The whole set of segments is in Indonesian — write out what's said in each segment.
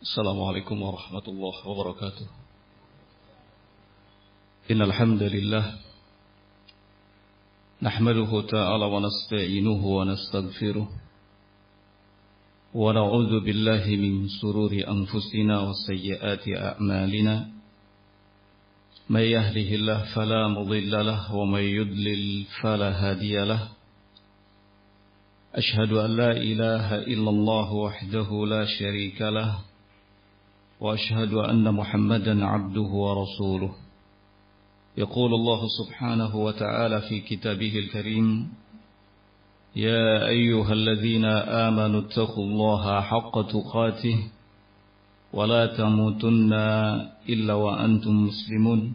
السلام عليكم ورحمة الله وبركاته. إن الحمد لله نحمده تعالى ونستعينه ونستغفره ونعوذ بالله من سرور أنفسنا وسيئات أعمالنا. من يهده الله فلا مضل له ومن يضلل فلا هادي له. أشهد أن لا إله إلا الله وحده لا شريك له. وأشهد أن محمدا عبده ورسوله. يقول الله سبحانه وتعالى في كتابه الكريم يا أيها الذين آمنوا اتقوا الله حق تقاته ولا تموتن إلا وأنتم مسلمون.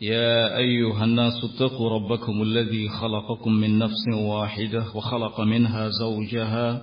يا أيها الناس اتقوا ربكم الذي خلقكم من نفس واحدة وخلق منها زوجها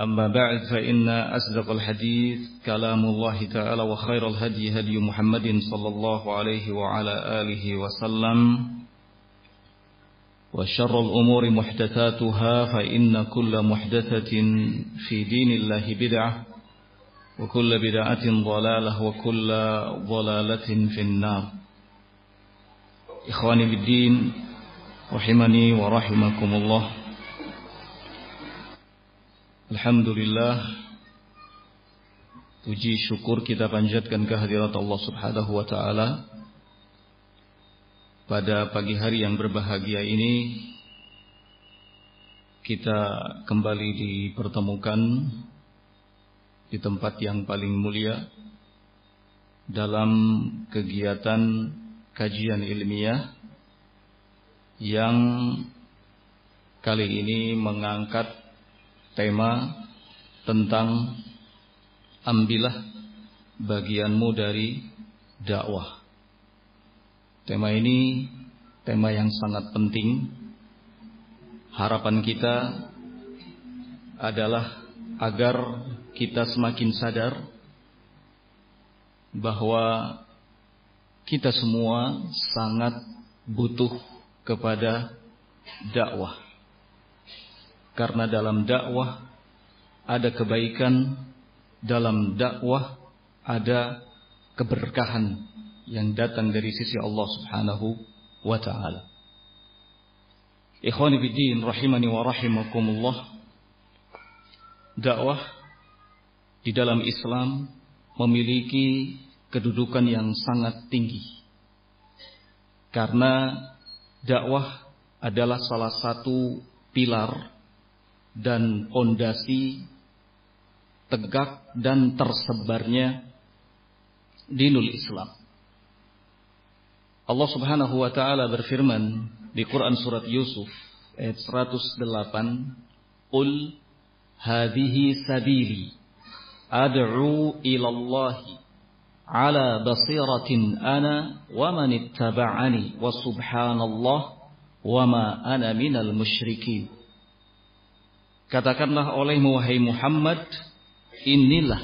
أما بعد فإن أصدق الحديث كلام الله تعالى وخير الهدي هدي محمد صلى الله عليه وعلى آله وسلم وشر الأمور محدثاتها فإن كل محدثة في دين الله بدعة وكل بدعة ضلالة وكل ضلالة في النار. إخواني بالدين رحمني ورحمكم الله. Alhamdulillah Puji syukur kita panjatkan kehadirat Allah subhanahu wa ta'ala. Pada pagi hari yang berbahagia ini Kita kembali dipertemukan Di tempat yang paling mulia Dalam kegiatan kajian ilmiah Yang kali ini mengangkat tema tentang ambillah bagianmu dari dakwah. Tema ini tema yang sangat penting. Harapan kita adalah agar kita semakin sadar bahwa kita semua sangat butuh kepada dakwah. Karena dalam dakwah ada kebaikan, dalam dakwah ada keberkahan yang datang dari sisi Allah Subhanahu wa taala. Ikhwani biddin rahimani wa rahimakumullah. Dakwah di dalam Islam memiliki kedudukan yang sangat tinggi. Karena dakwah adalah salah satu pilar dan pondasi tegak dan tersebarnya dinul Islam. Allah Subhanahu wa taala berfirman di Quran surat Yusuf ayat 108, "Qul hadhihi sabili ad'u ila Allah ala basiratin ana wa man ittaba'ani wa subhanallah wa ma ana minal musyrikin." Katakanlah olehmu wahai Muhammad, inilah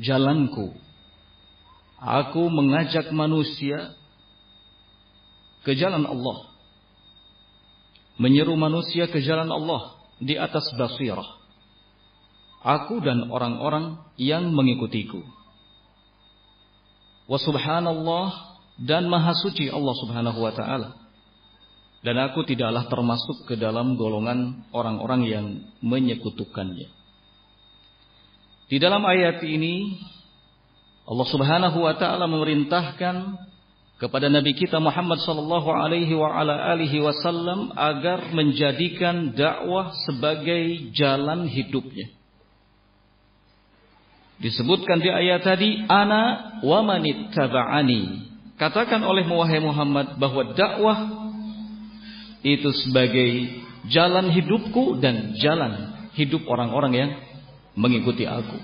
jalanku. Aku mengajak manusia ke jalan Allah. Menyeru manusia ke jalan Allah di atas basirah. Aku dan orang-orang yang mengikutiku. Wa subhanallah dan maha suci Allah subhanahu wa ta'ala. Dan aku tidaklah termasuk ke dalam golongan orang-orang yang menyekutukannya. Di dalam ayat ini Allah Subhanahu wa taala memerintahkan kepada Nabi kita Muhammad sallallahu alaihi wasallam agar menjadikan dakwah sebagai jalan hidupnya. Disebutkan di ayat tadi ana wa manittaba'ani. Katakan oleh wahai Muhammad bahwa dakwah itu sebagai jalan hidupku dan jalan hidup orang-orang yang mengikuti aku.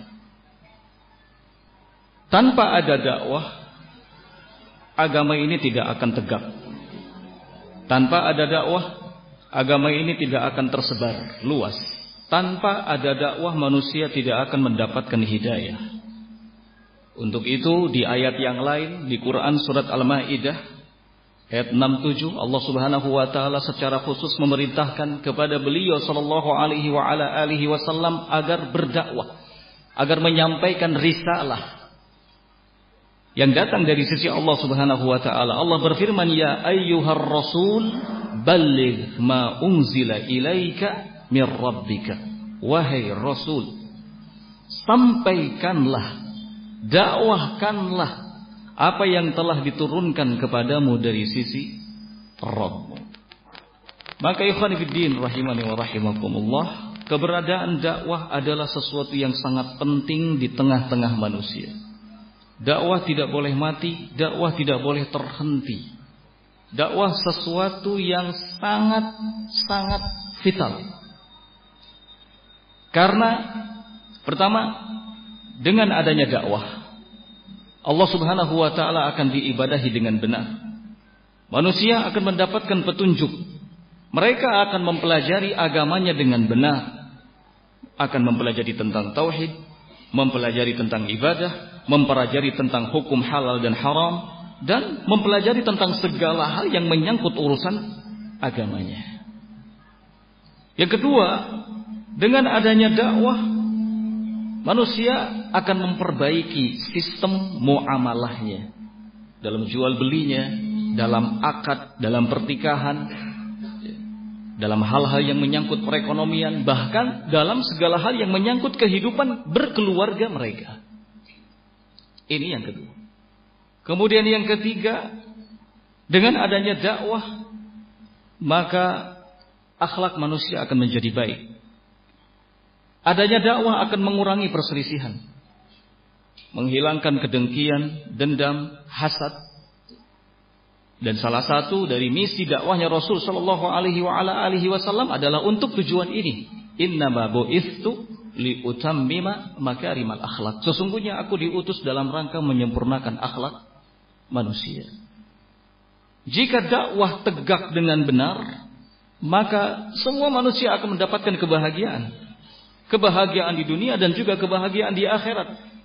Tanpa ada dakwah, agama ini tidak akan tegak. Tanpa ada dakwah, agama ini tidak akan tersebar luas. Tanpa ada dakwah, manusia tidak akan mendapatkan hidayah. Untuk itu di ayat yang lain di Quran surat Al-Maidah ayat 67 Allah Subhanahu wa taala secara khusus memerintahkan kepada beliau sallallahu alaihi wa ala alihi wasallam agar berdakwah, agar menyampaikan risalah yang datang dari sisi Allah Subhanahu wa taala. Allah berfirman, "Ya ayyuhar rasul, balligh ma unzila ilaika mir rabbika." Wahai rasul, sampaikanlah, dakwahkanlah apa yang telah diturunkan kepadamu dari sisi Rabbmu. Maka ikhwan fillah rahimani wa rahimakumullah, keberadaan dakwah adalah sesuatu yang sangat penting di tengah-tengah manusia. Dakwah tidak boleh mati, dakwah tidak boleh terhenti. Dakwah sesuatu yang sangat-sangat vital. Karena pertama, dengan adanya dakwah, Allah Subhanahu wa taala akan diibadahi dengan benar. Manusia akan mendapatkan petunjuk. Mereka akan mempelajari agamanya dengan benar. Akan mempelajari tentang tauhid, mempelajari tentang ibadah, mempelajari tentang hukum halal dan haram dan mempelajari tentang segala hal yang menyangkut urusan agamanya. Yang kedua, dengan adanya dakwah manusia akan memperbaiki sistem muamalahnya dalam jual belinya, dalam akad, dalam pertikahan, dalam hal-hal yang menyangkut perekonomian, bahkan dalam segala hal yang menyangkut kehidupan berkeluarga mereka. Ini yang kedua. Kemudian yang ketiga, dengan adanya dakwah, maka akhlak manusia akan menjadi baik. Adanya dakwah akan mengurangi perselisihan. Menghilangkan kedengkian, dendam, hasad. Dan salah satu dari misi dakwahnya Rasul Shallallahu Alaihi Wasallam adalah untuk tujuan ini. Inna bu'ithu li utammima makarimal akhlak. Sesungguhnya aku diutus dalam rangka menyempurnakan akhlak manusia. Jika dakwah tegak dengan benar, maka semua manusia akan mendapatkan kebahagiaan. Kebahagiaan di dunia dan juga kebahagiaan di akhirat.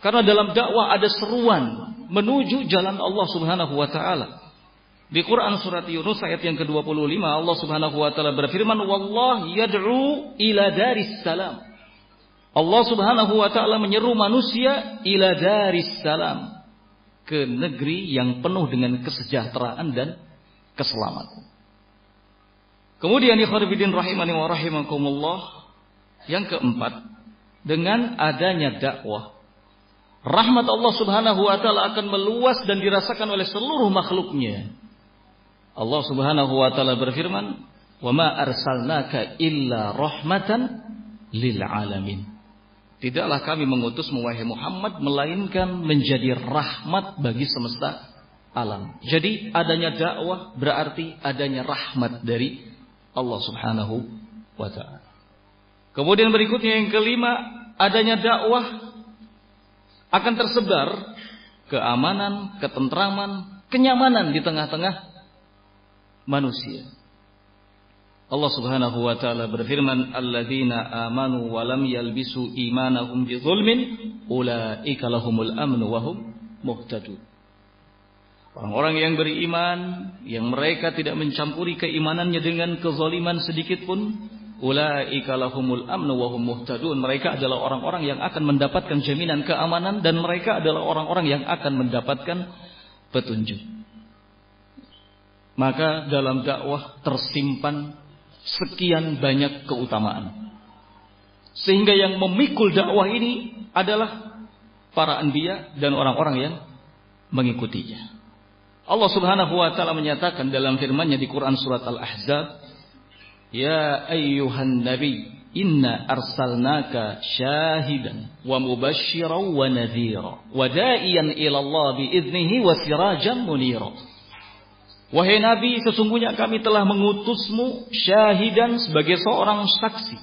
Karena dalam dakwah ada seruan menuju jalan Allah Subhanahu wa taala. Di Quran surat Yunus ayat yang ke-25 Allah Subhanahu wa taala berfirman wallah yad'u ila daris salam. Allah Subhanahu wa taala menyeru manusia ila daris salam ke negeri yang penuh dengan kesejahteraan dan keselamatan. Kemudian ikhwatiddin rahimani wa rahimakumullah yang keempat dengan adanya dakwah rahmat Allah Subhanahu wa taala akan meluas dan dirasakan oleh seluruh makhluknya Allah Subhanahu wa taala berfirman, "Wa ma arsalnaka illa rahmatan lil alamin." Tidaklah kami mengutus wahai Muhammad melainkan menjadi rahmat bagi semesta alam. Jadi adanya dakwah berarti adanya rahmat dari Allah Subhanahu wa taala. Kemudian berikutnya yang kelima, adanya dakwah akan tersebar keamanan, ketentraman, kenyamanan di tengah-tengah manusia. Allah Subhanahu wa taala berfirman, "Alladzina amanu wa lam yalbisu imanahum bizulmin, ulaika lahumul amnu wa hum muhtadun." Orang-orang yang beriman yang mereka tidak mencampuri keimanannya dengan kezaliman sedikit pun, ulaika lahumul amnu wa hum muhtadun. Mereka adalah orang-orang yang akan mendapatkan jaminan keamanan dan mereka adalah orang-orang yang akan mendapatkan petunjuk. Maka dalam dakwah tersimpan sekian banyak keutamaan. Sehingga yang memikul dakwah ini adalah para anbiya dan orang-orang yang mengikutinya. Allah Subhanahu wa taala menyatakan dalam firman-Nya di Quran surat Al-Ahzab, "Ya ayyuhan nabi, inna arsalnaka syahidan wa mubasysyiran wa nadhira wa da'iyan ila Allah bi idnihi wa sirajan munira." Wahai Nabi, sesungguhnya kami telah mengutusmu syahidan sebagai seorang saksi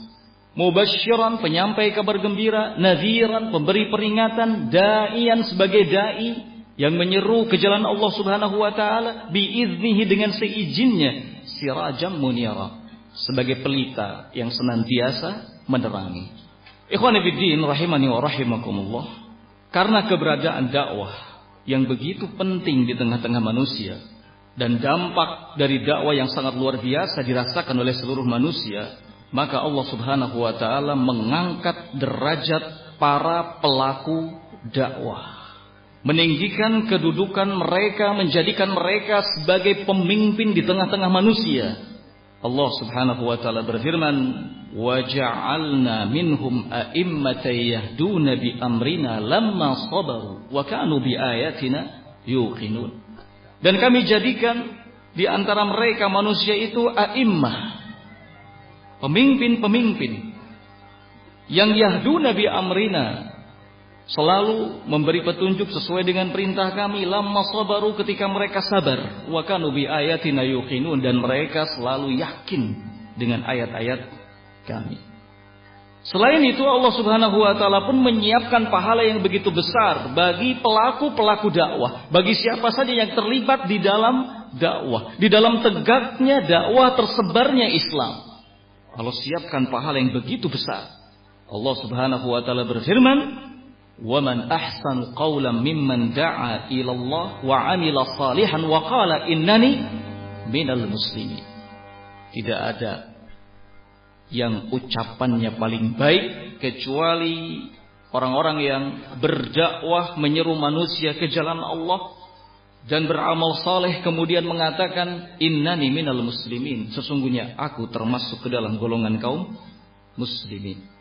mubasyiran penyampai kabar gembira, nadhiran pemberi peringatan, daian sebagai dai yang menyeru ke jalan Allah Subhanahu wa taala biiznihi dengan seizinnya sirajam munira sebagai pelita yang senantiasa menerangi. Ikhwan fillah rahimani wa rahimakumullah. Karena keberadaan dakwah yang begitu penting di tengah-tengah manusia dan dampak dari dakwah yang sangat luar biasa dirasakan oleh seluruh manusia, maka Allah Subhanahu wa taala mengangkat derajat para pelaku dakwah. Meninggikan kedudukan mereka, menjadikan mereka sebagai pemimpin di tengah-tengah manusia. Allah Subhanahu wa taala berfirman, "Wa ja'alna minhum a'immatan yahduna bi amrina lamma sabaru wa kanu bi ayatina yuqinun." Dan kami jadikan di antara mereka manusia itu a'immah, pemimpin-pemimpin yang yahduna bi amrina selalu memberi petunjuk sesuai dengan perintah kami lamma sabaru ketika mereka sabar wa kanu bi ayatina yuqinun dan mereka selalu yakin dengan ayat-ayat kami. Selain itu Allah Subhanahu wa taala pun menyiapkan pahala yang begitu besar bagi pelaku-pelaku dakwah, bagi siapa saja yang terlibat di dalam dakwah, di dalam tegaknya dakwah tersebarnya Islam. Allah siapkan pahala yang begitu besar. Allah Subhanahu wa taala berfirman, "Wa man ahsan qawlan mimman da'a ila Allah wa 'amila salihan wa qala innani minal muslimin." Tidak ada yang ucapannya paling baik kecuali orang-orang yang berdakwah menyeru manusia ke jalan Allah dan beramal saleh kemudian mengatakan innani minal muslimin sesungguhnya aku termasuk ke dalam golongan kaum muslimin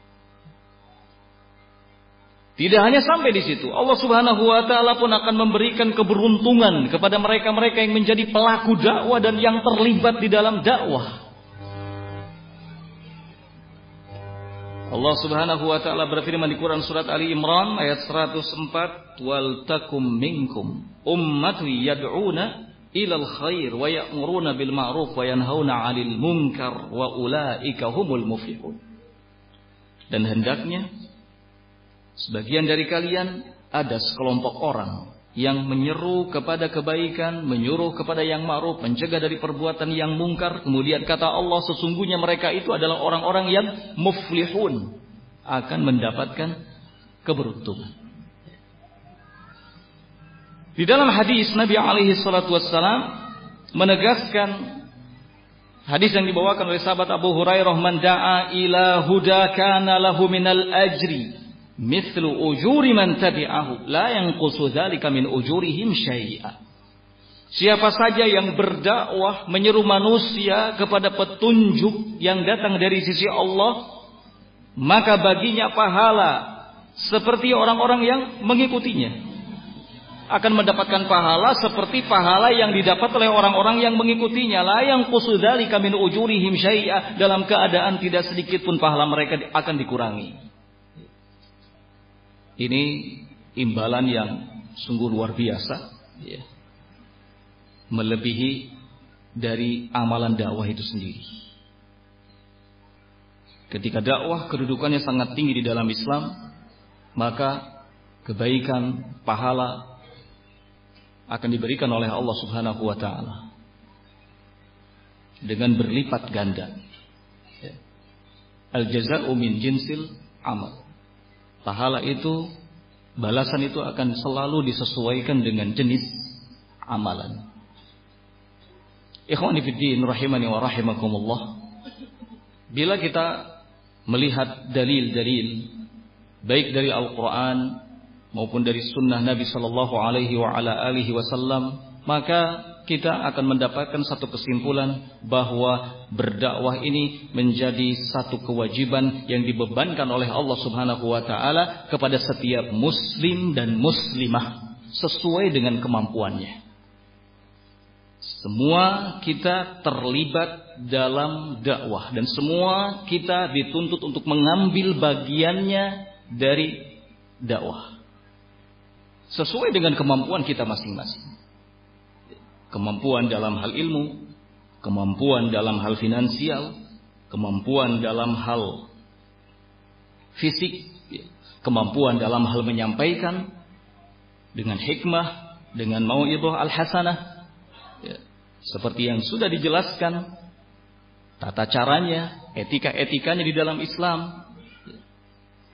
tidak hanya sampai di situ Allah Subhanahu wa taala pun akan memberikan keberuntungan kepada mereka-mereka yang menjadi pelaku dakwah dan yang terlibat di dalam dakwah. Allah Subhanahu wa taala berfirman di Quran surat Ali Imran ayat 104 wal takum minkum ummatu yad'una ilal khair wa ya'muruna bil ma'ruf wa yanhauna 'anil munkar wa ulaika humul muflihun. Dan hendaknya sebagian dari kalian ada sekelompok orang yang menyeru kepada kebaikan, menyuruh kepada yang ma'ruf, mencegah dari perbuatan yang mungkar. Kemudian kata Allah sesungguhnya mereka itu adalah orang-orang yang muflihun akan mendapatkan keberuntungan. Di dalam hadis Nabi alaihi salatu wassalam menegaskan hadis yang dibawakan oleh sahabat Abu Hurairah man da'a ila huda kana lahu minal ajri mithlu ujuri man tabi'ahu la yanqusu dzalika min ujurihim syai'a. Siapa saja yang berdakwah menyeru manusia kepada petunjuk yang datang dari sisi Allah, maka baginya pahala seperti orang-orang yang mengikutinya. Akan mendapatkan pahala seperti pahala yang didapat oleh orang-orang yang mengikutinya. La yang kusudali kami ujurihim syai'a dalam keadaan tidak sedikit pun pahala mereka akan dikurangi. Ini imbalan yang sungguh luar biasa, ya. melebihi dari amalan dakwah itu sendiri. Ketika dakwah kedudukannya sangat tinggi di dalam Islam, maka kebaikan, pahala akan diberikan oleh Allah Subhanahu wa taala dengan berlipat ganda. Ya. Al jaza'u min jinsil amal. Pahala itu, balasan itu akan selalu disesuaikan dengan jenis amalan. Ikhwani fiddin rahimani wa rahimakumullah. Bila kita melihat dalil-dalil baik dari Al-Qur'an maupun dari sunnah Nabi sallallahu alaihi wa ala alihi wasallam, maka kita akan mendapatkan satu kesimpulan bahwa berdakwah ini menjadi satu kewajiban yang dibebankan oleh Allah Subhanahu wa taala kepada setiap muslim dan muslimah sesuai dengan kemampuannya. Semua kita terlibat dalam dakwah dan semua kita dituntut untuk mengambil bagiannya dari dakwah. Sesuai dengan kemampuan kita masing-masing kemampuan dalam hal ilmu, kemampuan dalam hal finansial, kemampuan dalam hal fisik, kemampuan dalam hal menyampaikan dengan hikmah, dengan mau'idhah al-hasanah. Ya, seperti yang sudah dijelaskan tata caranya, etika-etikanya di dalam Islam.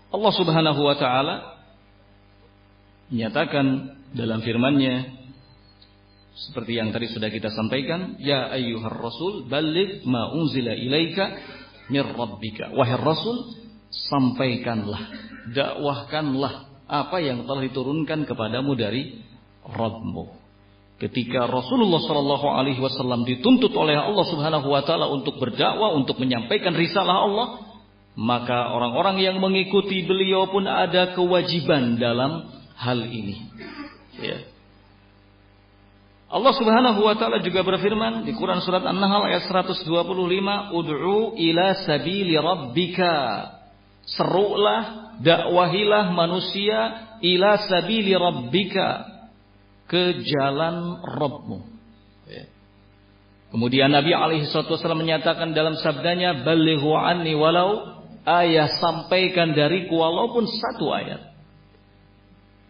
Allah Subhanahu wa taala menyatakan dalam firman-Nya seperti yang tadi sudah kita sampaikan, ya ayyuhar rasul balik ma unzila ilaika mir rabbika. Wahai rasul, sampaikanlah, dakwahkanlah apa yang telah diturunkan kepadamu dari Rabbmu. Ketika Rasulullah Shallallahu Alaihi Wasallam dituntut oleh Allah Subhanahu Wa Taala untuk berdakwah, untuk menyampaikan risalah Allah, maka orang-orang yang mengikuti beliau pun ada kewajiban dalam hal ini. Ya. Allah Subhanahu wa taala juga berfirman di Quran surat An-Nahl ayat 125, "Ud'u ila sabili rabbika." Serulah, dakwahilah manusia ila sabili rabbika ke jalan Rabbmu. Ya. Kemudian Nabi alaihi wasallam menyatakan dalam sabdanya, "Balighu anni walau ayah sampaikan dariku walaupun satu ayat."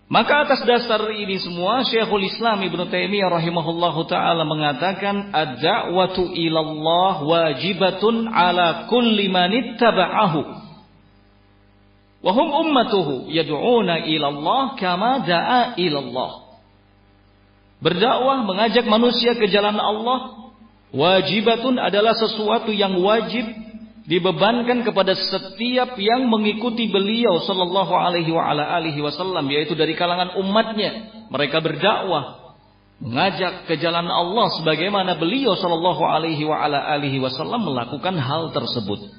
Maka atas dasar ini semua Syekhul Islam Ibn Taimiyah rahimahullahu taala mengatakan ad-da'watu ilallah wajibatun ala kulli man ittaba'ahu. Wa hum ummatuhu yad'una ilallah kama da'a ilallah. Berdakwah mengajak manusia ke jalan Allah wajibatun adalah sesuatu yang wajib dibebankan kepada setiap yang mengikuti beliau sallallahu alaihi wa ala alihi wasallam yaitu dari kalangan umatnya. Mereka berdakwah mengajak ke jalan Allah sebagaimana beliau sallallahu alaihi wa ala alihi wasallam melakukan hal tersebut.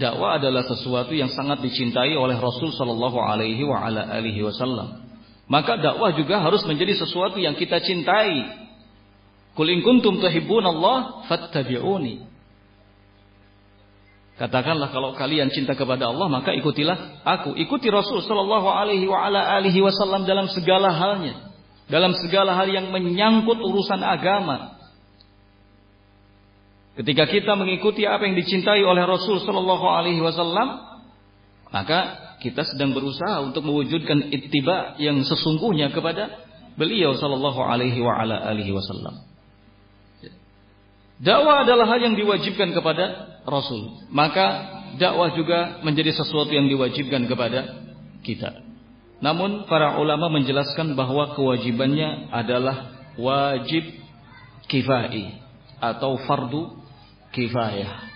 Dakwah adalah sesuatu yang sangat dicintai oleh Rasul sallallahu alaihi wa ala alihi wasallam. Maka dakwah juga harus menjadi sesuatu yang kita cintai. Kul in kuntum tuhibbunallah fattabi'uni Katakanlah kalau kalian cinta kepada Allah maka ikutilah aku. Ikuti Rasul sallallahu alaihi wa ala alihi wasallam dalam segala halnya. Dalam segala hal yang menyangkut urusan agama. Ketika kita mengikuti apa yang dicintai oleh Rasul sallallahu alaihi wasallam, maka kita sedang berusaha untuk mewujudkan ittiba yang sesungguhnya kepada beliau sallallahu alaihi wa ala alihi wasallam. Dakwah adalah hal yang diwajibkan kepada Rasul. Maka dakwah juga menjadi sesuatu yang diwajibkan kepada kita. Namun para ulama menjelaskan bahwa kewajibannya adalah wajib kifai atau fardu kifayah.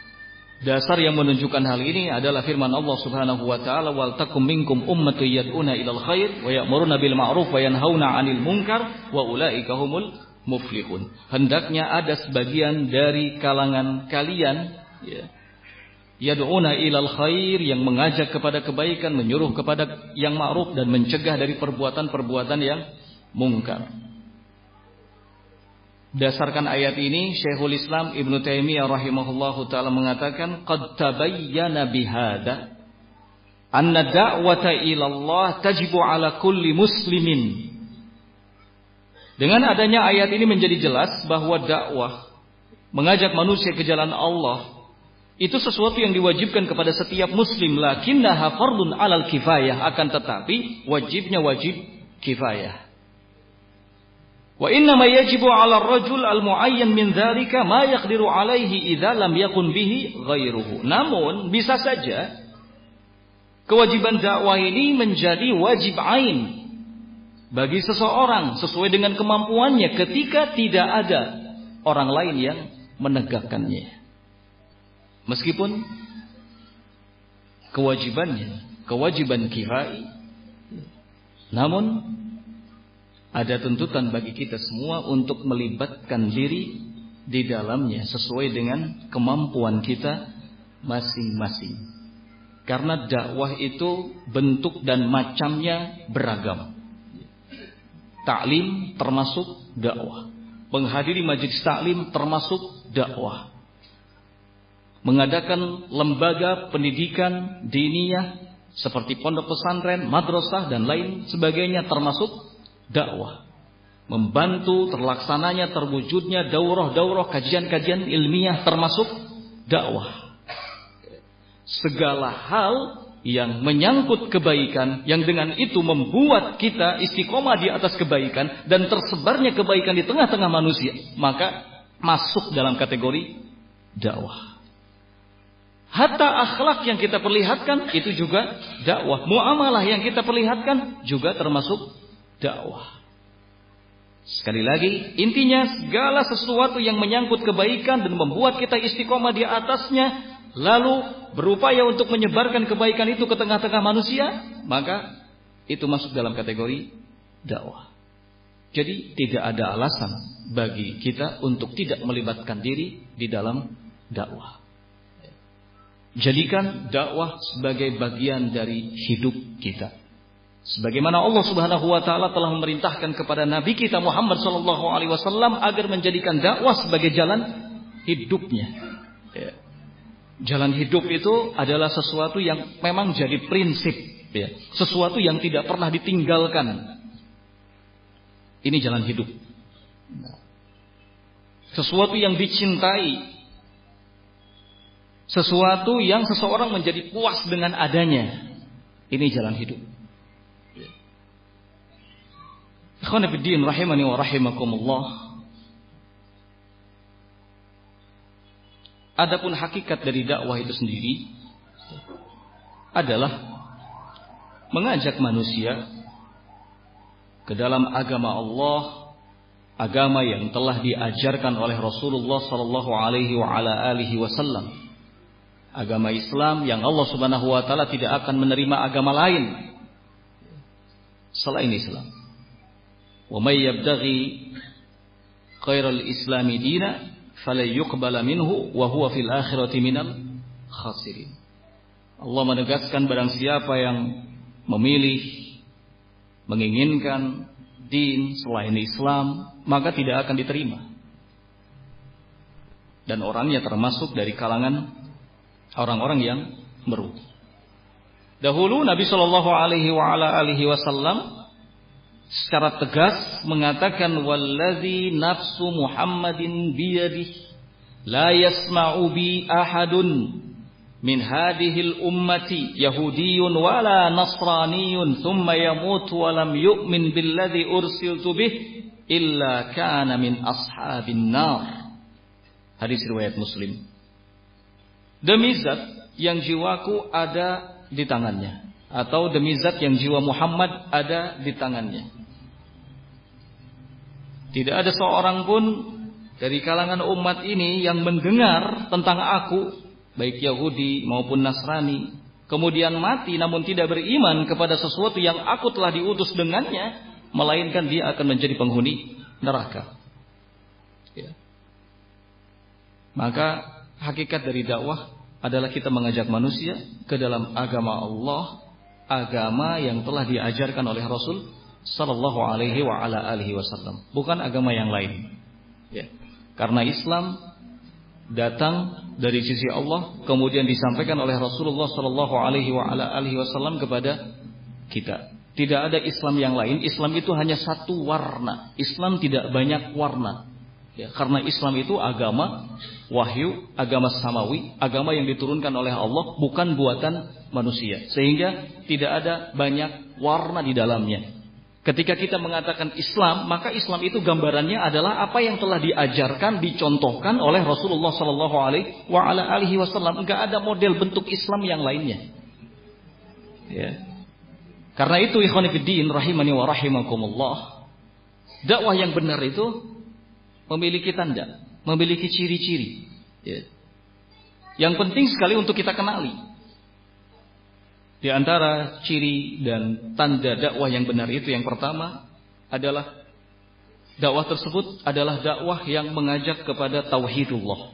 Dasar yang menunjukkan hal ini adalah firman Allah Subhanahu wa taala wal takum minkum ummatun yad'una ilal khair wa ya'muruna bil ma'ruf wa yanhauna 'anil munkar wa ulaika humul muflihun. Hendaknya ada sebagian dari kalangan kalian ya, yad'una ilal khair yang mengajak kepada kebaikan, menyuruh kepada yang ma'ruf dan mencegah dari perbuatan-perbuatan yang mungkar. Dasarkan ayat ini Syekhul Islam Ibn Taimiyah rahimahullahu taala mengatakan qad tabayyana bihada anna da'wata ila Allah tajibu ala kulli muslimin dengan adanya ayat ini menjadi jelas bahwa dakwah mengajak manusia ke jalan Allah itu sesuatu yang diwajibkan kepada setiap muslim lakinnaha fardun alal kifayah akan tetapi wajibnya wajib kifayah. Wa inna ma yajibu 'ala ar-rajul al-mu'ayyan min dzalika ma yaqdiru 'alaihi idza lam yakun bihi ghairuhu. Namun bisa saja kewajiban dakwah ini menjadi wajib ain bagi seseorang sesuai dengan kemampuannya ketika tidak ada orang lain yang menegakkannya. Meskipun kewajibannya, kewajiban kifai, namun ada tuntutan bagi kita semua untuk melibatkan diri di dalamnya sesuai dengan kemampuan kita masing-masing. Karena dakwah itu bentuk dan macamnya beragam. Taklim termasuk dakwah. Menghadiri majelis taklim termasuk dakwah. Mengadakan lembaga pendidikan diniyah seperti pondok pesantren, madrasah dan lain sebagainya termasuk dakwah. Membantu terlaksananya terwujudnya daurah-daurah kajian-kajian ilmiah termasuk dakwah. segala hal yang menyangkut kebaikan yang dengan itu membuat kita istiqomah di atas kebaikan dan tersebarnya kebaikan di tengah-tengah manusia maka masuk dalam kategori dakwah. Hatta akhlak yang kita perlihatkan itu juga dakwah. Muamalah yang kita perlihatkan juga termasuk dakwah. Sekali lagi, intinya segala sesuatu yang menyangkut kebaikan dan membuat kita istiqomah di atasnya lalu berupaya untuk menyebarkan kebaikan itu ke tengah-tengah manusia, maka itu masuk dalam kategori dakwah. Jadi tidak ada alasan bagi kita untuk tidak melibatkan diri di dalam dakwah. Jadikan dakwah sebagai bagian dari hidup kita. Sebagaimana Allah Subhanahu wa taala telah memerintahkan kepada nabi kita Muhammad sallallahu alaihi wasallam agar menjadikan dakwah sebagai jalan hidupnya. Ya. Jalan hidup itu adalah sesuatu yang memang jadi prinsip, ya. sesuatu yang tidak pernah ditinggalkan. Ini jalan hidup. Sesuatu yang dicintai, sesuatu yang seseorang menjadi puas dengan adanya. Ini jalan hidup. Rahimani wa rahimakumullah. Adapun hakikat dari dakwah itu sendiri adalah mengajak manusia ke dalam agama Allah, agama yang telah diajarkan oleh Rasulullah sallallahu alaihi wasallam. Agama Islam yang Allah Subhanahu wa taala tidak akan menerima agama lain selain Islam. Wa may yabtaghi islami falyuqbala minhu wa huwa fil akhirati minal khasirin. Allah menegaskan barang siapa yang memilih menginginkan din selain Islam maka tidak akan diterima. Dan orangnya termasuk dari kalangan orang-orang yang merugi. Dahulu Nabi Shallallahu Alaihi Wasallam secara tegas mengatakan wallazi nafsu Muhammadin biyadih la yasma'u bi ahadun min hadhihi ummati yahudiyyun wala nasraniyyun thumma yamut wa lam yu'min billadhi ursiltu bih illa kana min ashabin nar. Hadis riwayat muslim. Demi zat yang jiwaku ada di tangannya atau demi zat yang jiwa Muhammad ada di tangannya tidak ada seorang pun dari kalangan umat ini yang mendengar tentang aku, baik Yahudi maupun Nasrani, kemudian mati namun tidak beriman kepada sesuatu yang aku telah diutus dengannya, melainkan dia akan menjadi penghuni neraka. Ya. Maka hakikat dari dakwah adalah kita mengajak manusia ke dalam agama Allah, agama yang telah diajarkan oleh Rasul sallallahu alaihi wa ala alihi wasallam, bukan agama yang lain. Ya. Karena Islam datang dari sisi Allah kemudian disampaikan oleh Rasulullah sallallahu alaihi wa ala alihi wasallam kepada kita. Tidak ada Islam yang lain. Islam itu hanya satu warna. Islam tidak banyak warna. Ya, karena Islam itu agama wahyu, agama samawi, agama yang diturunkan oleh Allah, bukan buatan manusia. Sehingga tidak ada banyak warna di dalamnya. Ketika kita mengatakan Islam, maka Islam itu gambarannya adalah apa yang telah diajarkan, dicontohkan oleh Rasulullah Sallallahu Alaihi Wasallam. Enggak ada model bentuk Islam yang lainnya. Ya. Karena itu ikhwanifiddin rahimani wa rahimakumullah. Dakwah yang benar itu memiliki tanda, memiliki ciri-ciri. Ya. Yang penting sekali untuk kita kenali. Di antara ciri dan tanda dakwah yang benar itu yang pertama adalah dakwah tersebut adalah dakwah yang mengajak kepada tauhidullah.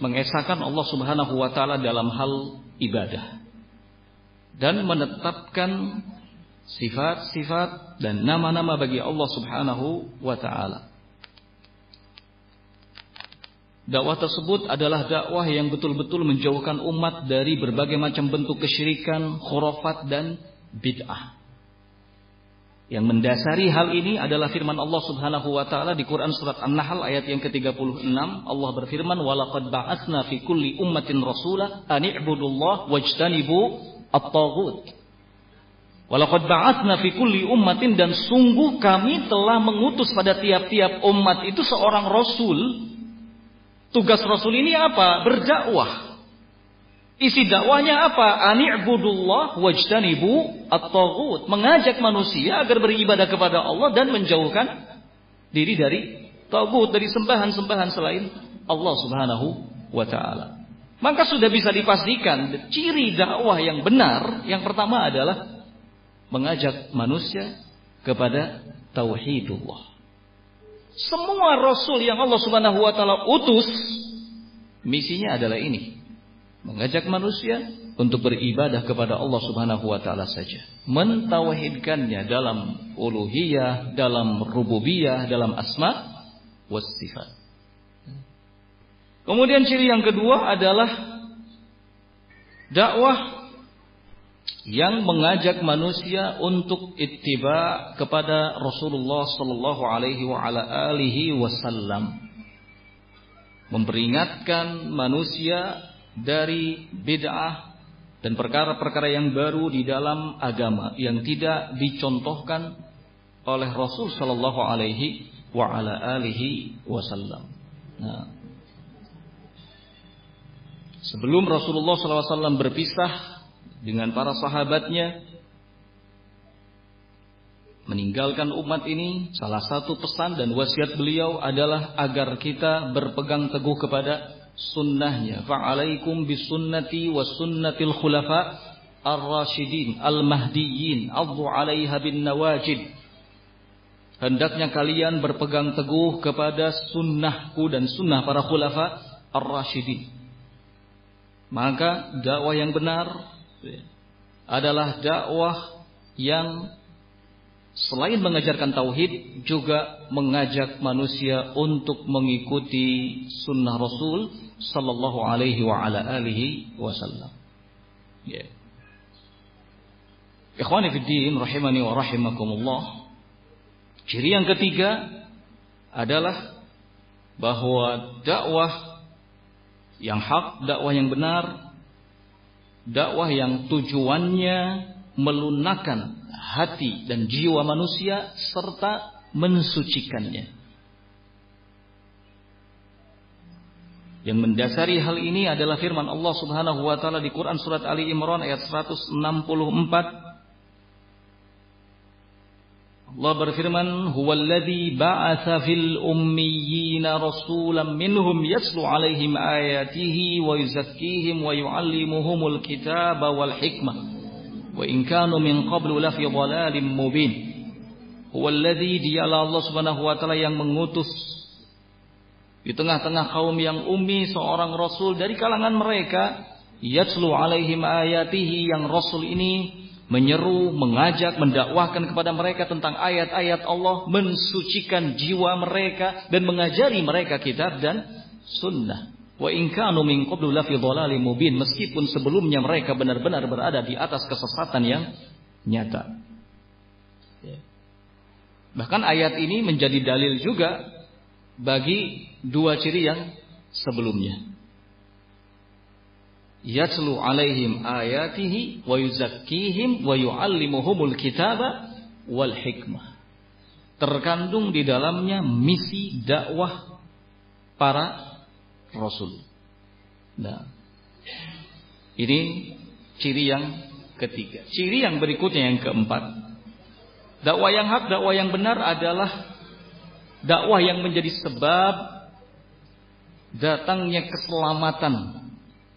Mengesahkan Allah Subhanahu wa taala dalam hal ibadah. Dan menetapkan sifat-sifat dan nama-nama bagi Allah Subhanahu wa taala. Dakwah tersebut adalah dakwah yang betul-betul menjauhkan umat dari berbagai macam bentuk kesyirikan, khurafat dan bid'ah. Yang mendasari hal ini adalah firman Allah Subhanahu wa taala di Quran surat An-Nahl ayat yang ke-36. Allah berfirman, "Walaqad ba'atsna fi kulli ummatin rasula an i'budullah wajtanibu at-taghut." Walaqad ba'atsna fi kulli ummatin dan sungguh kami telah mengutus pada tiap-tiap umat itu seorang rasul. Tugas rasul ini apa? Berdakwah. Isi dakwahnya apa? Ani'budullah wajtanibu at-taghut. Mengajak manusia agar beribadah kepada Allah dan menjauhkan diri dari tagut, dari sembahan-sembahan selain Allah Subhanahu wa taala. Maka sudah bisa dipastikan ciri dakwah yang benar yang pertama adalah mengajak manusia kepada tauhidullah. Semua rasul yang Allah Subhanahu wa taala utus misinya adalah ini mengajak manusia untuk beribadah kepada Allah Subhanahu wa taala saja. Mentauhidkannya dalam uluhiyah, dalam rububiyah, dalam asma was sifat. Kemudian ciri yang kedua adalah dakwah yang mengajak manusia untuk ittiba kepada Rasulullah sallallahu alaihi wa ala alihi wasallam. Memperingatkan manusia dari bid'ah dan perkara-perkara yang baru di dalam agama yang tidak dicontohkan oleh Rasul Shallallahu Alaihi wa ala alihi wasallam. Nah, sebelum Rasulullah SAW berpisah dengan para sahabatnya, meninggalkan umat ini, salah satu pesan dan wasiat beliau adalah agar kita berpegang teguh kepada sunnahnya. Fa'alaikum bisunnati wa sunnatil khulafa ar-rasyidin al-mahdiyyin. Addu 'alaiha bin nawajid. Hendaknya kalian berpegang teguh kepada sunnahku dan sunnah para khulafa ar-rasyidin. Maka dakwah yang benar adalah dakwah yang selain mengajarkan tauhid juga mengajak manusia untuk mengikuti sunnah Rasul sallallahu alaihi wa ala alihi wasallam. Ya. Ikhwani fi din rahimani wa rahimakumullah. Ciri yang ketiga adalah bahwa dakwah yang hak, dakwah yang benar, dakwah yang tujuannya melunakkan hati dan jiwa manusia serta mensucikannya. Yang mendasari hal ini adalah firman Allah Subhanahu wa taala di Quran surat Ali Imran ayat 164. Allah berfirman, "Huwallazi ba'atsa fil ummiyina rasulan minhum yatlu 'alaihim ayatihi wa yuzakkihim wa yu'allimuhumul kitaba wal hikmah." wa in kanu min qablu la fi dhalalin mubin huwallazi dialah Allah Subhanahu wa taala yang mengutus di tengah-tengah kaum yang ummi seorang rasul dari kalangan mereka yatslu alaihim ayatihi yang rasul ini menyeru, mengajak, mendakwahkan kepada mereka tentang ayat-ayat Allah, mensucikan jiwa mereka dan mengajari mereka kitab dan sunnah. Wa in kanu min qablu lafi mubin meskipun sebelumnya mereka benar-benar berada di atas kesesatan yang nyata. Ya. Bahkan ayat ini menjadi dalil juga bagi dua ciri yang sebelumnya. Yatslu alaihim ayatihi wa yuzakkihim wa yuallimuhumul kitaba wal hikmah. Terkandung di dalamnya misi dakwah para Rasul. Nah, ini ciri yang ketiga. Ciri yang berikutnya yang keempat. Dakwah yang hak, dakwah yang benar adalah dakwah yang menjadi sebab datangnya keselamatan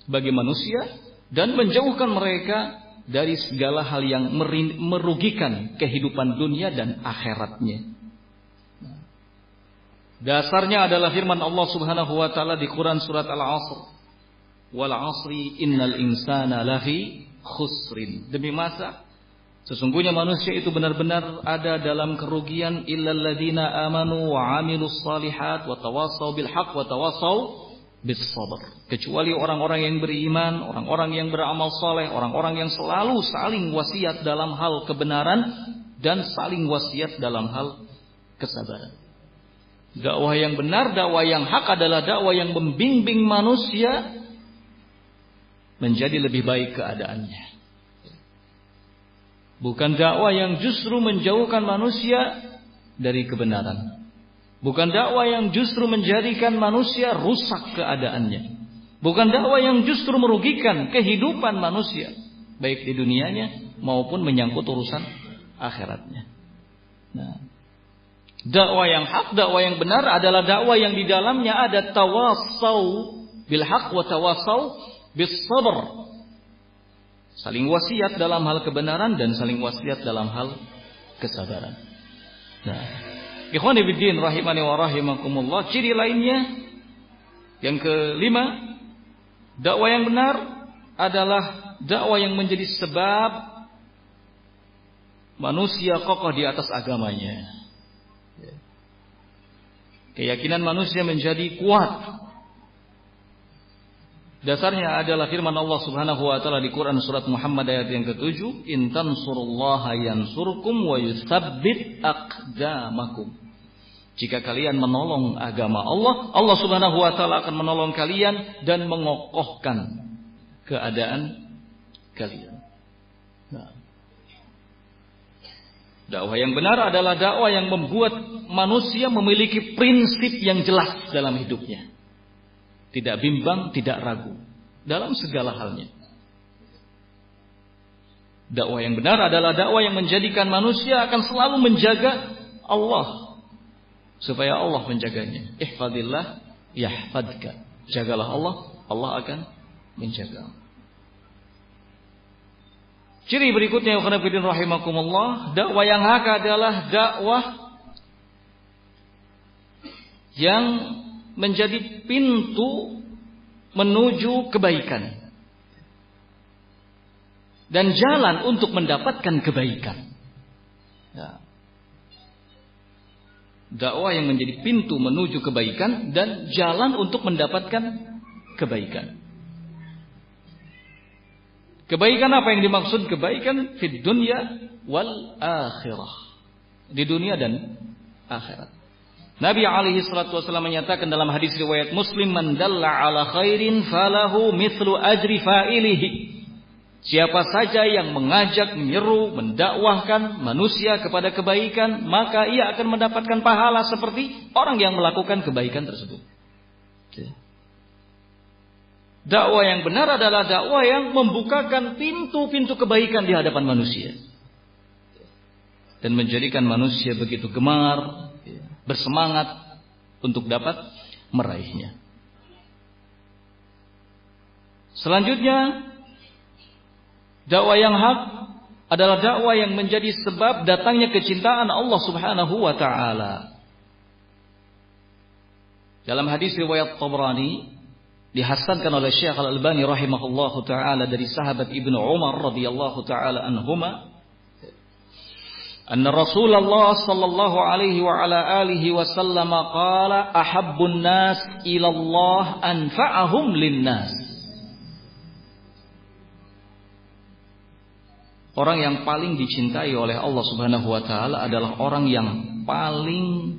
bagi manusia dan menjauhkan mereka dari segala hal yang merugikan kehidupan dunia dan akhiratnya. Dasarnya adalah firman Allah Subhanahu wa taala di Quran surat Al-Asr. Wal 'asri innal insana lafi khusrin. Demi masa sesungguhnya manusia itu benar-benar ada dalam kerugian illal ladzina amanu wa 'amilus salihat wa tawassaw bil haqq wa tawassaw bis sabr. Kecuali orang-orang yang beriman, orang-orang yang beramal saleh, orang-orang yang selalu saling wasiat dalam hal kebenaran dan saling wasiat dalam hal kesabaran. Dakwah yang benar, dakwah yang hak adalah dakwah yang membimbing manusia menjadi lebih baik keadaannya. Bukan dakwah yang justru menjauhkan manusia dari kebenaran. Bukan dakwah yang justru menjadikan manusia rusak keadaannya. Bukan dakwah yang justru merugikan kehidupan manusia. Baik di dunianya maupun menyangkut urusan akhiratnya. Nah, Dakwah yang hak, dakwah yang benar adalah dakwah yang di dalamnya ada tawasau bil haq wa tawasau bis. Saling wasiat dalam hal kebenaran dan saling wasiat dalam hal kesabaran. Nah, ikhwan fillah rahimani wa rahimakumullah, ciri lainnya yang kelima, dakwah yang benar adalah dakwah yang menjadi sebab manusia kokoh di atas agamanya. Keyakinan manusia menjadi kuat. Dasarnya adalah firman Allah Subhanahu wa taala di Quran surat Muhammad ayat yang ketujuh, "In tansurullaha yansurkum wa yutsabbit aqdamakum." Jika kalian menolong agama Allah, Allah Subhanahu wa taala akan menolong kalian dan mengokohkan keadaan kalian. Nah. Dakwah yang benar adalah dakwah yang membuat manusia memiliki prinsip yang jelas dalam hidupnya. Tidak bimbang, tidak ragu dalam segala halnya. Dakwah yang benar adalah dakwah yang menjadikan manusia akan selalu menjaga Allah supaya Allah menjaganya. Ihfadillah yahfadka. Jagalah Allah, Allah akan menjaga. Ciri berikutnya yang rahimakumullah, dakwah yang hak adalah dakwah yang menjadi pintu menuju kebaikan dan jalan untuk mendapatkan kebaikan. Ya. Dakwah yang menjadi pintu menuju kebaikan dan jalan untuk mendapatkan kebaikan. Kebaikan apa yang dimaksud? Kebaikan di dunia wal akhirah. Di dunia dan akhirat. Nabi alaihi salatu wasallam menyatakan dalam hadis riwayat Muslim man dalla ala khairin falahu mithlu ajri fa'ilihi. Siapa saja yang mengajak, menyeru, mendakwahkan manusia kepada kebaikan, maka ia akan mendapatkan pahala seperti orang yang melakukan kebaikan tersebut. Dakwah yang benar adalah dakwah yang membukakan pintu-pintu kebaikan di hadapan manusia. Dan menjadikan manusia begitu gemar, bersemangat untuk dapat meraihnya. Selanjutnya, dakwah yang hak adalah dakwah yang menjadi sebab datangnya kecintaan Allah Subhanahu wa taala. Dalam hadis riwayat Tabrani dihasankan oleh Syekh Al-Albani rahimahullahu taala dari sahabat Ibnu Umar radhiyallahu taala anhuma anna Rasulullah sallallahu alaihi wa ala alihi wasallam qala ahabbun nas ila Allah anfa'ahum linnas Orang yang paling dicintai oleh Allah Subhanahu wa taala adalah orang yang paling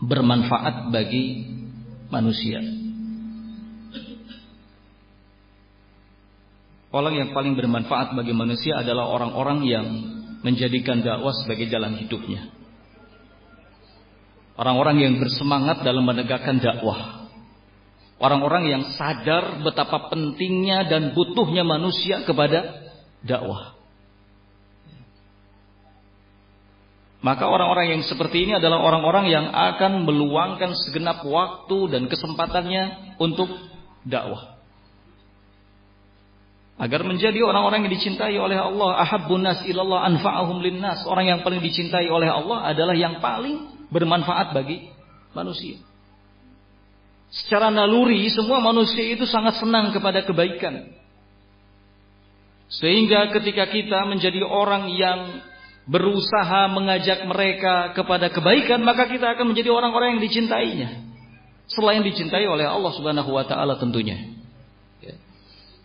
bermanfaat bagi manusia. Orang yang paling bermanfaat bagi manusia adalah orang-orang yang menjadikan dakwah sebagai jalan hidupnya. Orang-orang yang bersemangat dalam menegakkan dakwah. Orang-orang yang sadar betapa pentingnya dan butuhnya manusia kepada dakwah. Maka orang-orang yang seperti ini adalah orang-orang yang akan meluangkan segenap waktu dan kesempatannya untuk dakwah. Agar menjadi orang-orang yang dicintai oleh Allah ahabbun nas ilallah anfa'ahum linnas. Orang yang paling dicintai oleh Allah adalah yang paling bermanfaat bagi manusia. Secara naluri semua manusia itu sangat senang kepada kebaikan sehingga ketika kita menjadi orang yang berusaha mengajak mereka kepada kebaikan maka kita akan menjadi orang-orang yang dicintainya selain dicintai oleh Allah Subhanahu wa taala tentunya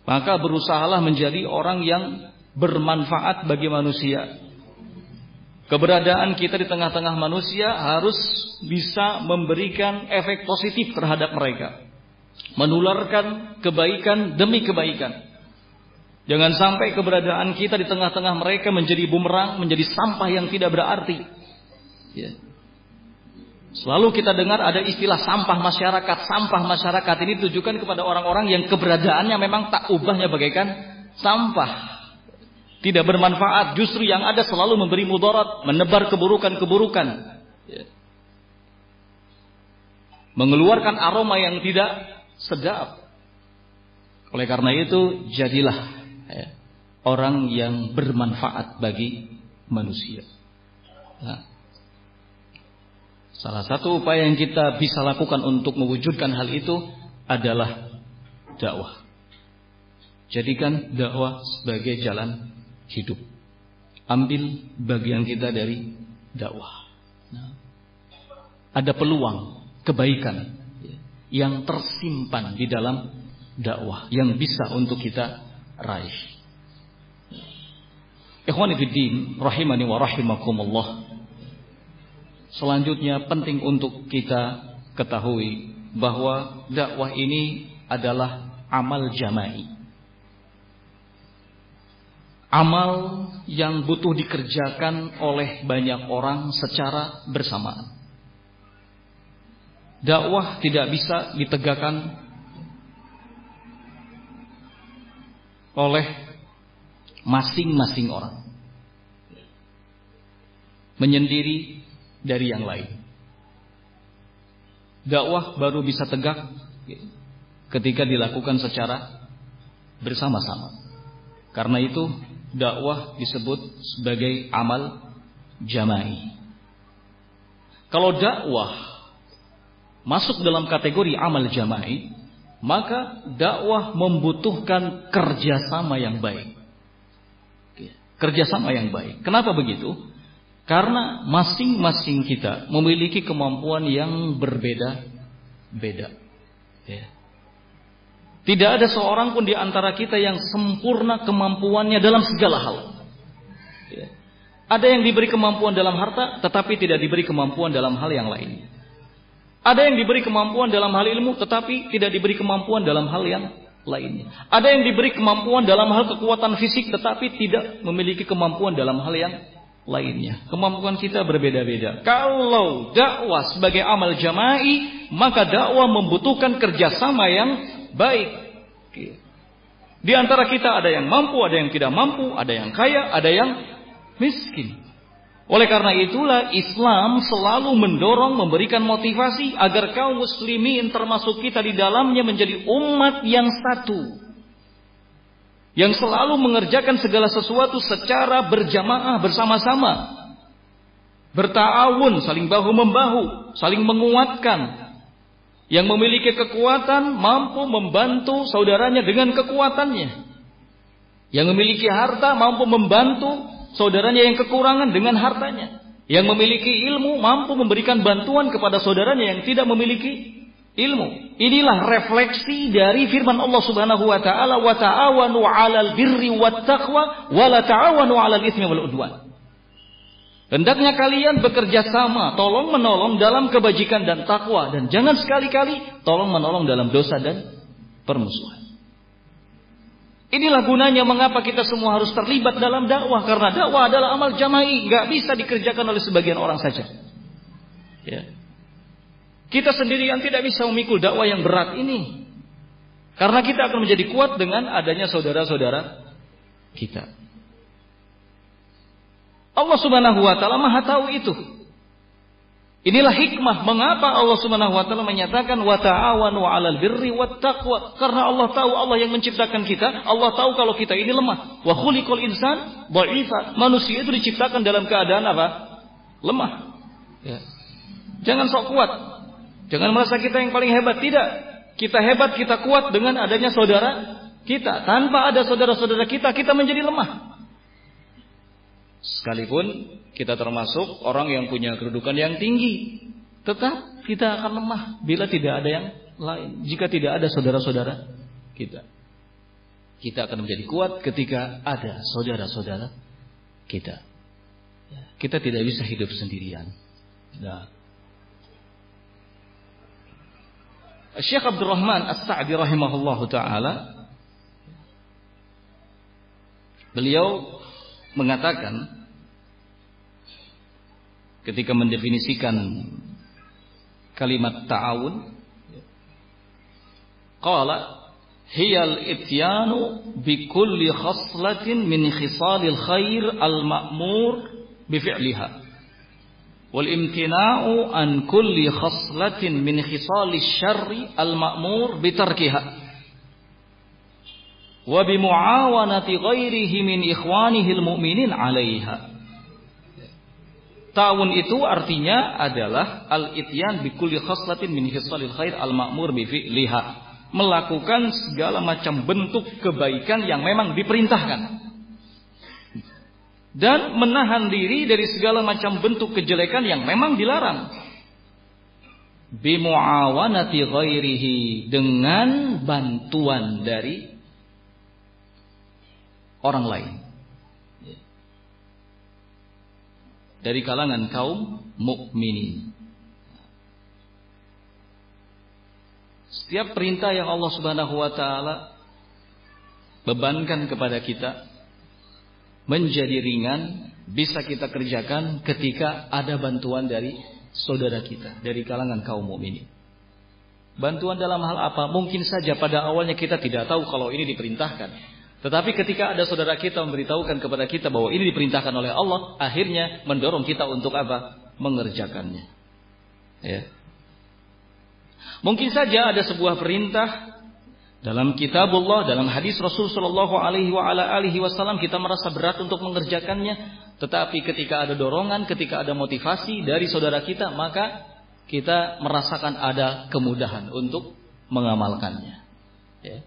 maka berusahalah menjadi orang yang bermanfaat bagi manusia. Keberadaan kita di tengah-tengah manusia harus bisa memberikan efek positif terhadap mereka. Menularkan kebaikan demi kebaikan. Jangan sampai keberadaan kita di tengah-tengah mereka menjadi bumerang, menjadi sampah yang tidak berarti. Ya. Selalu kita dengar ada istilah sampah masyarakat. Sampah masyarakat ini ditujukan kepada orang-orang yang keberadaannya memang tak ubahnya bagaikan sampah. Tidak bermanfaat, justru yang ada selalu memberi mudarat, menebar keburukan-keburukan. Ya. Mengeluarkan aroma yang tidak sedap. Oleh karena itu, jadilah orang yang bermanfaat bagi manusia. Nah, Salah satu upaya yang kita bisa lakukan untuk mewujudkan hal itu adalah dakwah. Jadikan dakwah sebagai jalan hidup. Ambil bagian kita dari dakwah. Nah, ada peluang kebaikan yang tersimpan di dalam dakwah yang bisa untuk kita raih. Ikhwani fiddin rahimani wa rahimakumullah. Selanjutnya penting untuk kita ketahui bahwa dakwah ini adalah amal jama'i. Amal yang butuh dikerjakan oleh banyak orang secara bersamaan. Dakwah tidak bisa ditegakkan oleh masing-masing orang. Menyendiri dari yang lain. Dakwah baru bisa tegak ketika dilakukan secara bersama-sama. Karena itu dakwah disebut sebagai amal jama'i. Kalau dakwah masuk dalam kategori amal jama'i, maka dakwah membutuhkan kerjasama yang baik. Kerjasama yang baik. Kenapa begitu? Karena masing-masing kita memiliki kemampuan yang berbeda-beda. Ya. Tidak ada seorang pun di antara kita yang sempurna kemampuannya dalam segala hal. Ya. Ada yang diberi kemampuan dalam harta, tetapi tidak diberi kemampuan dalam hal yang lain. Ada yang diberi kemampuan dalam hal ilmu, tetapi tidak diberi kemampuan dalam hal yang lainnya. Ada yang diberi kemampuan dalam hal kekuatan fisik, tetapi tidak memiliki kemampuan dalam hal yang lainnya. Kemampuan kita berbeda-beda. Kalau dakwah sebagai amal jama'i, maka dakwah membutuhkan kerjasama yang baik. Di antara kita ada yang mampu, ada yang tidak mampu, ada yang kaya, ada yang miskin. Oleh karena itulah Islam selalu mendorong memberikan motivasi agar kaum muslimin termasuk kita di dalamnya menjadi umat yang satu yang selalu mengerjakan segala sesuatu secara berjamaah bersama-sama. Bertawun, saling bahu membahu, saling menguatkan. Yang memiliki kekuatan mampu membantu saudaranya dengan kekuatannya. Yang memiliki harta mampu membantu saudaranya yang kekurangan dengan hartanya. Yang memiliki ilmu mampu memberikan bantuan kepada saudaranya yang tidak memiliki ilmu. Inilah refleksi dari firman Allah Subhanahu wa taala wa ta'awanu 'alal birri wat taqwa wa la ta'awanu 'alal itsmi wal udwan. Hendaknya kalian bekerja sama, tolong menolong dalam kebajikan dan takwa dan jangan sekali-kali tolong menolong dalam dosa dan permusuhan. Inilah gunanya mengapa kita semua harus terlibat dalam dakwah karena dakwah adalah amal jama'i, nggak bisa dikerjakan oleh sebagian orang saja. Ya. Kita sendirian tidak bisa memikul dakwah yang berat ini. Karena kita akan menjadi kuat dengan adanya saudara-saudara kita. Allah Subhanahu wa taala Maha tahu itu. Inilah hikmah mengapa Allah Subhanahu wa taala menyatakan wa ta'awanu 'alal birri wat taqwa karena Allah tahu Allah yang menciptakan kita, Allah tahu kalau kita ini lemah. Wa khuliqal insan dha'ifa. Manusia itu diciptakan dalam keadaan apa? Lemah. Ya. Jangan sok kuat. Jangan merasa kita yang paling hebat. Tidak. Kita hebat, kita kuat dengan adanya saudara kita. Tanpa ada saudara-saudara kita, kita menjadi lemah. Sekalipun kita termasuk orang yang punya kedudukan yang tinggi. Tetap kita akan lemah bila tidak ada yang lain. Jika tidak ada saudara-saudara kita. Kita akan menjadi kuat ketika ada saudara-saudara kita. Kita tidak bisa hidup sendirian. Nah. Syekh Abdurrahman As-Sa'di rahimahullahu taala beliau mengatakan ketika mendefinisikan kalimat ta'awun qala hiyal ityanu bi kulli khaslatin min khisalil khair al ma'mur Walimtina'u an kulli khaslatin min khisali syarri al ma'mur bitarkiha wa bi ghairihi min ikhwanihi al mu'minin 'alaiha Ta'awun itu artinya adalah al-ityan bi kulli khaslatin min khisali khair al-ma'mur bi fi'liha. Melakukan segala macam bentuk kebaikan yang memang diperintahkan dan menahan diri dari segala macam bentuk kejelekan yang memang dilarang. Bimuawanati ghairihi dengan bantuan dari orang lain. Dari kalangan kaum mukminin. Setiap perintah yang Allah Subhanahu wa taala bebankan kepada kita menjadi ringan bisa kita kerjakan ketika ada bantuan dari saudara kita dari kalangan kaum mukminin. Bantuan dalam hal apa? Mungkin saja pada awalnya kita tidak tahu kalau ini diperintahkan. Tetapi ketika ada saudara kita memberitahukan kepada kita bahwa ini diperintahkan oleh Allah, akhirnya mendorong kita untuk apa? Mengerjakannya. Ya. Mungkin saja ada sebuah perintah dalam kitabullah, dalam hadis Rasul Shallallahu Alaihi Wasallam kita merasa berat untuk mengerjakannya, tetapi ketika ada dorongan, ketika ada motivasi dari saudara kita, maka kita merasakan ada kemudahan untuk mengamalkannya. Ya.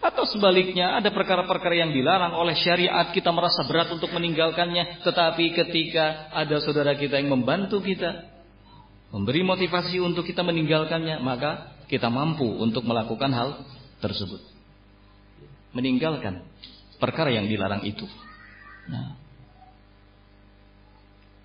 Atau sebaliknya ada perkara-perkara yang dilarang oleh syariat kita merasa berat untuk meninggalkannya, tetapi ketika ada saudara kita yang membantu kita, memberi motivasi untuk kita meninggalkannya, maka kita mampu untuk melakukan hal tersebut. Meninggalkan perkara yang dilarang itu. Nah.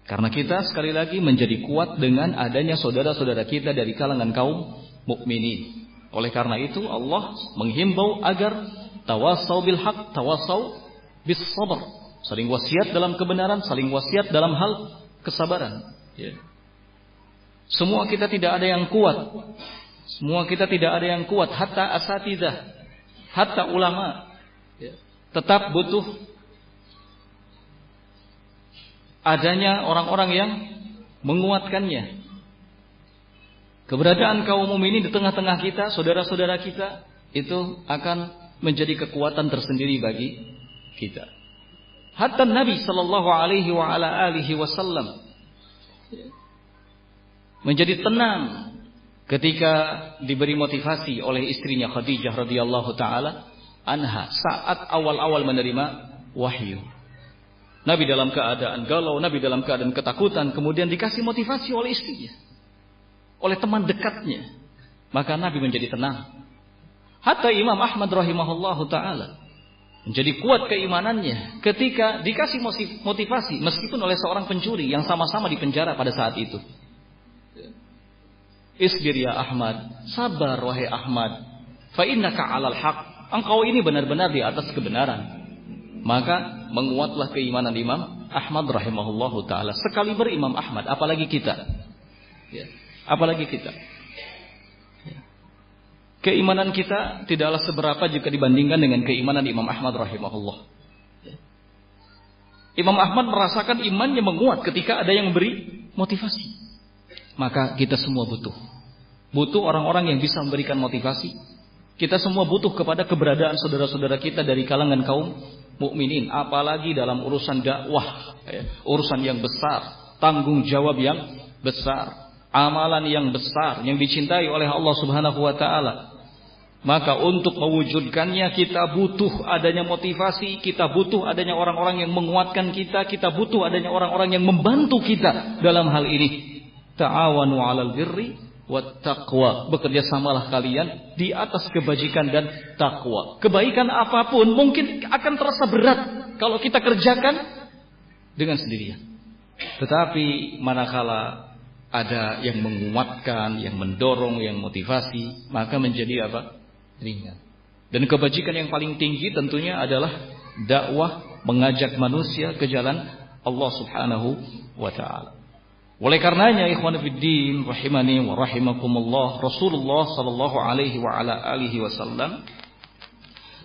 Karena kita sekali lagi menjadi kuat dengan adanya saudara-saudara kita dari kalangan kaum mukminin. Oleh karena itu Allah menghimbau agar tawasau bil haq, tawasau bis sabar. Saling wasiat dalam kebenaran, saling wasiat dalam hal kesabaran. Ya. Semua kita tidak ada yang kuat semua kita tidak ada yang kuat, hatta asatidah, hatta ulama. Ya. Tetap butuh adanya orang-orang yang menguatkannya. Keberadaan kaum ini di tengah-tengah kita, saudara-saudara kita, itu akan menjadi kekuatan tersendiri bagi kita. Hatta Nabi Shallallahu Alaihi Wasallam menjadi tenang ketika diberi motivasi oleh istrinya Khadijah radhiyallahu taala anha saat awal-awal menerima wahyu. Nabi dalam keadaan galau, Nabi dalam keadaan ketakutan, kemudian dikasih motivasi oleh istrinya, oleh teman dekatnya. Maka Nabi menjadi tenang. Hatta Imam Ahmad rahimahullahu taala menjadi kuat keimanannya ketika dikasih motivasi meskipun oleh seorang pencuri yang sama-sama di penjara pada saat itu. Isbir ya Ahmad, sabar wahai Ahmad. Fa innaka 'alal haq. Engkau ini benar-benar di atas kebenaran. Maka menguatlah keimanan Imam Ahmad rahimahullahu taala. Sekali berimam Ahmad, apalagi kita. Ya. Apalagi kita. Ya. Keimanan kita tidaklah seberapa jika dibandingkan dengan keimanan Imam Ahmad rahimahullah. Ya. Imam Ahmad merasakan imannya menguat ketika ada yang memberi motivasi maka kita semua butuh. Butuh orang-orang yang bisa memberikan motivasi. Kita semua butuh kepada keberadaan saudara-saudara kita dari kalangan kaum mukminin, apalagi dalam urusan dakwah, ya, urusan yang besar, tanggung jawab yang besar, amalan yang besar yang dicintai oleh Allah Subhanahu wa taala. Maka untuk mewujudkannya kita butuh adanya motivasi, kita butuh adanya orang-orang yang menguatkan kita, kita butuh adanya orang-orang yang membantu kita dalam hal ini ta'awanu 'alal birri wat taqwa. Bekerja samalah kalian di atas kebajikan dan takwa. Kebaikan apa pun mungkin akan terasa berat kalau kita kerjakan dengan sendirinya. Tetapi manakala ada yang menguatkan, yang mendorong, yang motivasi, maka menjadi apa? Ringan. Dan kebajikan yang paling tinggi tentunya adalah dakwah mengajak manusia ke jalan Allah Subhanahu wa taala. Oleh karenanya ikhwan fillah rahimani wa rahimakumullah Rasulullah sallallahu alaihi wa ala alihi wasallam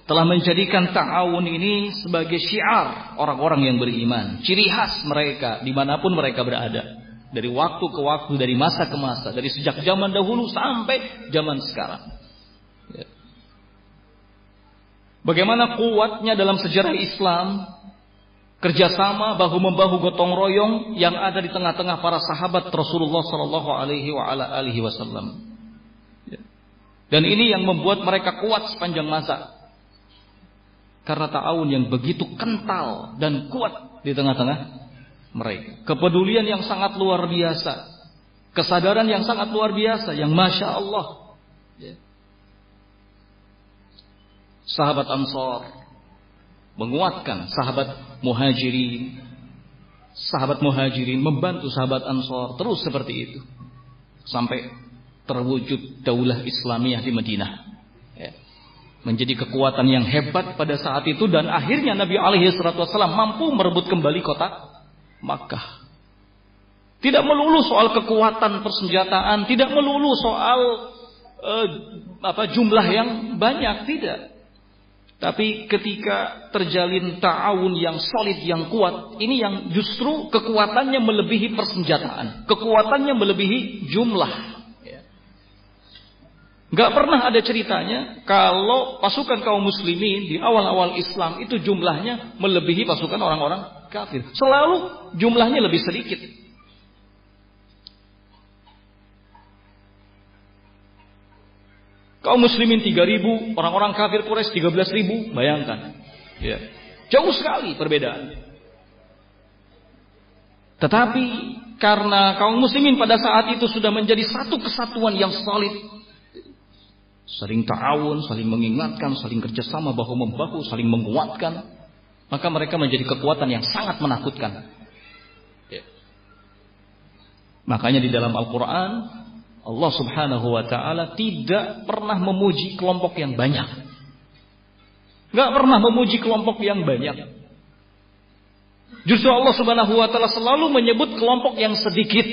telah menjadikan ta'awun ini sebagai syiar orang-orang yang beriman, ciri khas mereka di mana pun mereka berada. Dari waktu ke waktu, dari masa ke masa, dari sejak zaman dahulu sampai zaman sekarang. Ya. Bagaimana kuatnya dalam sejarah Islam kerjasama bahu membahu gotong royong yang ada di tengah-tengah para sahabat Rasulullah Shallallahu Alaihi Wasallam. Ya. Dan ini yang membuat mereka kuat sepanjang masa karena ta'awun yang begitu kental dan kuat di tengah-tengah mereka. Kepedulian yang sangat luar biasa. Kesadaran yang sangat luar biasa. Yang Masya Allah. Ya. Sahabat Ansor. Menguatkan sahabat muhajirin. Sahabat muhajirin membantu sahabat Ansor. Terus seperti itu. Sampai terwujud daulah Islamiyah di Madinah menjadi kekuatan yang hebat pada saat itu dan akhirnya Nabi alaihi wasallam mampu merebut kembali kota Makkah. Tidak melulu soal kekuatan persenjataan, tidak melulu soal uh, apa jumlah yang banyak, tidak. Tapi ketika terjalin ta'awun yang solid, yang kuat, ini yang justru kekuatannya melebihi persenjataan, kekuatannya melebihi jumlah. Gak pernah ada ceritanya kalau pasukan kaum muslimin di awal-awal Islam itu jumlahnya melebihi pasukan orang-orang kafir. Selalu jumlahnya lebih sedikit. Kaum muslimin 3000, orang-orang kafir Quraisy 13000, bayangkan. Ya. Jauh sekali perbedaan. Tetapi karena kaum muslimin pada saat itu sudah menjadi satu kesatuan yang solid, saling ta'awun, saling mengingatkan, saling kerjasama bahu membahu, saling menguatkan, maka mereka menjadi kekuatan yang sangat menakutkan. Ya. Makanya di dalam Al-Quran Allah Subhanahu Wa Taala tidak pernah memuji kelompok yang banyak, nggak pernah memuji kelompok yang banyak. Justru Allah Subhanahu Wa Taala selalu menyebut kelompok yang sedikit,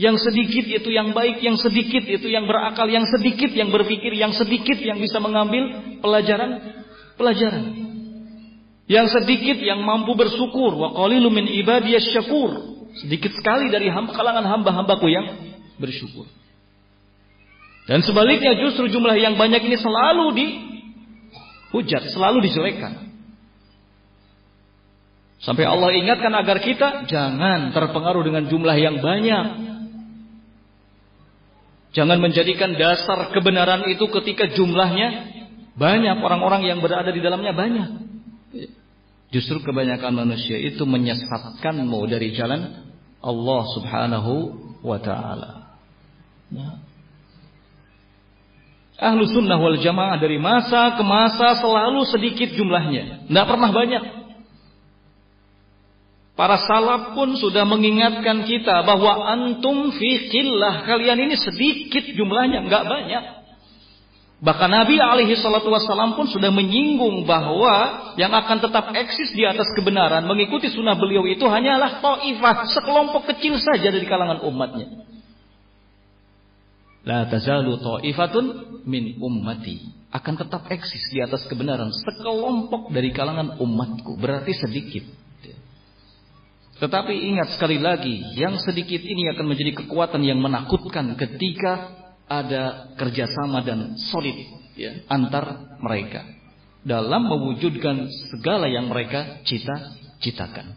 yang sedikit itu yang baik, yang sedikit itu yang berakal, yang sedikit yang berpikir, yang sedikit yang bisa mengambil pelajaran pelajaran. Yang sedikit yang mampu bersyukur, wa qalilu min syakur. Sedikit sekali dari kalangan hamba-hambaku yang bersyukur. Dan sebaliknya justru jumlah yang banyak ini selalu dihujat, selalu dijelekkan. Sampai Allah ingatkan agar kita jangan terpengaruh dengan jumlah yang banyak. Jangan menjadikan dasar kebenaran itu ketika jumlahnya banyak orang-orang yang berada di dalamnya banyak. Justru kebanyakan manusia itu menyesatkanmu dari jalan Allah Subhanahu wa taala. Ya. Ahlu sunnah wal jamaah dari masa ke masa selalu sedikit jumlahnya. Tidak pernah banyak. Para salaf pun sudah mengingatkan kita bahwa antum fi qillah. Kalian ini sedikit jumlahnya, enggak banyak. Bahkan Nabi alaihi salatu wassalam pun sudah menyinggung bahwa yang akan tetap eksis di atas kebenaran mengikuti sunnah beliau itu hanyalah ta'ifah, sekelompok kecil saja dari kalangan umatnya. La tazalu ta'ifatun min ummati. Akan tetap eksis di atas kebenaran sekelompok dari kalangan umatku. Berarti sedikit. Tetapi ingat sekali lagi, yang sedikit ini akan menjadi kekuatan yang menakutkan ketika ada kerjasama dan solid ya, antar mereka dalam mewujudkan segala yang mereka cita-citakan.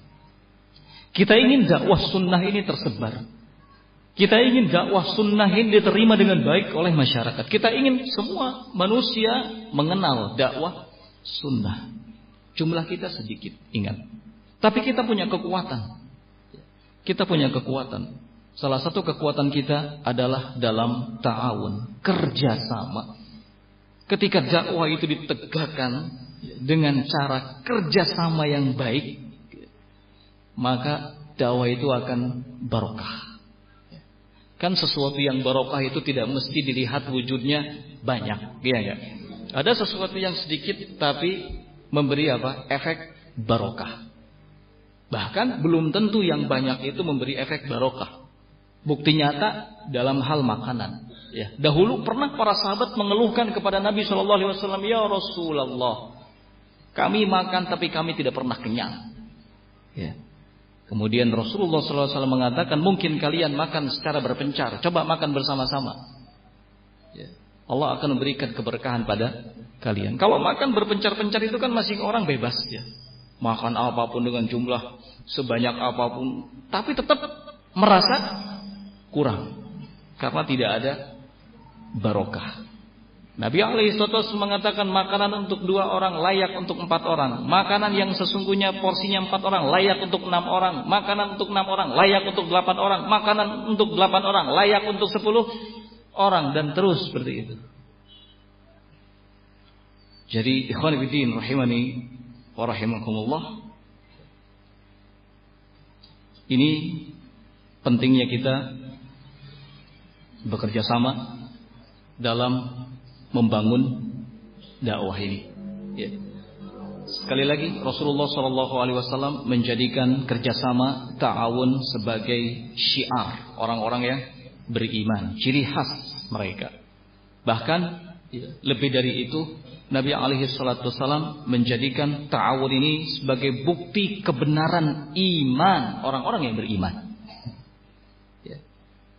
Kita ingin dakwah sunnah ini tersebar. Kita ingin dakwah sunnah ini diterima dengan baik oleh masyarakat. Kita ingin semua manusia mengenal dakwah sunnah. Jumlah kita sedikit, ingat. Tapi kita punya kekuatan. Kita punya kekuatan. Salah satu kekuatan kita adalah dalam ta'awun, kerjasama. Ketika dakwah itu ditegakkan dengan cara kerjasama yang baik, maka dakwah itu akan barokah. Kan sesuatu yang barokah itu tidak mesti dilihat wujudnya banyak, iya ya. Ada sesuatu yang sedikit tapi memberi apa? Efek barokah. Bahkan belum tentu yang banyak itu memberi efek barokah. Bukti nyata dalam hal makanan. Ya, dahulu pernah para sahabat mengeluhkan kepada Nabi Shallallahu Alaihi Wasallam, ya Rasulullah, kami makan tapi kami tidak pernah kenyang. Ya. Kemudian Rasulullah SAW mengatakan mungkin kalian makan secara berpencar. Coba makan bersama-sama. Ya. Allah akan memberikan keberkahan pada kalian. Kalau makan berpencar-pencar itu kan masih orang bebas ya. Makan apa pun dengan jumlah sebanyak apa pun. Tapi tetap merasa kurang. Karena tidak ada barokah. Nabi Alaihissalam mengatakan makanan untuk dua orang layak untuk empat orang. Makanan yang sesungguhnya porsinya empat orang layak untuk enam orang. Makanan untuk enam orang layak untuk delapan orang. Makanan untuk delapan orang layak untuk sepuluh orang dan terus seperti itu. Jadi ikhwan fillah rahimani wa rahimakumullah. Ini pentingnya kita bekerja sama dalam membangun dakwah ini. Ya. Sekali lagi Rasulullah Shallallahu Alaihi Wasallam menjadikan kerjasama ta'awun sebagai syiar orang-orang yang beriman, ciri khas mereka. Bahkan ya, lebih dari itu Nabi alaihi wasallam menjadikan ta'awun ini sebagai bukti kebenaran iman orang-orang yang beriman.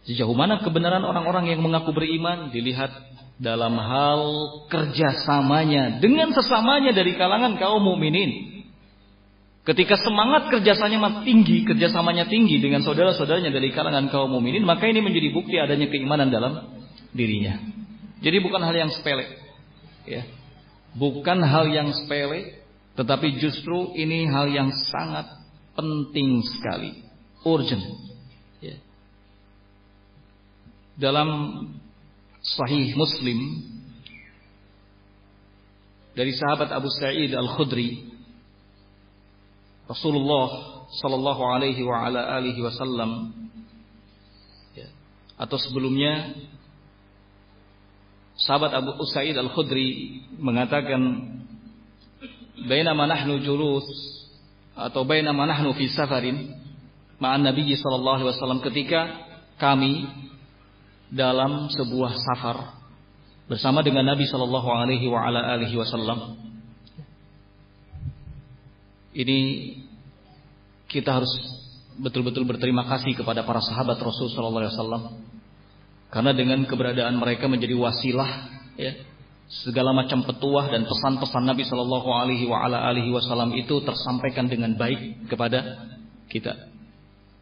Sejauh mana kebenaran orang-orang yang mengaku beriman dilihat dalam hal kerjasamanya dengan sesamanya dari kalangan kaum mukminin. Ketika semangat kerjasamanya tinggi, kerjasamanya tinggi dengan saudara-saudaranya dari kalangan kaum mukminin, maka ini menjadi bukti adanya keimanan dalam dirinya. Jadi bukan hal yang sepele, ya, bukan hal yang sepele, tetapi justru ini hal yang sangat penting sekali, urgent. Dalam Sahih Muslim dari sahabat Abu Sa'id Al-Khudri Rasulullah sallallahu alaihi wa ala alihi wasallam ya, atau sebelumnya sahabat Abu Sa'id Al-Khudri mengatakan bainama nahnu julus atau bainama nahnu fi safarin ma'an Nabi sallallahu alaihi wasallam ketika kami dalam sebuah safar bersama dengan Nabi Shallallahu Alaihi Wasallam. Ini kita harus betul-betul berterima kasih kepada para sahabat Rasul Shallallahu Alaihi Wasallam karena dengan keberadaan mereka menjadi wasilah ya segala macam petuah dan pesan-pesan Nabi Shallallahu Alaihi Wasallam itu tersampaikan dengan baik kepada kita.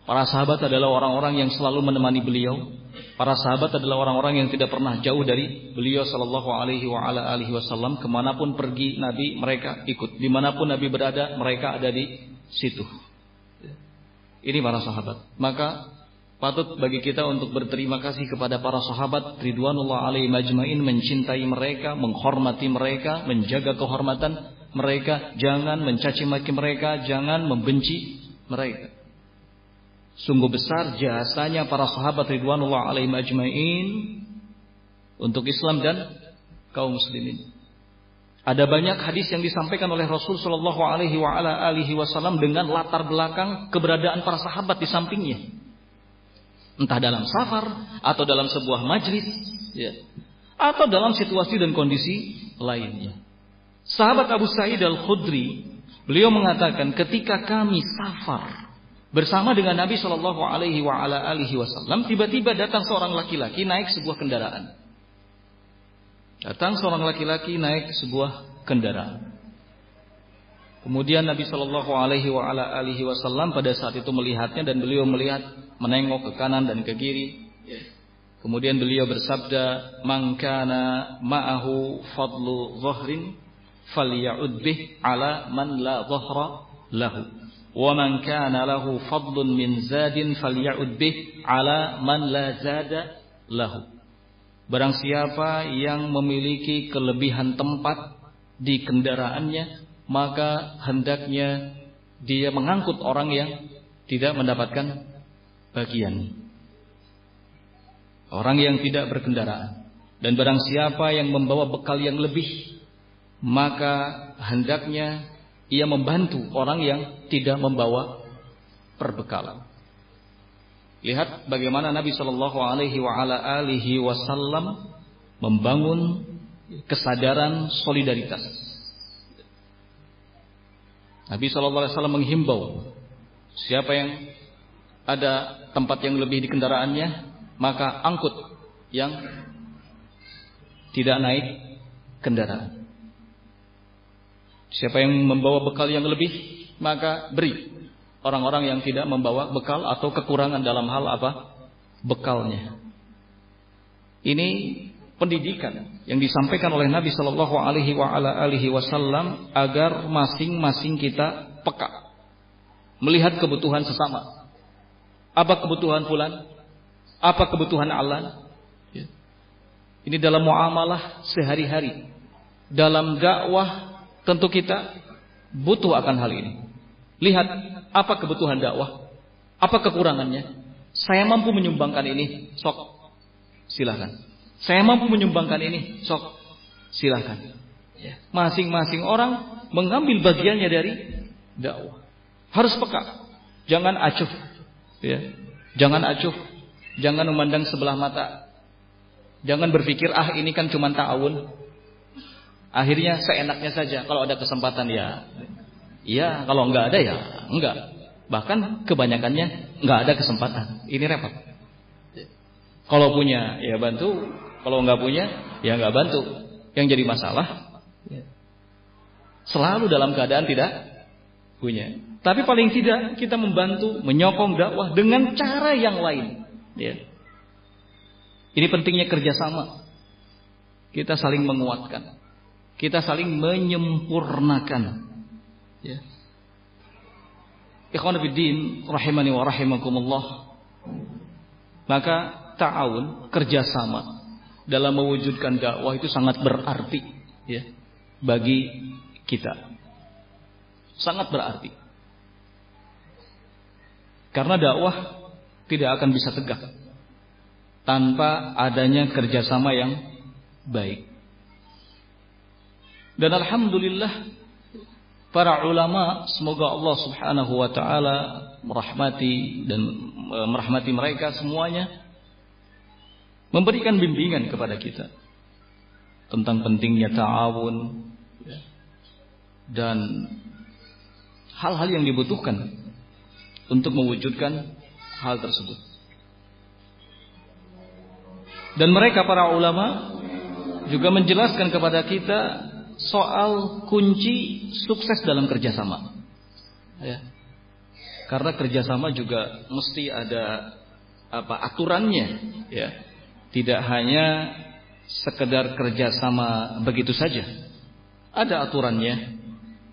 Para sahabat adalah orang-orang yang selalu menemani beliau. Para sahabat adalah orang-orang yang tidak pernah jauh dari beliau Shallallahu Alaihi Wasallam. Ke mana pun pergi Nabi mereka ikut. Di mana pun Nabi berada mereka ada di situ. Ini para sahabat. Maka patut bagi kita untuk berterima kasih kepada para sahabat Ridwanullah alaihi majmain mencintai mereka, menghormati mereka, menjaga kehormatan mereka, jangan mencaci maki mereka, jangan membenci mereka. Sungguh besar jasanya para sahabat Ridwanullah alaihim ajmain untuk Islam dan kaum muslimin. Ada banyak hadis yang disampaikan oleh Rasul Shallallahu Alaihi Wasallam dengan latar belakang keberadaan para sahabat di sampingnya, entah dalam safar atau dalam sebuah majlis, ya, atau dalam situasi dan kondisi lainnya. Sahabat Abu Sa'id al Khudri, beliau mengatakan, ketika kami safar bersama dengan Nabi Shallallahu Alaihi Wasallam tiba-tiba datang seorang laki-laki naik sebuah kendaraan. Datang seorang laki-laki naik sebuah kendaraan. Kemudian Nabi Shallallahu Alaihi Wasallam pada saat itu melihatnya dan beliau melihat menengok ke kanan dan ke kiri. Kemudian beliau bersabda, "Mangkana ma'ahu fadlu zahrin falya'ud bih ala man la zahra lahu." ومن كان له فضل من زاد فليعد به على من لا زاد له Barang siapa yang memiliki kelebihan tempat di kendaraannya, maka hendaknya dia mengangkut orang yang tidak mendapatkan bagian. Orang yang tidak berkendaraan dan barang siapa yang membawa bekal yang lebih maka hendaknya ia membantu orang yang tidak membawa perbekalan. Lihat bagaimana Nabi Shallallahu Alaihi Wasallam membangun kesadaran solidaritas. Nabi Shallallahu Alaihi Wasallam menghimbau siapa yang ada tempat yang lebih di kendaraannya maka angkut yang tidak naik kendaraan. Siapa yang membawa bekal yang lebih maka beri orang-orang yang tidak membawa bekal atau kekurangan dalam hal apa? Bekalnya. Ini pendidikan yang disampaikan oleh Nabi Shallallahu Alaihi Wasallam agar masing-masing kita peka melihat kebutuhan sesama. Apa kebutuhan fulan? Apa kebutuhan Allah? Ya. Ini dalam muamalah sehari-hari. Dalam dakwah tentu kita butuh akan hal ini. Lihat apa kebutuhan dakwah? Apa kekurangannya? Saya mampu menyumbangkan ini, sok. Silahkan. Saya mampu menyumbangkan ini, sok. Silahkan. Ya. Masing-masing orang mengambil bagiannya dari dakwah. Harus peka. Jangan acuh. Ya. Jangan acuh. Jangan memandang sebelah mata. Jangan berpikir, ah ini kan cuma ta'awun. Akhirnya seenaknya saja. Kalau ada kesempatan ya Iya, kalau enggak ada ya enggak. Bahkan kebanyakannya enggak ada kesempatan. Ini repot. Kalau punya ya bantu, kalau enggak punya ya enggak bantu. Yang jadi masalah selalu dalam keadaan tidak punya. Tapi paling tidak kita membantu menyokong dakwah dengan cara yang lain. Ya. Ini pentingnya kerjasama. Kita saling menguatkan. Kita saling menyempurnakan Ya. Ikhwan Fiddin rahimani wa rahimakumullah. Maka ta'awun kerjasama dalam mewujudkan dakwah itu sangat berarti ya bagi kita. Sangat berarti. Karena dakwah tidak akan bisa tegak tanpa adanya kerjasama yang baik. Dan alhamdulillah para ulama semoga Allah Subhanahu wa taala merahmati dan e, merahmati mereka semuanya memberikan bimbingan kepada kita tentang pentingnya ta'awun dan hal-hal yang dibutuhkan untuk mewujudkan hal tersebut. Dan mereka para ulama juga menjelaskan kepada kita soal kunci sukses dalam kerjasama. Ya. Karena kerjasama juga mesti ada apa aturannya, ya. Tidak hanya sekedar kerjasama begitu saja. Ada aturannya.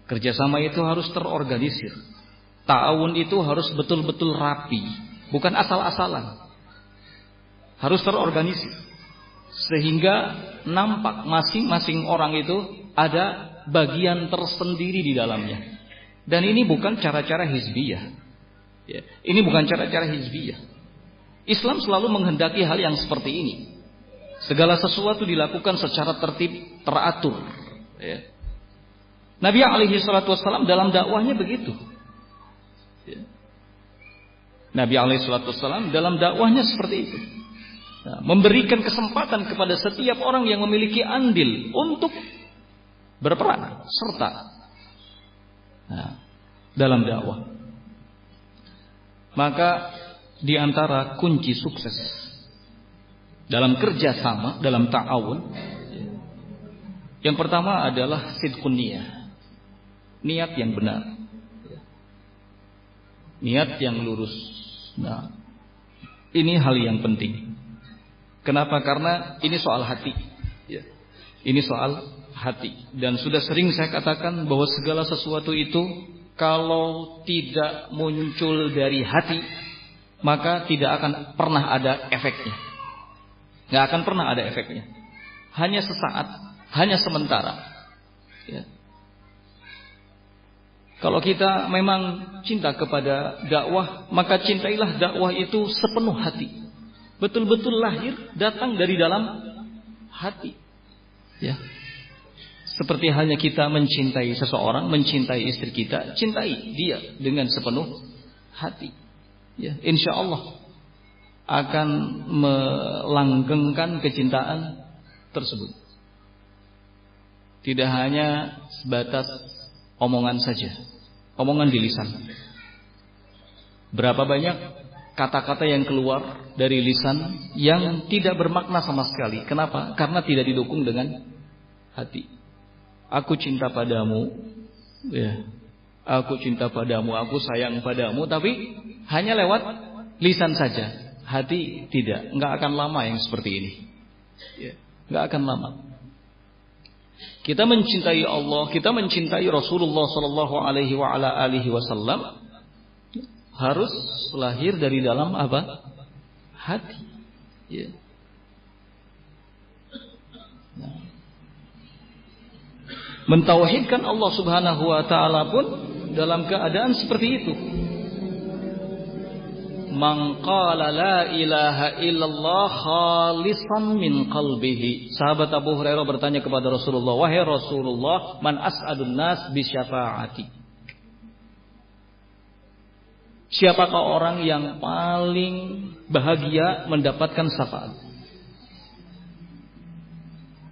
Kerjasama itu harus terorganisir. Ta'awun itu harus betul-betul rapi, bukan asal-asalan. Harus terorganisir. Sehingga nampak masing-masing orang itu ada bagian tersendiri di dalamnya. Dan ini bukan cara-cara hizbiyah. Ya, ini bukan cara-cara hizbiyah. Islam selalu menghendaki hal yang seperti ini. Segala sesuatu dilakukan secara tertib, teratur. Ya. Nabi alaihi salatu wassalam dalam dakwahnya begitu. Ya. Nabi alaihi salatu wassalam dalam dakwahnya seperti itu. Nah, memberikan kesempatan kepada setiap orang yang memiliki andil untuk berperan serta nah, dalam dakwah. Maka di antara kunci sukses dalam kerjasama, dalam ta'awun, yang pertama adalah sidqun niat yang benar, niat yang lurus. Nah, ini hal yang penting. Kenapa? Karena ini soal hati. Ya. Ini soal hati. Dan sudah sering saya katakan bahwa segala sesuatu itu kalau tidak muncul dari hati, maka tidak akan pernah ada efeknya. Nggak akan pernah ada efeknya. Hanya sesaat, hanya sementara. Ya. Kalau kita memang cinta kepada dakwah, maka cintailah dakwah itu sepenuh hati. Betul-betul lahir datang dari dalam hati. Ya. Seperti halnya kita mencintai seseorang, mencintai istri kita, cintai dia dengan sepenuh hati. Ya, insya Allah akan melanggengkan kecintaan tersebut. Tidak hanya sebatas omongan saja, omongan di lisan. Berapa banyak kata-kata yang keluar dari lisan yang tidak bermakna sama sekali. Kenapa? Karena tidak didukung dengan hati. Aku cinta padamu, ya. Aku cinta padamu, aku sayang padamu, tapi hanya lewat lisan saja. Hati tidak, nggak akan lama yang seperti ini. Ya, nggak akan lama. Kita mencintai Allah, kita mencintai Rasulullah Sallallahu Alaihi Wasallam harus lahir dari dalam apa? Hati. Ya. Nah. Mentauhidkan Allah Subhanahu Wa Taala pun dalam keadaan seperti itu man qala la ilaha illallah khalisan min qalbihi. Sahabat Abu Hurairah bertanya kepada Rasulullah, "Wahai Rasulullah, man as'adun nas bi syafaati?" Siapakah orang yang paling bahagia mendapatkan syafaat?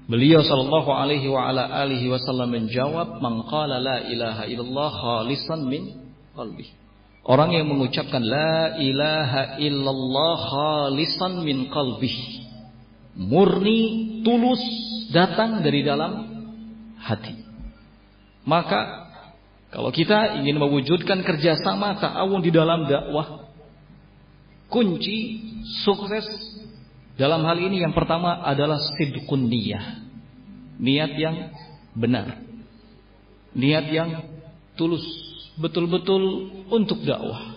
Beliau sallallahu alaihi wa ala alihi wasallam menjawab, "Man qala la ilaha illallah khalisan min qalbihi." Orang yang mengucapkan la ilaha illallah khalisan min qalbih. Murni, tulus, datang dari dalam hati. Maka kalau kita ingin mewujudkan kerjasama ta'awun di dalam dakwah, kunci sukses dalam hal ini yang pertama adalah sidqun niyah. Niat yang benar. Niat yang tulus betul-betul untuk dakwah.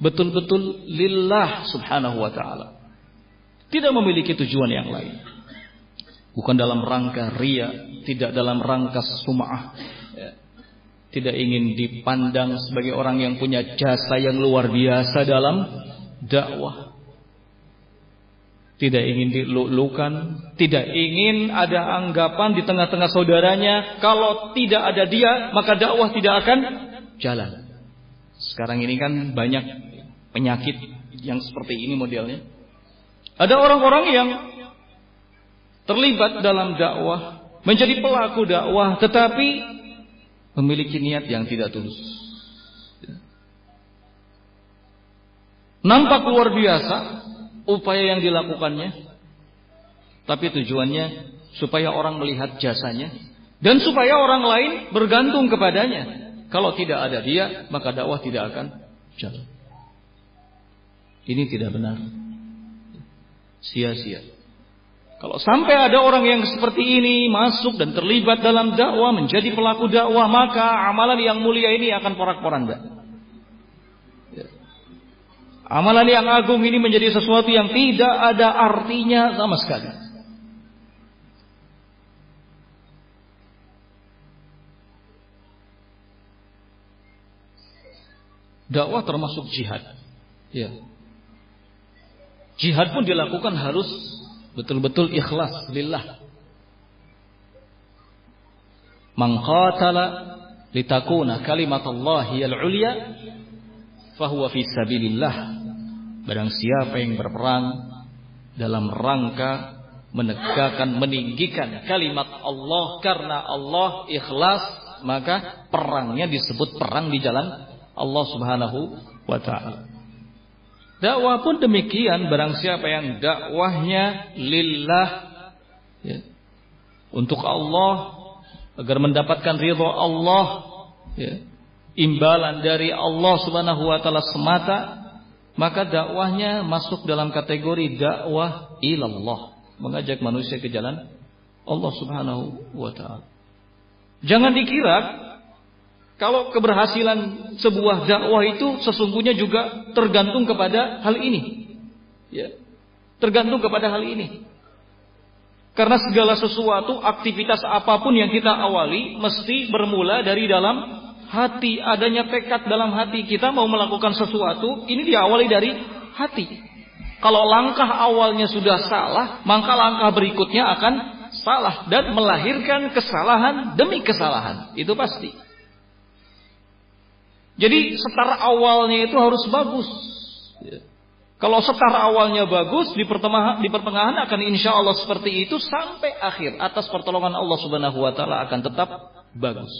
Betul-betul lillah subhanahu wa ta'ala. Tidak memiliki tujuan yang lain. Bukan dalam rangka ria, tidak dalam rangka sum'ah. Tidak ingin dipandang sebagai orang yang punya jasa yang luar biasa dalam dakwah. Tidak ingin dilulukan, tidak ingin ada anggapan di tengah-tengah saudaranya, kalau tidak ada dia, maka dakwah tidak akan jalan. Sekarang ini kan banyak penyakit yang seperti ini modelnya. Ada orang-orang yang terlibat dalam dakwah, menjadi pelaku dakwah, tetapi memiliki niat yang tidak tulus. Nampak luar biasa upaya yang dilakukannya, tapi tujuannya supaya orang melihat jasanya dan supaya orang lain bergantung kepadanya. Kalau tidak ada dia, maka dakwah tidak akan jalan. Ini tidak benar. Sia-sia. Kalau sampai ada orang yang seperti ini masuk dan terlibat dalam dakwah, menjadi pelaku dakwah, maka amalan yang mulia ini akan porak-poranda. Ya. Amalan yang agung ini menjadi sesuatu yang tidak ada artinya sama sekali. Dakwah termasuk jihad. Ya. Jihad pun dilakukan harus betul-betul ikhlas lillah. Man qatala litakuna kalimatullahi al-ulya fahuwa fi sabilillah. Barang siapa yang berperang dalam rangka menegakkan meninggikan kalimat Allah karena Allah ikhlas maka perangnya disebut perang di jalan Allah Subhanahu wa taala. Dakwah pun demikian barang siapa yang dakwahnya lillah ya, untuk Allah agar mendapatkan ridho Allah ya, imbalan dari Allah Subhanahu wa taala semata maka dakwahnya masuk dalam kategori dakwah ilallah mengajak manusia ke jalan Allah Subhanahu wa taala. Jangan dikira kalau keberhasilan sebuah dakwah itu sesungguhnya juga tergantung kepada hal ini. Ya. Tergantung kepada hal ini. Karena segala sesuatu, aktivitas apa pun yang kita awali mesti bermula dari dalam hati, adanya tekad dalam hati kita mau melakukan sesuatu, ini diawali dari hati. Kalau langkah awalnya sudah salah, maka langkah berikutnya akan salah dan melahirkan kesalahan demi kesalahan. Itu pasti. Jadi setar awalnya itu harus bagus. Ya. Kalau setar awalnya bagus, di pertengahan, di pertengahan akan insya Allah seperti itu sampai akhir atas pertolongan Allah Subhanahu Wa Taala akan tetap bagus.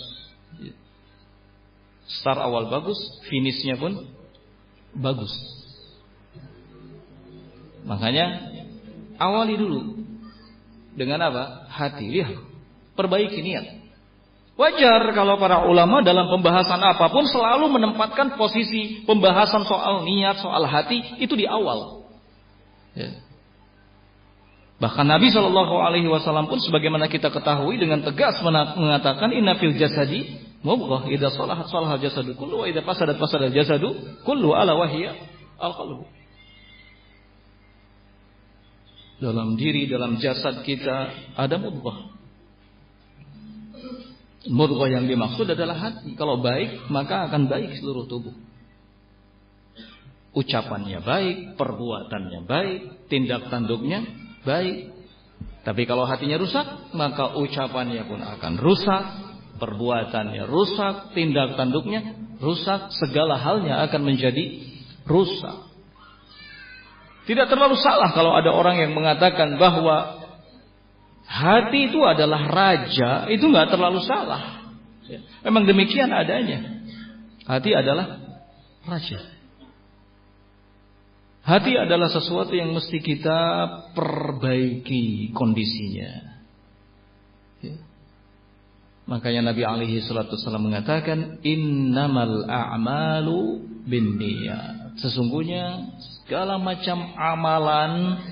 Setar awal bagus, finishnya pun bagus. Makanya awali dulu dengan apa? Hati. Lihat, perbaiki niat. Wajar kalau para ulama dalam pembahasan apa pun selalu menempatkan posisi pembahasan soal niat, soal hati itu di awal. Ya. Bahkan Nabi Shallallahu Alaihi Wasallam pun sebagaimana kita ketahui dengan tegas mengatakan inna fil jasadi mubghah idza salahat salahat jasadu kullu wa idza fasadat fasadat jasadu kullu ala wahya al qalbu. Dalam diri, dalam jasad kita ada mubghah. Murghah yang dimaksud adalah hati. Kalau baik, maka akan baik seluruh tubuh. Ucapannya baik, perbuatannya baik, tindak tanduknya baik. Tapi kalau hatinya rusak, maka ucapannya pun akan rusak, perbuatannya rusak, tindak tanduknya rusak, segala halnya akan menjadi rusak. Tidak terlalu salah kalau ada orang yang mengatakan bahwa hati itu adalah raja, itu nggak terlalu salah. Ya. Memang demikian adanya. Hati adalah raja. Hati adalah sesuatu yang mesti kita perbaiki kondisinya. Ya. Makanya Nabi alaihi salatu mengatakan innamal a'malu binniyat. Sesungguhnya segala macam amalan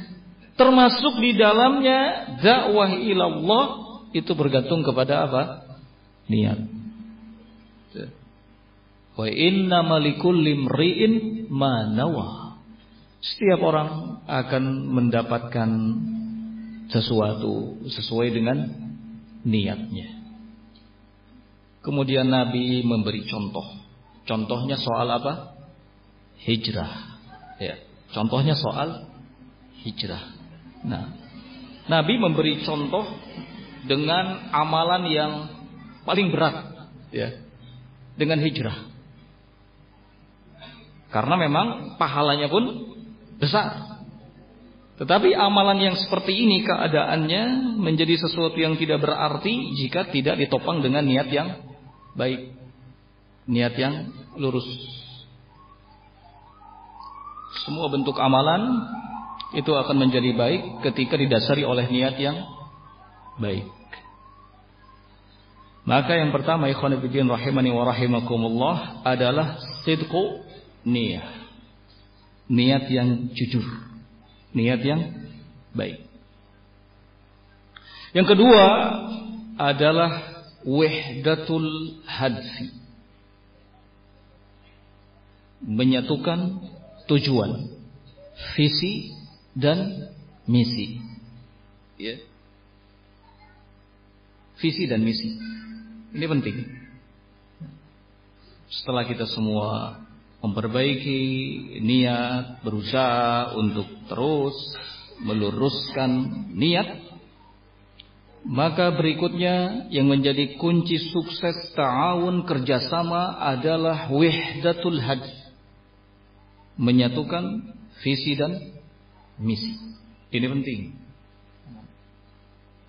Termasuk di dalamnya dakwah ilallah itu bergantung kepada apa? Niat. Wa inna malikul limri'in manawa. Setiap orang akan mendapatkan sesuatu sesuai dengan niatnya. Kemudian Nabi memberi contoh. Contohnya soal apa? Hijrah. Ya. Contohnya soal hijrah. Nah, Nabi memberi contoh dengan amalan yang paling berat, ya, dengan hijrah. Karena memang pahalanya pun besar. Tetapi amalan yang seperti ini keadaannya menjadi sesuatu yang tidak berarti jika tidak ditopang dengan niat yang baik. Niat yang lurus. Semua bentuk amalan itu akan menjadi baik ketika didasari oleh niat yang baik. Maka yang pertama ikhwan fillah rahimani wa rahimakumullah adalah sidqu niat. Niat yang jujur. Niat yang baik. Yang kedua adalah wahdatul hadfi. Menyatukan tujuan, visi dan misi. Ya. Visi dan misi. Ini penting. Setelah kita semua memperbaiki niat, berusaha untuk terus meluruskan niat, maka berikutnya yang menjadi kunci sukses ta'awun kerjasama adalah wihdatul had. Menyatukan visi dan misi. Ini penting.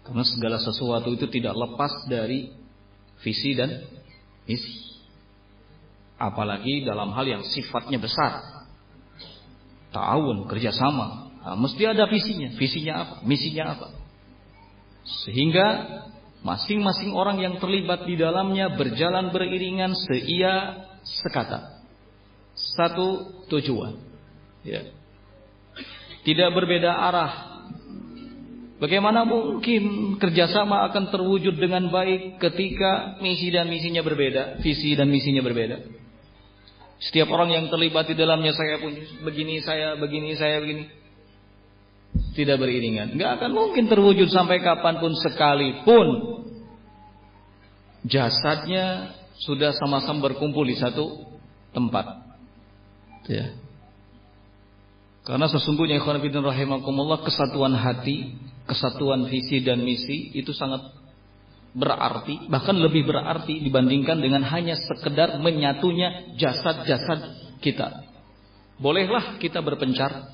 Karena segala sesuatu itu tidak lepas dari visi dan misi. Apalagi dalam hal yang sifatnya besar. Ta'awun, kerjasama. Nah, mesti ada visinya. Visinya apa? Misinya apa? Sehingga masing-masing orang yang terlibat di dalamnya berjalan beriringan seia sekata. Satu tujuan. Ya tidak berbeda arah. Bagaimana mungkin kerjasama akan terwujud dengan baik ketika misi dan misinya berbeda, visi dan misinya berbeda? Setiap orang yang terlibat di dalamnya saya pun begini, saya begini, saya begini. Tidak beriringan. Nggak akan mungkin terwujud sampai kapan pun sekalipun jasadnya sudah sama-sama berkumpul di satu tempat. Ya. Karena sesungguhnya ikhwan fillah rahimakumullah kesatuan hati, kesatuan visi dan misi itu sangat berarti, bahkan lebih berarti dibandingkan dengan hanya sekedar menyatunya jasad-jasad kita. Bolehlah kita berpencar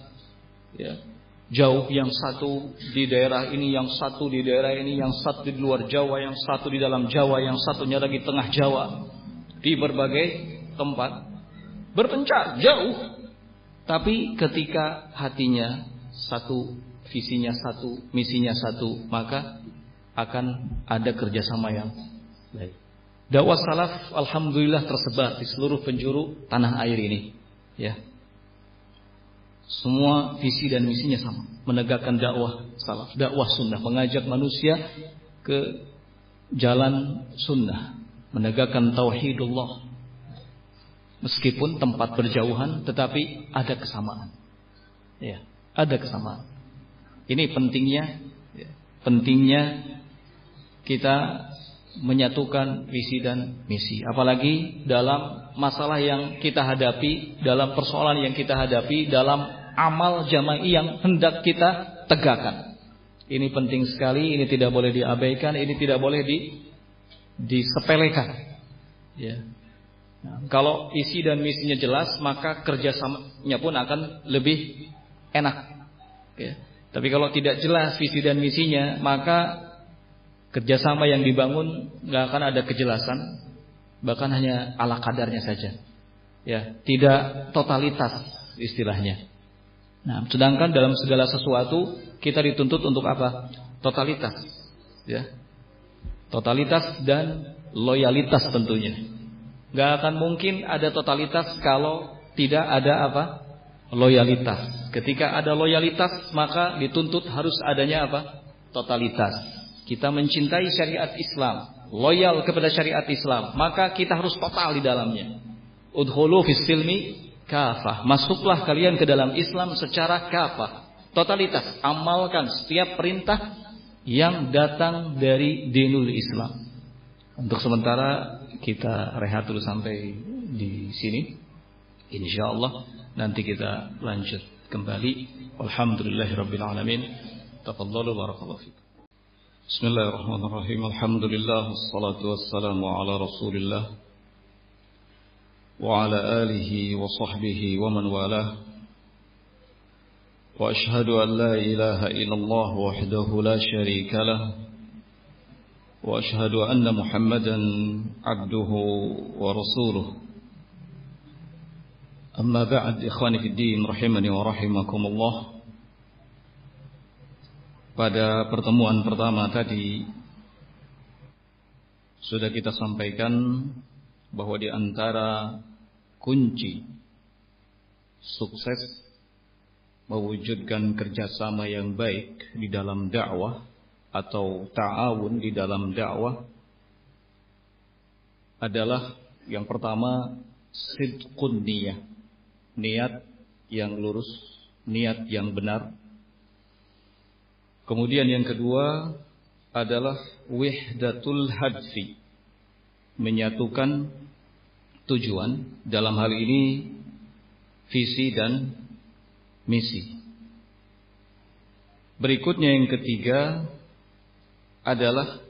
ya. Jauh yang satu di daerah ini, yang satu di daerah ini, yang satu di luar Jawa, yang satu di dalam Jawa, yang satunya lagi tengah Jawa. Di berbagai tempat. Berpencar jauh tapi ketika hatinya satu, visinya satu, misinya satu, maka akan ada kerjasama yang baik. Dakwah salaf alhamdulillah tersebar di seluruh penjuru tanah air ini. Ya. Semua visi dan misinya sama, menegakkan dakwah salaf, dakwah sunnah, mengajak manusia ke jalan sunnah, menegakkan tauhidullah, Meskipun tempat berjauhan tetapi ada kesamaan. Ya, ada kesamaan. Ini pentingnya ya, pentingnya kita menyatukan visi dan misi. Apalagi dalam masalah yang kita hadapi, dalam persoalan yang kita hadapi, dalam amal jama'i yang hendak kita tegakkan. Ini penting sekali, ini tidak boleh diabaikan, ini tidak boleh di disepelekan. Ya. Kalau isi dan misinya jelas, maka kerjasamanya pun akan lebih enak. Ya. Tapi kalau tidak jelas visi dan misinya, maka kerjasama yang dibangun nggak akan ada kejelasan, bahkan hanya ala kadarnya saja. Ya, tidak totalitas istilahnya. Nah, sedangkan dalam segala sesuatu kita dituntut untuk apa? Totalitas. Ya. Totalitas dan loyalitas tentunya. Gak akan mungkin ada totalitas kalau tidak ada apa? Loyalitas. Ketika ada loyalitas, maka dituntut harus adanya apa? Totalitas. Kita mencintai syariat Islam, loyal kepada syariat Islam, maka kita harus total di dalamnya. Udhulu fis silmi kafah. Masuklah kalian ke dalam Islam secara kafah. Totalitas, amalkan setiap perintah yang datang dari dinul Islam. Untuk sementara kita rehat dulu sampai di sini. Insya Allah nanti kita lanjut kembali. Alhamdulillahirrabbilalamin. Tafadzalu barakallahu fikum. Bismillahirrahmanirrahim. Alhamdulillah wassalatu wassalamu ala Rasulillah wa ala alihi wa sahbihi wa man walah. Wa ashhadu an la ilaha illallah wahdahu la syarika lah. واشهد ان محمدا عبده ورسوله اما بعد اخواني في الدين رحمني ورحمكم الله pada pertemuan pertama tadi sudah kita sampaikan bahwa di antara kunci sukses mewujudkan kerjasama yang baik di dalam dakwah atau ta'awun di dalam dakwah adalah yang pertama sidqun niyah. Niat yang lurus, niat yang benar. Kemudian yang kedua adalah wihdatul hadfi. Menyatukan tujuan dalam hal ini visi dan misi. Berikutnya yang ketiga adalah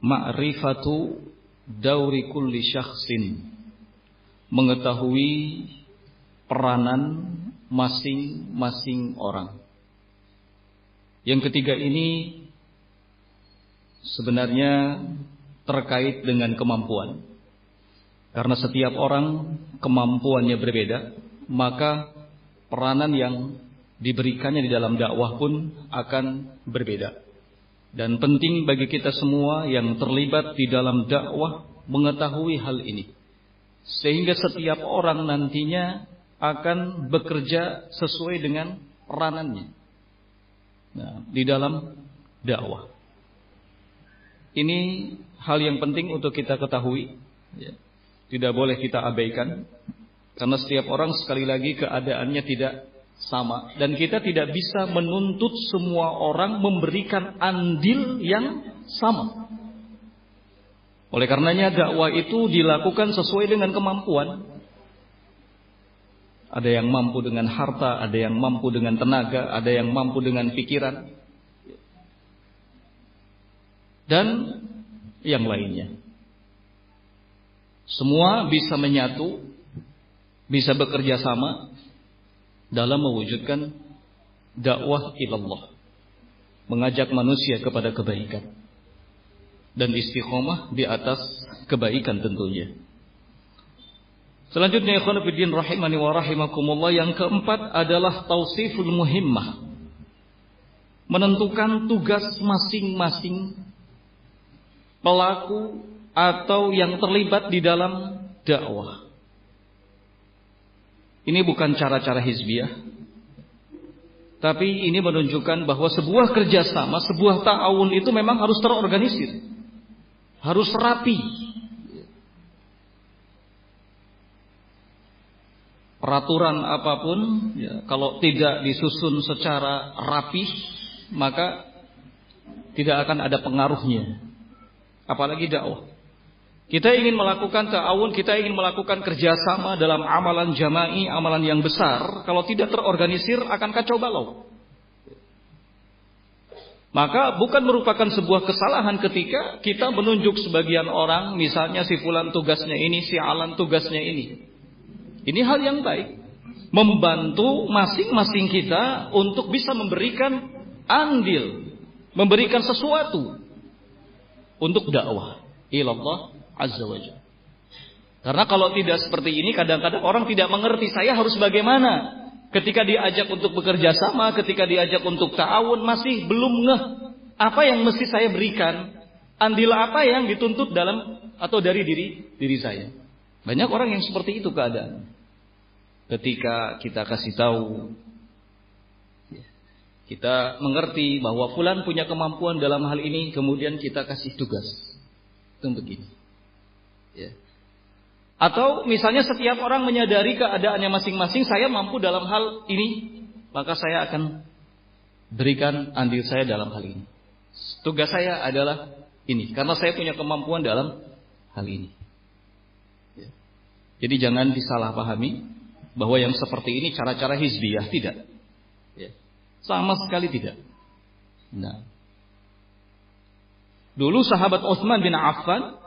ma'rifatu dauri kulli syakhsin mengetahui peranan masing-masing orang. Yang ketiga ini sebenarnya terkait dengan kemampuan. Karena setiap orang kemampuannya berbeda, maka peranan yang diberikannya di dalam dakwah pun akan berbeda. Dan penting bagi kita semua yang terlibat di dalam dakwah mengetahui hal ini. Sehingga setiap orang nantinya akan bekerja sesuai dengan peranannya. Nah, di dalam dakwah. Ini hal yang penting untuk kita ketahui. Ya. Tidak boleh kita abaikan. Karena setiap orang sekali lagi keadaannya tidak sama dan kita tidak bisa menuntut semua orang memberikan andil yang sama. Oleh karenanya dakwah itu dilakukan sesuai dengan kemampuan. Ada yang mampu dengan harta, ada yang mampu dengan tenaga, ada yang mampu dengan pikiran. Dan yang lainnya. Semua bisa menyatu, bisa bekerja sama dalam mewujudkan dakwah ilallah. Mengajak manusia kepada kebaikan. Dan istiqomah di atas kebaikan tentunya. Selanjutnya ikhwan fillah rahimani wa rahimakumullah yang keempat adalah tausiful muhimmah. Menentukan tugas masing-masing pelaku atau yang terlibat di dalam dakwah. Ini bukan cara-cara hizbiyah. Tapi ini menunjukkan bahwa sebuah kerjasama, sebuah ta'awun itu memang harus terorganisir. Harus rapi, peraturan apa pun ya, kalau tidak disusun secara rapi maka tidak akan ada pengaruhnya apalagi dakwah kita ingin melakukan ta'awun kita ingin melakukan kerjasama dalam amalan jama'i amalan yang besar. Kalau tidak terorganisir akan kacau balau maka bukan merupakan sebuah kesalahan ketika kita menunjuk sebagian orang misalnya si fulan tugasnya ini si alan tugasnya ini. Ini hal yang baik. Membantu masing-masing kita untuk bisa memberikan andil, memberikan sesuatu untuk dakwah. Ilallah azza wajalla. Karena kalau tidak seperti ini kadang-kadang orang tidak mengerti saya harus bagaimana. Ketika diajak untuk bekerja sama, ketika diajak untuk ta'awun masih belum ngeh apa yang mesti saya berikan, andil apa yang dituntut dalam atau dari diri diri saya. Banyak orang yang seperti itu keadaan. Ketika kita kasih tahu, kita mengerti bahwa fulan punya kemampuan dalam hal ini, kemudian kita kasih tugas. Itu begini. Ya. Atau misalnya setiap orang menyadari keadaannya masing-masing, saya mampu dalam hal ini, maka saya akan berikan andil saya dalam hal ini. Tugas saya adalah ini, karena saya punya kemampuan dalam hal ini. Jadi jangan disalahpahami bahwa yang seperti ini cara-cara hizbiyah tidak. Ya. Sama sekali tidak. Nah. Dulu sahabat Utsman bin Affan,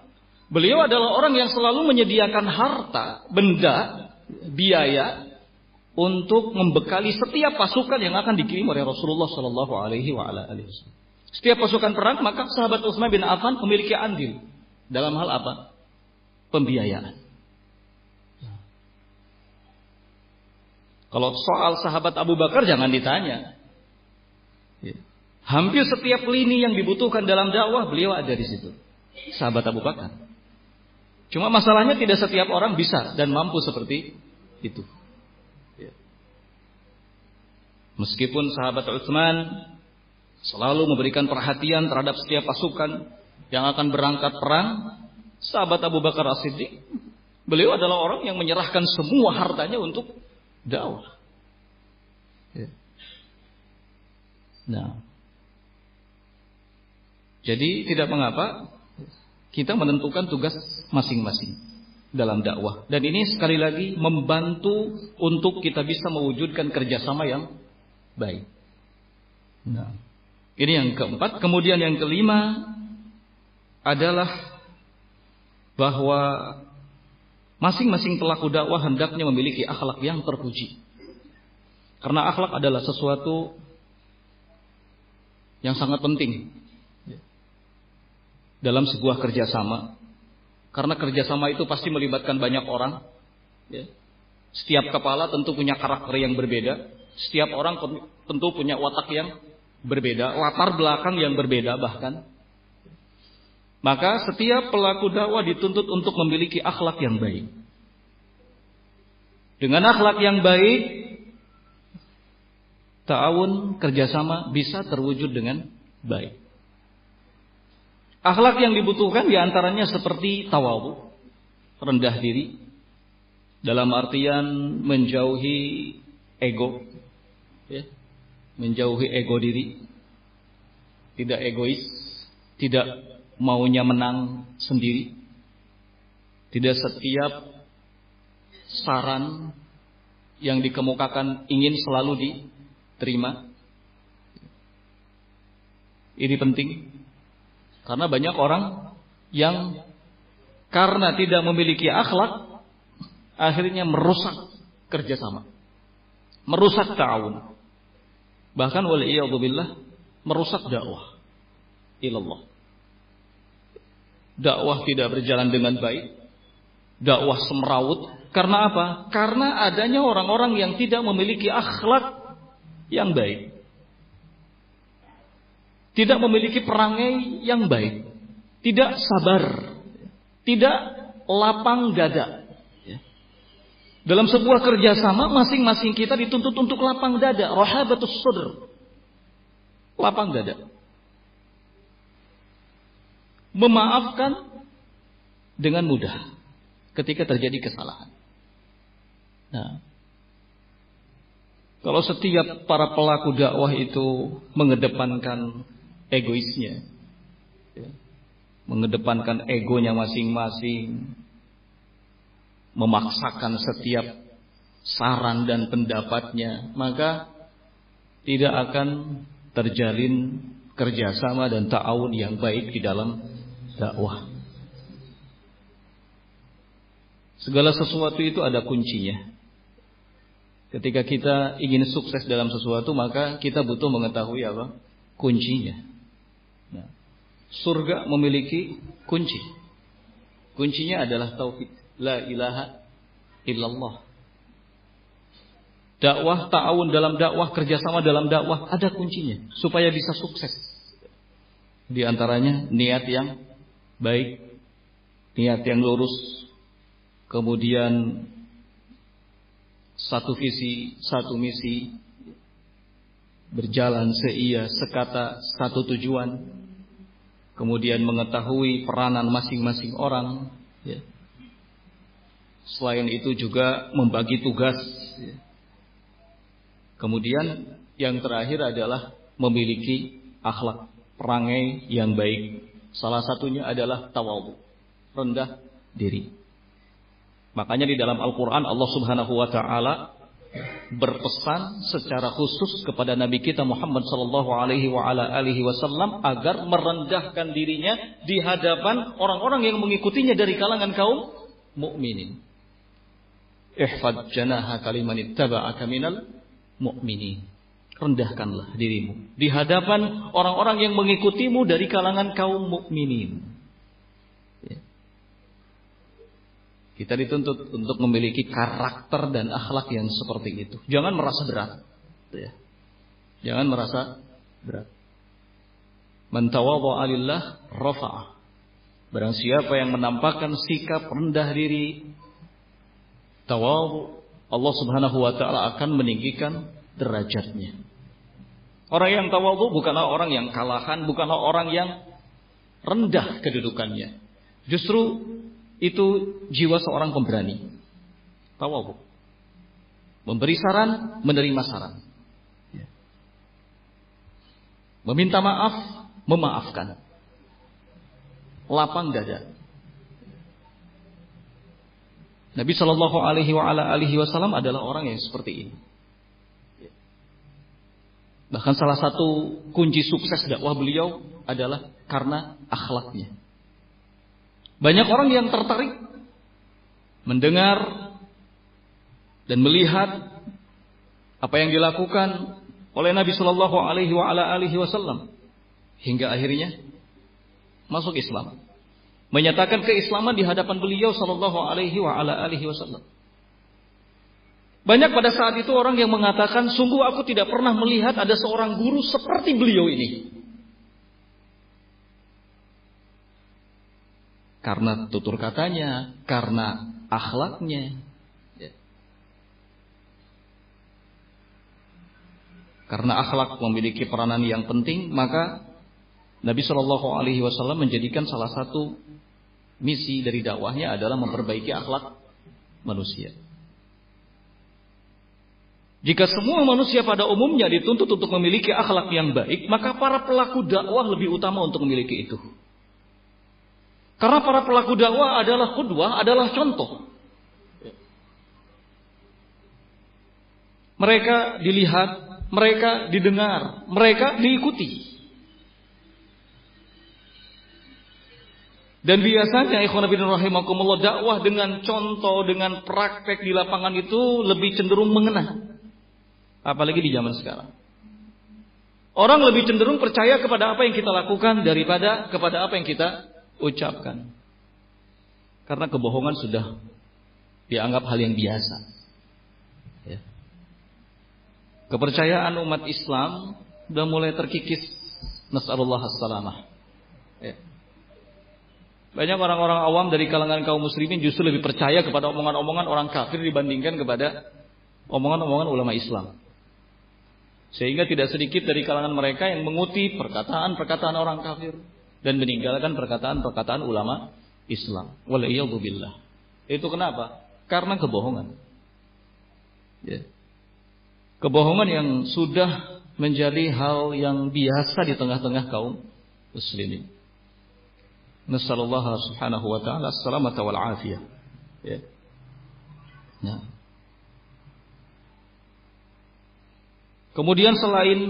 beliau adalah orang yang selalu menyediakan harta, benda, biaya untuk membekali setiap pasukan yang akan dikirim oleh Rasulullah Shallallahu Alaihi Wasallam. Setiap pasukan perang, maka sahabat Utsman bin Affan memiliki andil dalam hal apa? Pembiayaan. Kalau soal sahabat Abu Bakar jangan ditanya. Ya. Hampir setiap lini yang dibutuhkan dalam dakwah beliau ada di situ. Sahabat Abu Bakar. Cuma masalahnya tidak setiap orang bisa dan mampu seperti itu. Ya. Meskipun sahabat Utsman selalu memberikan perhatian terhadap setiap pasukan yang akan berangkat perang, sahabat Abu Bakar As-Siddiq, beliau adalah orang yang menyerahkan semua hartanya untuk dakwah. Ya. Nah, jadi tidak mengapa kita menentukan tugas masing-masing dalam dakwah. Dan ini sekali lagi membantu untuk kita bisa mewujudkan kerjasama yang baik. Nah, ini yang keempat. Kemudian yang kelima adalah bahwa Masing-masing pelaku dakwah hendaknya memiliki akhlak yang terpuji. Karena akhlak adalah sesuatu yang sangat penting dalam sebuah kerjasama. Karena kerjasama itu pasti melibatkan banyak orang. Setiap kepala tentu punya karakter yang berbeda. Setiap orang tentu punya watak yang berbeda, latar belakang yang berbeda bahkan. Maka setiap pelaku dakwah dituntut untuk memiliki akhlak yang baik. Dengan akhlak yang baik, ta'awun kerjasama bisa terwujud dengan baik. Akhlak yang dibutuhkan di antaranya seperti tawabu, rendah diri, dalam artian menjauhi ego, ya, menjauhi ego diri, tidak egois, tidak maunya menang sendiri. Tidak setiap saran yang dikemukakan ingin selalu diterima. Ini penting karena banyak orang yang karena tidak memiliki akhlak akhirnya merusak kerjasama, merusak ta'awun. Bahkan oleh billah merusak dakwah ilallah. Dakwah tidak berjalan dengan baik. Dakwah semrawut. Karena apa? Karena adanya orang-orang yang tidak memiliki akhlak yang baik. Tidak memiliki perangai yang baik. Tidak sabar. Tidak lapang dada. Dalam sebuah kerjasama masing-masing kita dituntut untuk lapang dada. Rohabatus sudr. Lapang dada memaafkan dengan mudah ketika terjadi kesalahan. Nah, kalau setiap para pelaku dakwah itu mengedepankan egoisnya, ya, mengedepankan egonya masing-masing, memaksakan setiap saran dan pendapatnya, maka tidak akan terjalin kerjasama dan ta'awun yang baik di dalam dakwah. Segala sesuatu itu ada kuncinya. Ketika kita ingin sukses dalam sesuatu, maka kita butuh mengetahui apa? Kuncinya. Surga memiliki kunci. Kuncinya adalah tauhid. La ilaha illallah. Dakwah, ta'awun dalam dakwah, kerjasama dalam dakwah, ada kuncinya. Supaya bisa sukses. Di antaranya niat yang baik, niat yang lurus, kemudian satu visi, satu misi, berjalan seia, sekata, satu tujuan, kemudian mengetahui peranan masing-masing orang. Ya. Selain itu juga membagi tugas. Ya. Kemudian yang terakhir adalah memiliki akhlak perangai yang baik. Salah satunya adalah tawadhu, rendah diri. Makanya di dalam Al-Qur'an Allah Subhanahu wa taala berpesan secara khusus kepada Nabi kita Muhammad sallallahu alaihi wasallam agar merendahkan dirinya di hadapan orang-orang yang mengikutinya dari kalangan kaum mukminin. Ihfad janaha kaliman ittaba'aka minal mu'minin rendahkanlah dirimu di hadapan orang-orang yang mengikutimu dari kalangan kaum mukminin. Kita dituntut untuk memiliki karakter dan akhlak yang seperti itu. Jangan merasa berat. Ya. Jangan merasa berat. Man alillah rafa'ah. Barang siapa yang menampakkan sikap rendah diri, tawadhu, Allah Subhanahu wa taala akan meninggikan derajatnya. Orang yang tawadhu bukanlah orang yang kalahan, bukanlah orang yang rendah kedudukannya. Justru itu jiwa seorang pemberani. Tawadhu. Memberi saran, menerima saran. Ya. Meminta maaf, memaafkan. Lapang dada. Nabi Shallallahu Alaihi Wasallam adalah orang yang seperti ini. Bahkan salah satu kunci sukses dakwah beliau adalah karena akhlaknya. Banyak orang yang tertarik mendengar dan melihat apa yang dilakukan oleh Nabi Shallallahu Alaihi Wasallam hingga akhirnya masuk Islam, menyatakan keislaman di hadapan beliau Shallallahu Alaihi Wasallam. Banyak pada saat itu orang yang mengatakan, sungguh aku tidak pernah melihat ada seorang guru seperti beliau ini. Karena tutur katanya, karena akhlaknya. Ya. Karena akhlak memiliki peranan yang penting, maka Nabi Shallallahu Alaihi Wasallam menjadikan salah satu misi dari dakwahnya adalah memperbaiki akhlak manusia. Jika semua manusia pada umumnya dituntut untuk memiliki akhlak yang baik, maka para pelaku dakwah lebih utama untuk memiliki itu. Karena para pelaku dakwah adalah kudwah, adalah contoh. Mereka dilihat, mereka didengar, mereka diikuti. Dan biasanya ikhwan bin rahimakumullah dakwah dengan contoh, dengan praktek di lapangan itu lebih cenderung mengena. Apalagi di zaman sekarang. Orang lebih cenderung percaya kepada apa yang kita lakukan daripada kepada apa yang kita ucapkan. Karena kebohongan sudah dianggap hal yang biasa. Ya. Kepercayaan umat Islam sudah mulai terkikis. Nas'alullah as-salamah. Ya. Banyak orang-orang awam dari kalangan kaum muslimin justru lebih percaya kepada omongan-omongan orang kafir dibandingkan kepada omongan-omongan ulama Islam. Sehingga tidak sedikit dari kalangan mereka yang mengutip perkataan-perkataan orang kafir dan meninggalkan perkataan-perkataan ulama Islam. Waliyadzubillah. Itu kenapa? Karena kebohongan. Ya. Kebohongan yang sudah menjadi hal yang biasa di tengah-tengah kaum muslimin. Nasallallahu subhanahu wa ta'ala salamata wal afiyah. Ya. Nah. Kemudian selain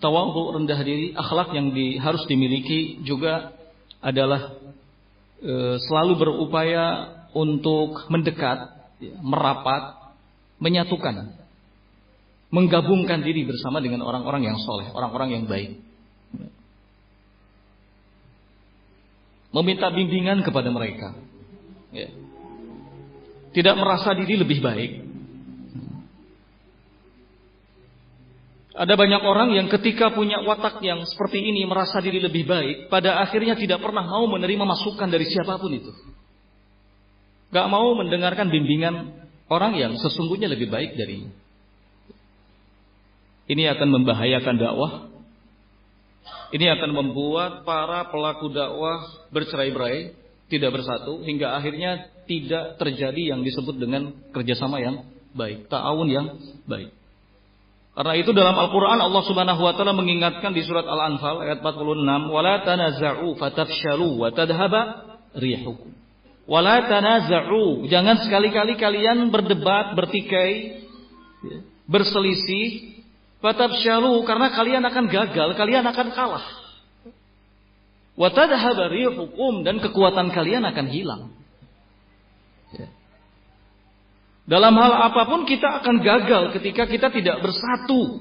tawadhu rendah diri, akhlak yang di, harus dimiliki juga adalah e, selalu berupaya untuk mendekat, ya, merapat, menyatukan, menggabungkan diri bersama dengan orang-orang yang soleh, orang-orang yang baik. Meminta bimbingan kepada mereka. Ya. Tidak merasa diri lebih baik, Ada banyak orang yang ketika punya watak yang seperti ini merasa diri lebih baik, pada akhirnya tidak pernah mau menerima masukan dari siapa pun itu. Gak mau mendengarkan bimbingan orang yang sesungguhnya lebih baik darinya. Ini akan membahayakan dakwah. Ini akan membuat para pelaku dakwah bercerai-berai, tidak bersatu, hingga akhirnya tidak terjadi yang disebut dengan kerjasama yang baik, ta'awun yang baik. Karena itu dalam Al-Quran Allah subhanahu wa ta'ala mengingatkan di surat Al-Anfal ayat 46. Wala tanaza'u fatafshalu wa tadhaba rihukum. Wala tanaza'u. Jangan sekali-kali kalian berdebat, bertikai, ya, berselisih. Fatafshalu. Karena kalian akan gagal, kalian akan kalah. Wa tadhaba rihukum. Dan kekuatan kalian akan hilang. Ya. Dalam hal apa pun kita akan gagal ketika kita tidak bersatu.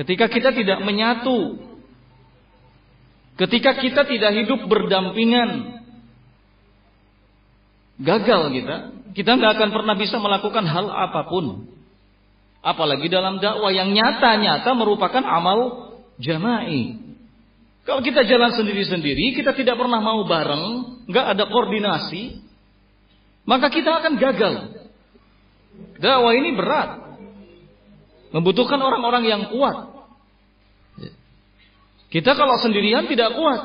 Ketika kita tidak menyatu. Ketika kita tidak hidup berdampingan. Gagal kita. Kita nggak akan pernah bisa melakukan hal apa pun. Apalagi dalam dakwah yang nyata-nyata merupakan amal jama'i. Kalau kita jalan sendiri-sendiri, kita tidak pernah mau bareng, nggak ada koordinasi, maka kita akan gagal. Dakwah ini berat. Membutuhkan orang-orang yang kuat. Kita kalau sendirian tidak kuat.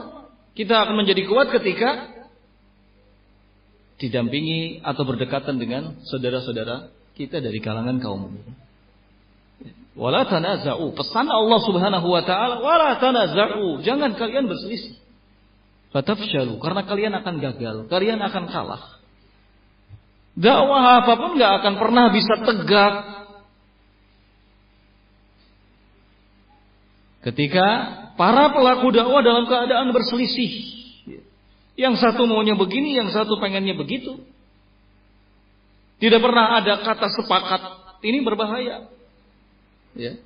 Kita akan menjadi kuat ketika didampingi atau berdekatan dengan saudara-saudara kita dari kalangan kaum Wala tanaza'u. Pesan Allah Subhanahu wa taala, wala tanaza'u. Jangan kalian berselisih. Fatafshalu karena kalian akan gagal, kalian akan kalah. Dakwah apa pun nggak akan pernah bisa tegak ketika para pelaku dakwah dalam keadaan berselisih. Yang satu maunya begini, yang satu pengennya begitu. Tidak pernah ada kata sepakat. Ini berbahaya. Ya.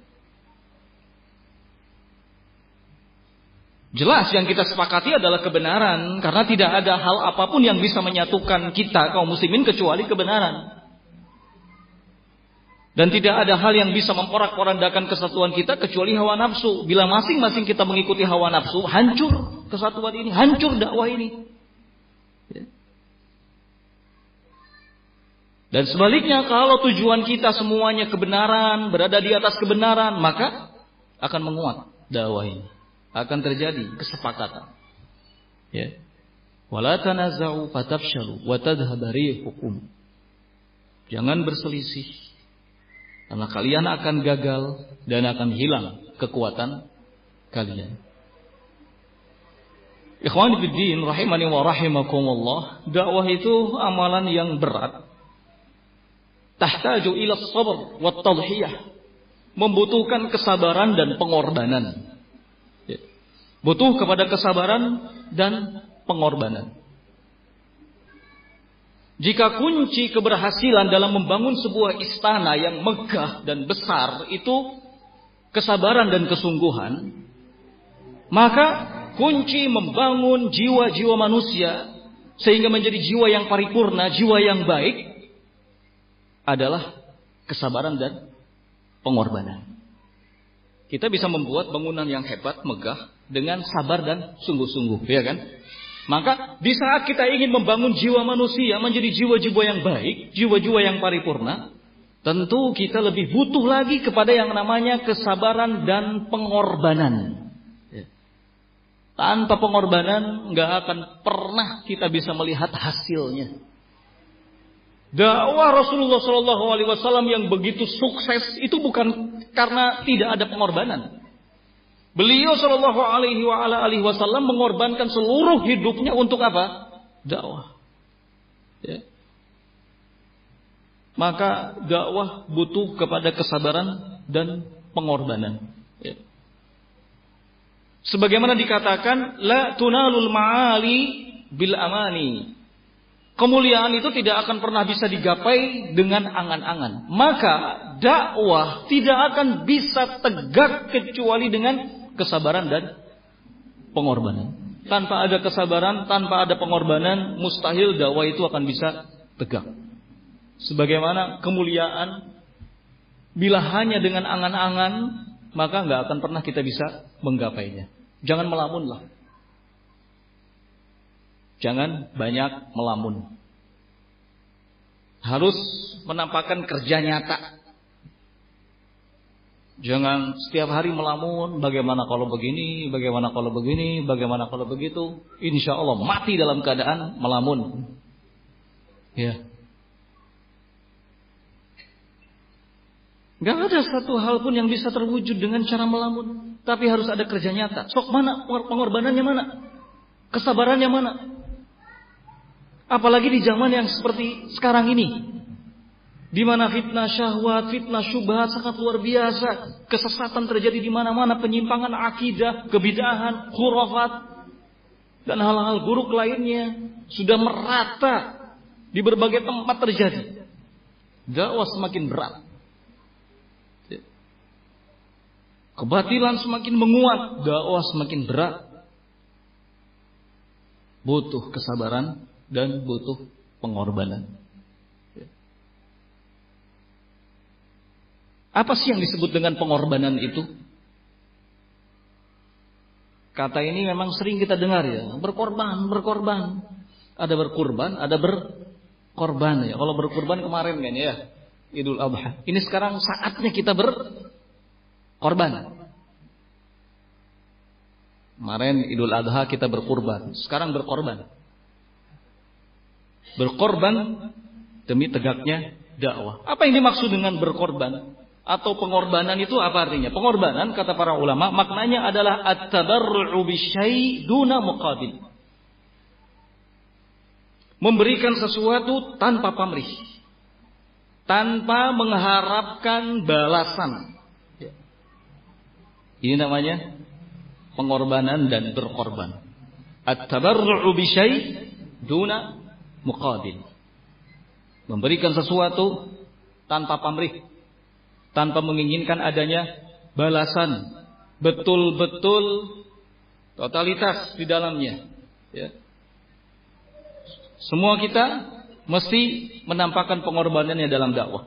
Jelas yang kita sepakati adalah kebenaran karena tidak ada hal apa pun yang bisa menyatukan kita kaum muslimin kecuali kebenaran. Dan tidak ada hal yang bisa memporak-porandakan kesatuan kita kecuali hawa nafsu. Bila masing-masing kita mengikuti hawa nafsu, hancur kesatuan ini, hancur dakwah ini. Dan sebaliknya kalau tujuan kita semuanya kebenaran, berada di atas kebenaran, maka akan menguat dakwah ini akan terjadi kesepakatan. Ya. Wala tanaza'u fatafshalu wa tadhhabu rihukum. Jangan berselisih. Karena kalian akan gagal dan akan hilang kekuatan kalian. Ikhwani fiddin rahimani wa rahimakumullah, dakwah itu amalan yang berat. Tahtaju ila sabr wa tadhiyah. Membutuhkan kesabaran dan pengorbanan. Butuh kepada kesabaran dan pengorbanan. Jika kunci keberhasilan dalam membangun sebuah istana yang megah dan besar itu kesabaran dan kesungguhan, maka kunci membangun jiwa-jiwa manusia sehingga menjadi jiwa yang paripurna, jiwa yang baik adalah kesabaran dan pengorbanan. Kita bisa membuat bangunan yang hebat, megah dengan sabar dan sungguh-sungguh, ya kan? Maka di saat kita ingin membangun jiwa manusia menjadi jiwa-jiwa yang baik, jiwa-jiwa yang paripurna, tentu kita lebih butuh lagi kepada yang namanya kesabaran dan pengorbanan. Ya. Tanpa pengorbanan nggak akan pernah kita bisa melihat hasilnya. Dakwah Rasulullah Shallallahu Alaihi Wasallam yang begitu sukses itu bukan karena tidak ada pengorbanan, Beliau Shallallahu Alaihi Wasallam mengorbankan seluruh hidupnya untuk apa? Dakwah. Ya. Maka dakwah butuh kepada kesabaran dan pengorbanan. Ya. Sebagaimana dikatakan, la tunalul ma'ali bil amani. Kemuliaan itu tidak akan pernah bisa digapai dengan angan-angan. Maka dakwah tidak akan bisa tegak kecuali dengan kesabaran dan pengorbanan. Tanpa ada kesabaran, tanpa ada pengorbanan, mustahil dakwah itu akan bisa tegak. Sebagaimana kemuliaan, bila hanya dengan angan-angan, maka nggak akan pernah kita bisa menggapainya. Jangan melamunlah. Jangan banyak melamun. Harus menampakkan kerja nyata Jangan setiap hari melamun, bagaimana kalau begini, bagaimana kalau begini, bagaimana kalau begitu. Insya Allah mati dalam keadaan melamun. Ya. Gak ada satu hal pun yang bisa terwujud dengan cara melamun. Tapi harus ada kerja nyata. Sok mana pengorbanannya mana? Kesabarannya mana? Apalagi di zaman yang seperti sekarang ini di mana fitnah syahwat, fitnah syubhat sangat luar biasa. Kesesatan terjadi di mana-mana, penyimpangan akidah, kebidahan, khurafat, dan hal-hal buruk lainnya sudah merata di berbagai tempat terjadi. Dakwah semakin berat. Kebatilan semakin menguat, dakwah semakin berat. Butuh kesabaran dan butuh pengorbanan. Apa sih yang disebut dengan pengorbanan itu? Kata ini memang sering kita dengar ya, berkorban, berkorban. Ada berkorban, ada berkorban ya. Kalau berkorban kemarin kan ya, Idul Adha. Ini sekarang saatnya kita berkorban. Kemarin Idul Adha kita berkorban, sekarang berkorban. Berkorban demi tegaknya dakwah. Apa yang dimaksud dengan berkorban? Atau pengorbanan itu apa artinya? Pengorbanan kata para ulama maknanya adalah at-tabarru'u bisyai duna muqabil. Memberikan sesuatu tanpa pamrih. Tanpa mengharapkan balasan. Ya. Ini namanya pengorbanan dan berkorban. At-tabarru'u bisyai duna muqabil. Memberikan sesuatu tanpa pamrih tanpa menginginkan adanya balasan. Betul-betul totalitas di dalamnya. Ya. semua kita mesti menampakkan pengorbanannya dalam dakwah.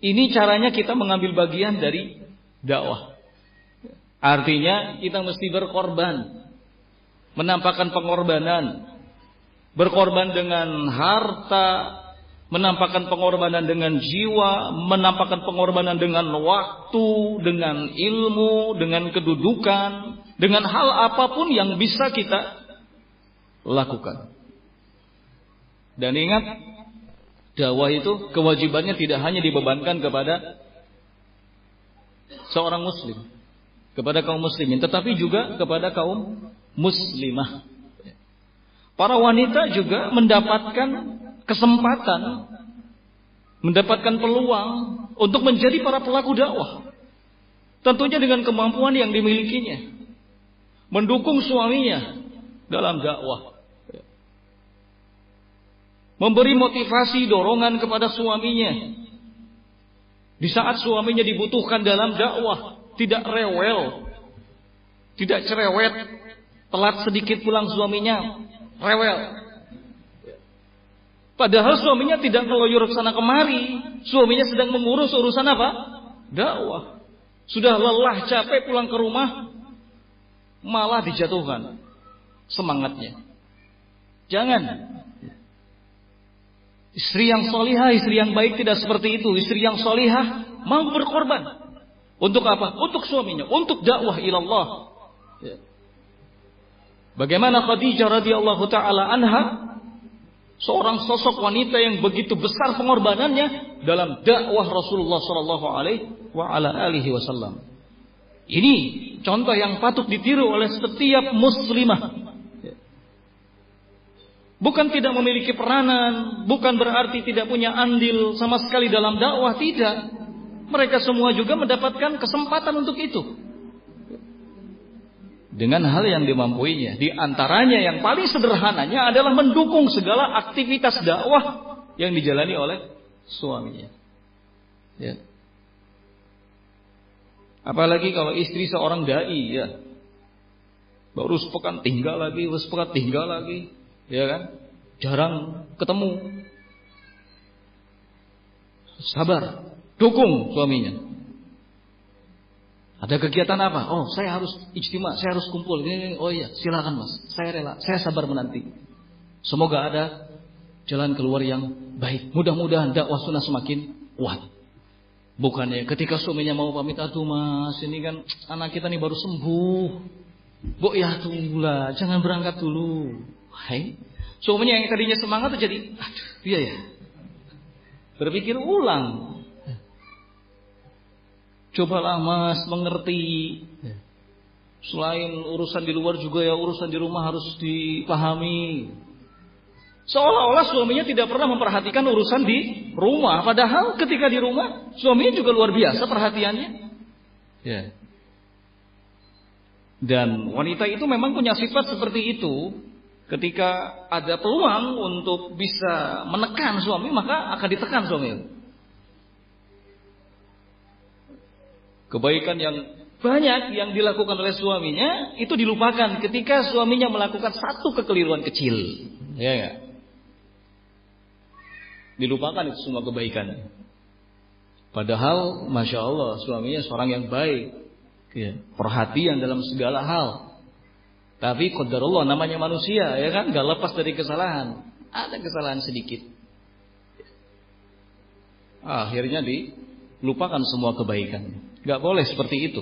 Ini caranya kita mengambil bagian dari dakwah. Artinya kita mesti berkorban. Menampakkan pengorbanan. Berkorban dengan harta menampakkan pengorbanan dengan jiwa, menampakkan pengorbanan dengan waktu, dengan ilmu, dengan kedudukan, dengan hal apa pun yang bisa kita lakukan. Dan ingat, dakwah itu kewajibannya tidak hanya dibebankan kepada seorang muslim, kepada kaum muslimin, tetapi juga kepada kaum muslimah. Para wanita juga mendapatkan kesempatan, mendapatkan peluang untuk menjadi para pelaku dakwah. Tentunya dengan kemampuan yang dimilikinya. Mendukung suaminya dalam dakwah. Memberi motivasi, dorongan kepada suaminya. Di saat suaminya dibutuhkan dalam dakwah, tidak rewel, tidak cerewet, telat sedikit pulang suaminya, rewel. Padahal suaminya tidak keloyor ke sana kemari, suaminya sedang mengurus urusan apa? Dakwah. Sudah lelah capek pulang ke rumah, malah dijatuhkan semangatnya. Jangan. Istri yang solihah, istri yang baik tidak seperti itu. Istri yang solihah mau berkorban. Untuk apa? Untuk suaminya, untuk dakwah ilallah. Ya. Bagaimana Khadijah radhiyallahu taala anha seorang sosok wanita yang begitu besar pengorbanannya dalam dakwah Rasulullah sallallahu alaihi wasallam. Ini contoh yang patut ditiru oleh setiap muslimah. Bukan tidak memiliki peranan, bukan berarti tidak punya andil sama sekali dalam dakwah, tidak. Mereka semua juga mendapatkan kesempatan untuk itu dengan hal yang dimampuinya. Di antaranya yang paling sederhananya adalah mendukung segala aktivitas dakwah yang dijalani oleh suaminya. Ya. Apalagi kalau istri seorang dai ya. Baru sepekan tinggal lagi, baru sepekan tinggal lagi, ya kan? Jarang ketemu. Sabar, dukung suaminya. Ada kegiatan apa? Oh, saya harus ijtima, saya harus kumpul. Oh iya, silakan Mas. Saya rela, saya sabar menanti. Semoga ada jalan keluar yang baik. Mudah-mudahan dakwah sunnah semakin kuat. Bukannya ketika suaminya mau pamit, aduh mas, ini kan anak kita nih baru sembuh. Bu ya tunggulah, jangan berangkat dulu. Hai, suaminya yang tadinya semangat tuh jadi, aduh, iya ya. Berpikir ulang, Cobalah mas mengerti. Selain urusan di luar juga ya urusan di rumah harus dipahami. Seolah-olah suaminya tidak pernah memperhatikan urusan di rumah. Padahal ketika di rumah suaminya juga luar biasa perhatiannya. Ya. Dan wanita itu memang punya sifat seperti itu. Ketika ada peluang untuk bisa menekan suami, maka akan ditekan suami. Kebaikan yang banyak yang dilakukan oleh suaminya itu dilupakan ketika suaminya melakukan satu kekeliruan kecil. Ya enggak? Dilupakan itu semua kebaikan. Padahal Masya Allah suaminya seorang yang baik. Ya, perhatian dalam segala hal. Tapi qadarullah namanya manusia ya kan gak lepas dari kesalahan. Ada kesalahan sedikit. Akhirnya dilupakan semua kebaikan. Gak boleh seperti itu.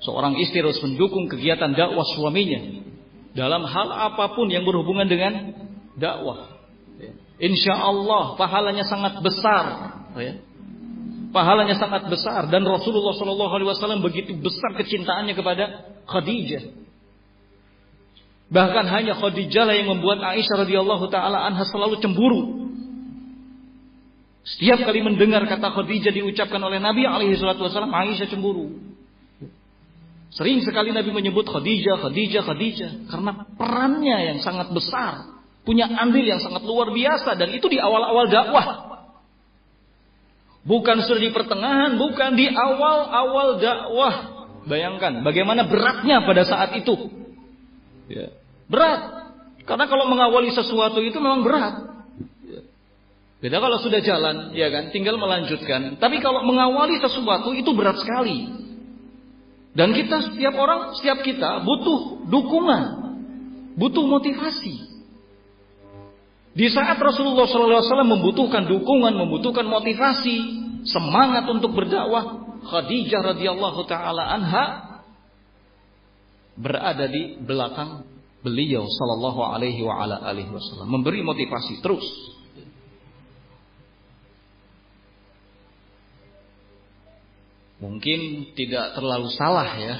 Seorang istri harus mendukung kegiatan dakwah suaminya dalam hal apa pun yang berhubungan dengan dakwah. Insya Allah pahalanya sangat besar. Ya. Pahalanya sangat besar dan Rasulullah Shallallahu Alaihi Wasallam begitu besar kecintaannya kepada Khadijah. Bahkan hanya Khadijah lah yang membuat Aisyah radhiyallahu taala anha selalu cemburu setiap kali mendengar kata Khadijah diucapkan oleh Nabi alaihi salatu wasallam, Aisyah cemburu. Sering sekali Nabi menyebut Khadijah, Khadijah, Khadijah karena perannya yang sangat besar, punya andil yang sangat luar biasa dan itu di awal-awal dakwah. Bukan sudah di pertengahan, bukan di awal-awal dakwah. Bayangkan bagaimana beratnya pada saat itu. Ya. Berat. Karena kalau mengawali sesuatu itu memang berat. Beda kalau sudah jalan, ya kan, tinggal melanjutkan. Tapi kalau mengawali sesuatu itu berat sekali. Dan kita setiap orang, setiap kita butuh dukungan, butuh motivasi. Di saat Rasulullah SAW membutuhkan dukungan, membutuhkan motivasi, semangat untuk berdakwah, Khadijah radhiyallahu taala anha berada di belakang beliau sallallahu alaihi wa ala wasallam memberi motivasi terus Mungkin tidak terlalu salah ya.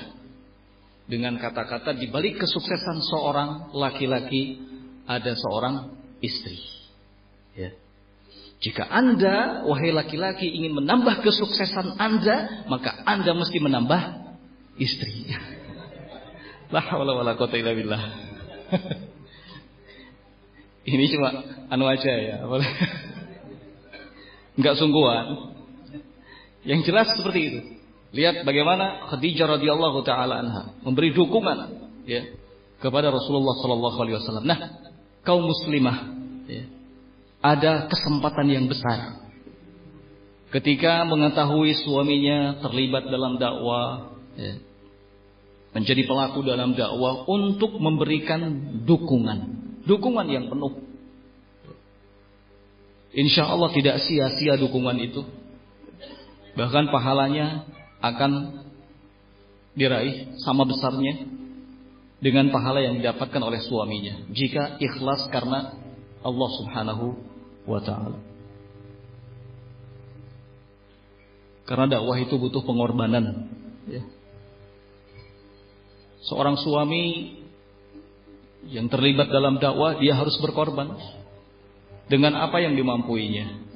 dengan kata-kata di balik kesuksesan seorang laki-laki ada seorang istri. Ya. Jika Anda, wahai laki-laki, ingin menambah kesuksesan Anda, maka Anda mesti menambah istri. La haula wala quwata illa billah. Ini cuma anu aja ya. Enggak sungguhan. Yang jelas seperti itu. Lihat bagaimana Khadijah radhiyallahu taala anha memberi dukungan ya kepada Rasulullah sallallahu alaihi wasallam. Nah, kaum muslimah ya, ada kesempatan yang besar ketika mengetahui suaminya terlibat dalam dakwah ya, menjadi pelaku dalam dakwah untuk memberikan dukungan, dukungan yang penuh. Insya Allah tidak sia-sia dukungan itu. Bahkan pahalanya akan diraih sama besarnya dengan pahala yang didapatkan oleh suaminya jika ikhlas karena Allah Subhanahu wa taala. Karena dakwah itu butuh pengorbanan, ya seorang suami yang terlibat dalam dakwah dia harus berkorban dengan apa yang dimampuinya.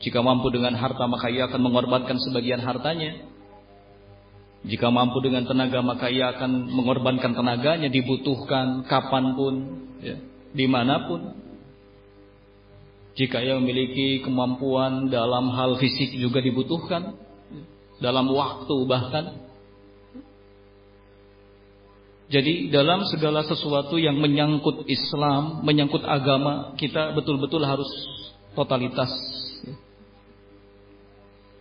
Jika mampu dengan harta maka ia akan mengorbankan sebagian hartanya. Jika mampu dengan tenaga maka ia akan mengorbankan tenaganya dibutuhkan kapan pun, ya, di mana pun. Jika ia memiliki kemampuan dalam hal fisik juga dibutuhkan, dalam waktu bahkan jadi dalam segala sesuatu yang menyangkut Islam, menyangkut agama, kita betul-betul harus totalitas.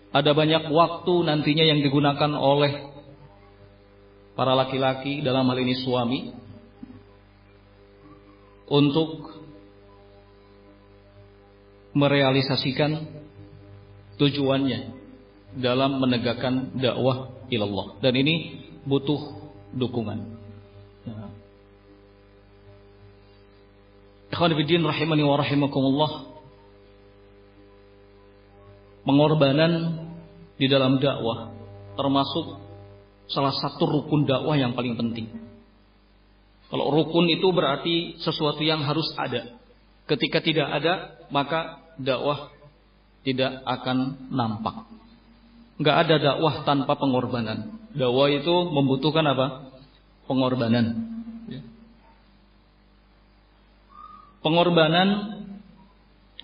Ada banyak waktu nantinya yang digunakan oleh para laki-laki dalam hal ini suami untuk merealisasikan tujuannya dalam menegakkan dakwah ilallah dan ini butuh dukungan. Ikhwan fillah rahimani wa rahimakumullah. Pengorbanan di dalam dakwah termasuk salah satu rukun dakwah yang paling penting. Kalau rukun itu berarti sesuatu yang harus ada. Ketika tidak ada, maka dakwah tidak akan nampak. Enggak ada dakwah tanpa pengorbanan. Dakwah itu membutuhkan apa? Pengorbanan. Pengorbanan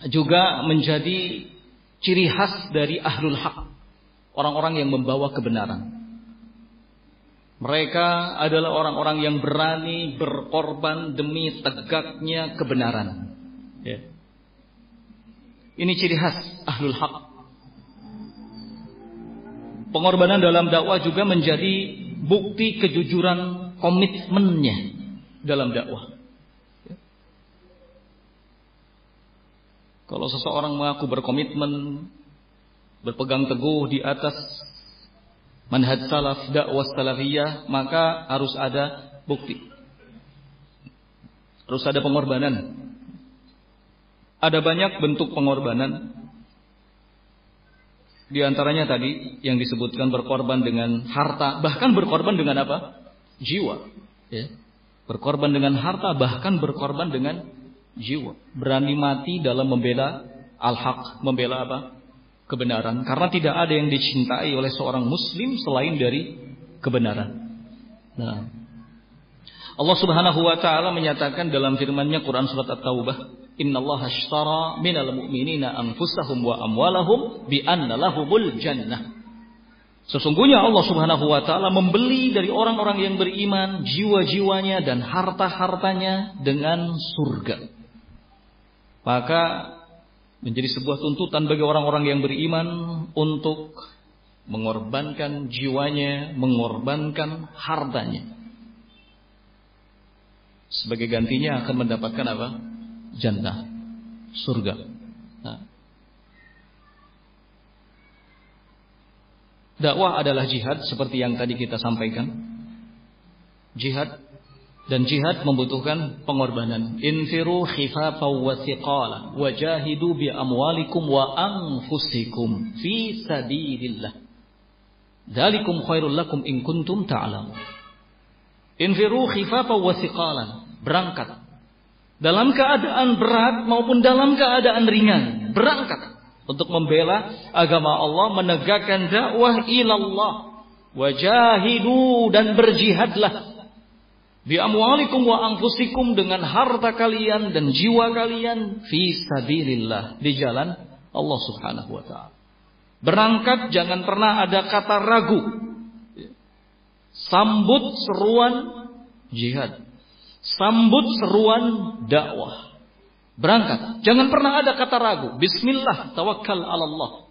juga menjadi ciri khas dari ahlul haq. Orang-orang yang membawa kebenaran. Mereka adalah orang-orang yang berani berkorban demi tegaknya kebenaran. Ya. Ini ciri khas ahlul haq. Pengorbanan dalam dakwah juga menjadi bukti kejujuran komitmennya dalam dakwah. Kalau seseorang mengaku berkomitmen berpegang teguh di atas manhaj salaf dakwah salafiyah, maka harus ada bukti. Harus ada pengorbanan. Ada banyak bentuk pengorbanan. Di antaranya tadi yang disebutkan berkorban dengan harta, bahkan berkorban dengan apa? Jiwa. Ya. Berkorban dengan harta, bahkan berkorban dengan jiwa. Berani mati dalam membela al-haq, membela apa? Kebenaran. Karena tidak ada yang dicintai oleh seorang muslim selain dari kebenaran. Nah, Allah Subhanahu wa taala menyatakan dalam firman-Nya Quran surat At-Taubah, "Innallaha ashtara minal mu'minina anfusahum wa amwalahum bi anna lahumul jannah." Sesungguhnya Allah Subhanahu wa taala membeli dari orang-orang yang beriman jiwa-jiwanya dan harta-hartanya dengan surga. Maka menjadi sebuah tuntutan bagi orang-orang yang beriman untuk mengorbankan jiwanya, mengorbankan hartanya. Sebagai gantinya akan mendapatkan apa? Jannah, surga. Nah. Dakwah adalah jihad seperti yang tadi kita sampaikan. Jihad dan jihad membutuhkan pengorbanan. Infiru khifafa wa thiqala wajahidu bi amwalikum wa anfusikum fi sabilillah. Dalikum khairul lakum in kuntum ta'lamun. Infiru khifafa wa thiqalan. Berangkat. Dalam keadaan berat maupun dalam keadaan ringan. Berangkat. Untuk membela agama Allah. Menegakkan dakwah ilallah. Wajahidu dan berjihadlah. Bi amwalikum wa anfusikum dengan harta kalian dan jiwa kalian. Fi sabilillah. Di jalan Allah subhanahu wa ta'ala. Berangkat jangan pernah ada kata ragu. Sambut seruan jihad. Sambut seruan dakwah. Berangkat. Jangan pernah ada kata ragu. Bismillah, tawakal Allah.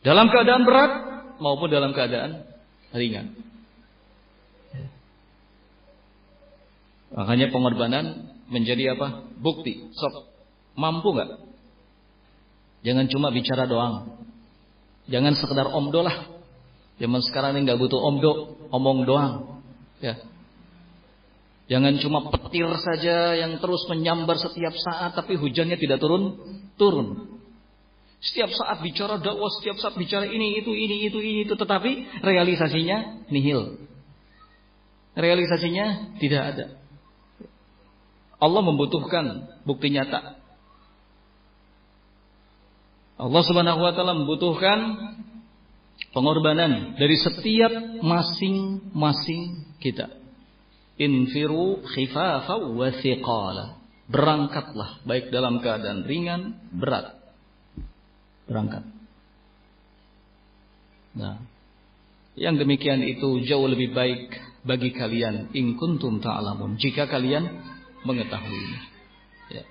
Dalam keadaan berat maupun dalam keadaan ringan. Makanya pengorbanan menjadi apa? Bukti. Sok. Mampu nggak? Jangan cuma bicara doang. Jangan sekedar omdo lah. Zaman sekarang ini nggak butuh omdo, omong doang. Ya. Jangan cuma petir saja yang terus menyambar setiap saat tapi hujannya tidak turun, turun. Setiap saat bicara dakwah, setiap saat bicara ini itu ini itu ini itu tetapi realisasinya nihil. Realisasinya tidak ada. Allah membutuhkan bukti nyata. Allah Subhanahu wa taala membutuhkan pengorbanan dari setiap masing-masing kita. Infiru khifafa wa thiqala. Berangkatlah baik dalam keadaan ringan, berat. Berangkat. Nah, yang demikian itu jauh lebih baik bagi kalian in kuntum ta'lamun jika kalian mengetahuinya. Ya.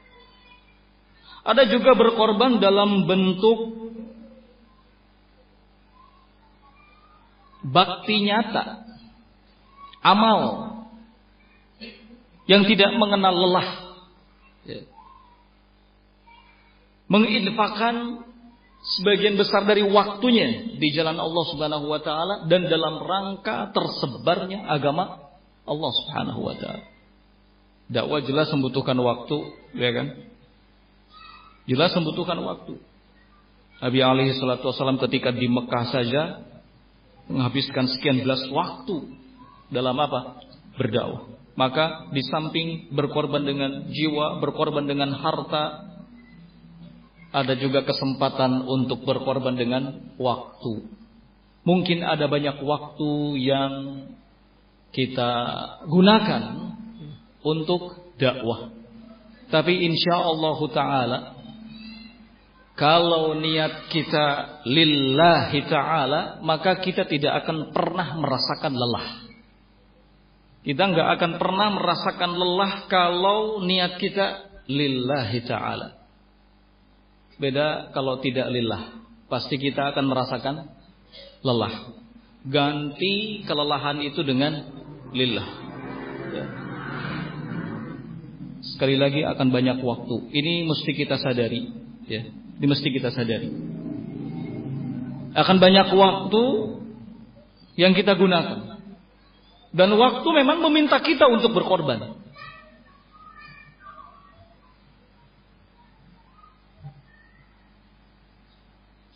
Ada juga berkorban dalam bentuk bakti nyata, amal yang tidak mengenal lelah, ya. menginfakkan sebagian besar dari waktunya di jalan Allah Subhanahu wa taala dan dalam rangka tersebarnya agama Allah Subhanahu wa taala. Dakwah jelas membutuhkan waktu, ya kan? Jelas membutuhkan waktu. Nabi alaihi salatu wasallam ketika di Mekah saja menghabiskan sekian belas waktu dalam apa? Berdakwah. Maka di samping berkorban dengan jiwa, berkorban dengan harta, ada juga kesempatan untuk berkorban dengan waktu. Mungkin ada banyak waktu yang kita gunakan untuk dakwah. Tapi insya Allah Taala kalau niat kita lillahi ta'ala, maka kita tidak akan pernah merasakan lelah. Kita nggak akan pernah merasakan lelah kalau niat kita lillahi ta'ala. Beda kalau tidak lillah. Pasti kita akan merasakan lelah. Ganti kelelahan itu dengan lillah. Ya. Sekali lagi akan banyak waktu. Ini mesti kita sadari. Ya. Ini mesti kita sadari. Akan banyak waktu yang kita gunakan. Dan waktu memang meminta kita untuk berkorban.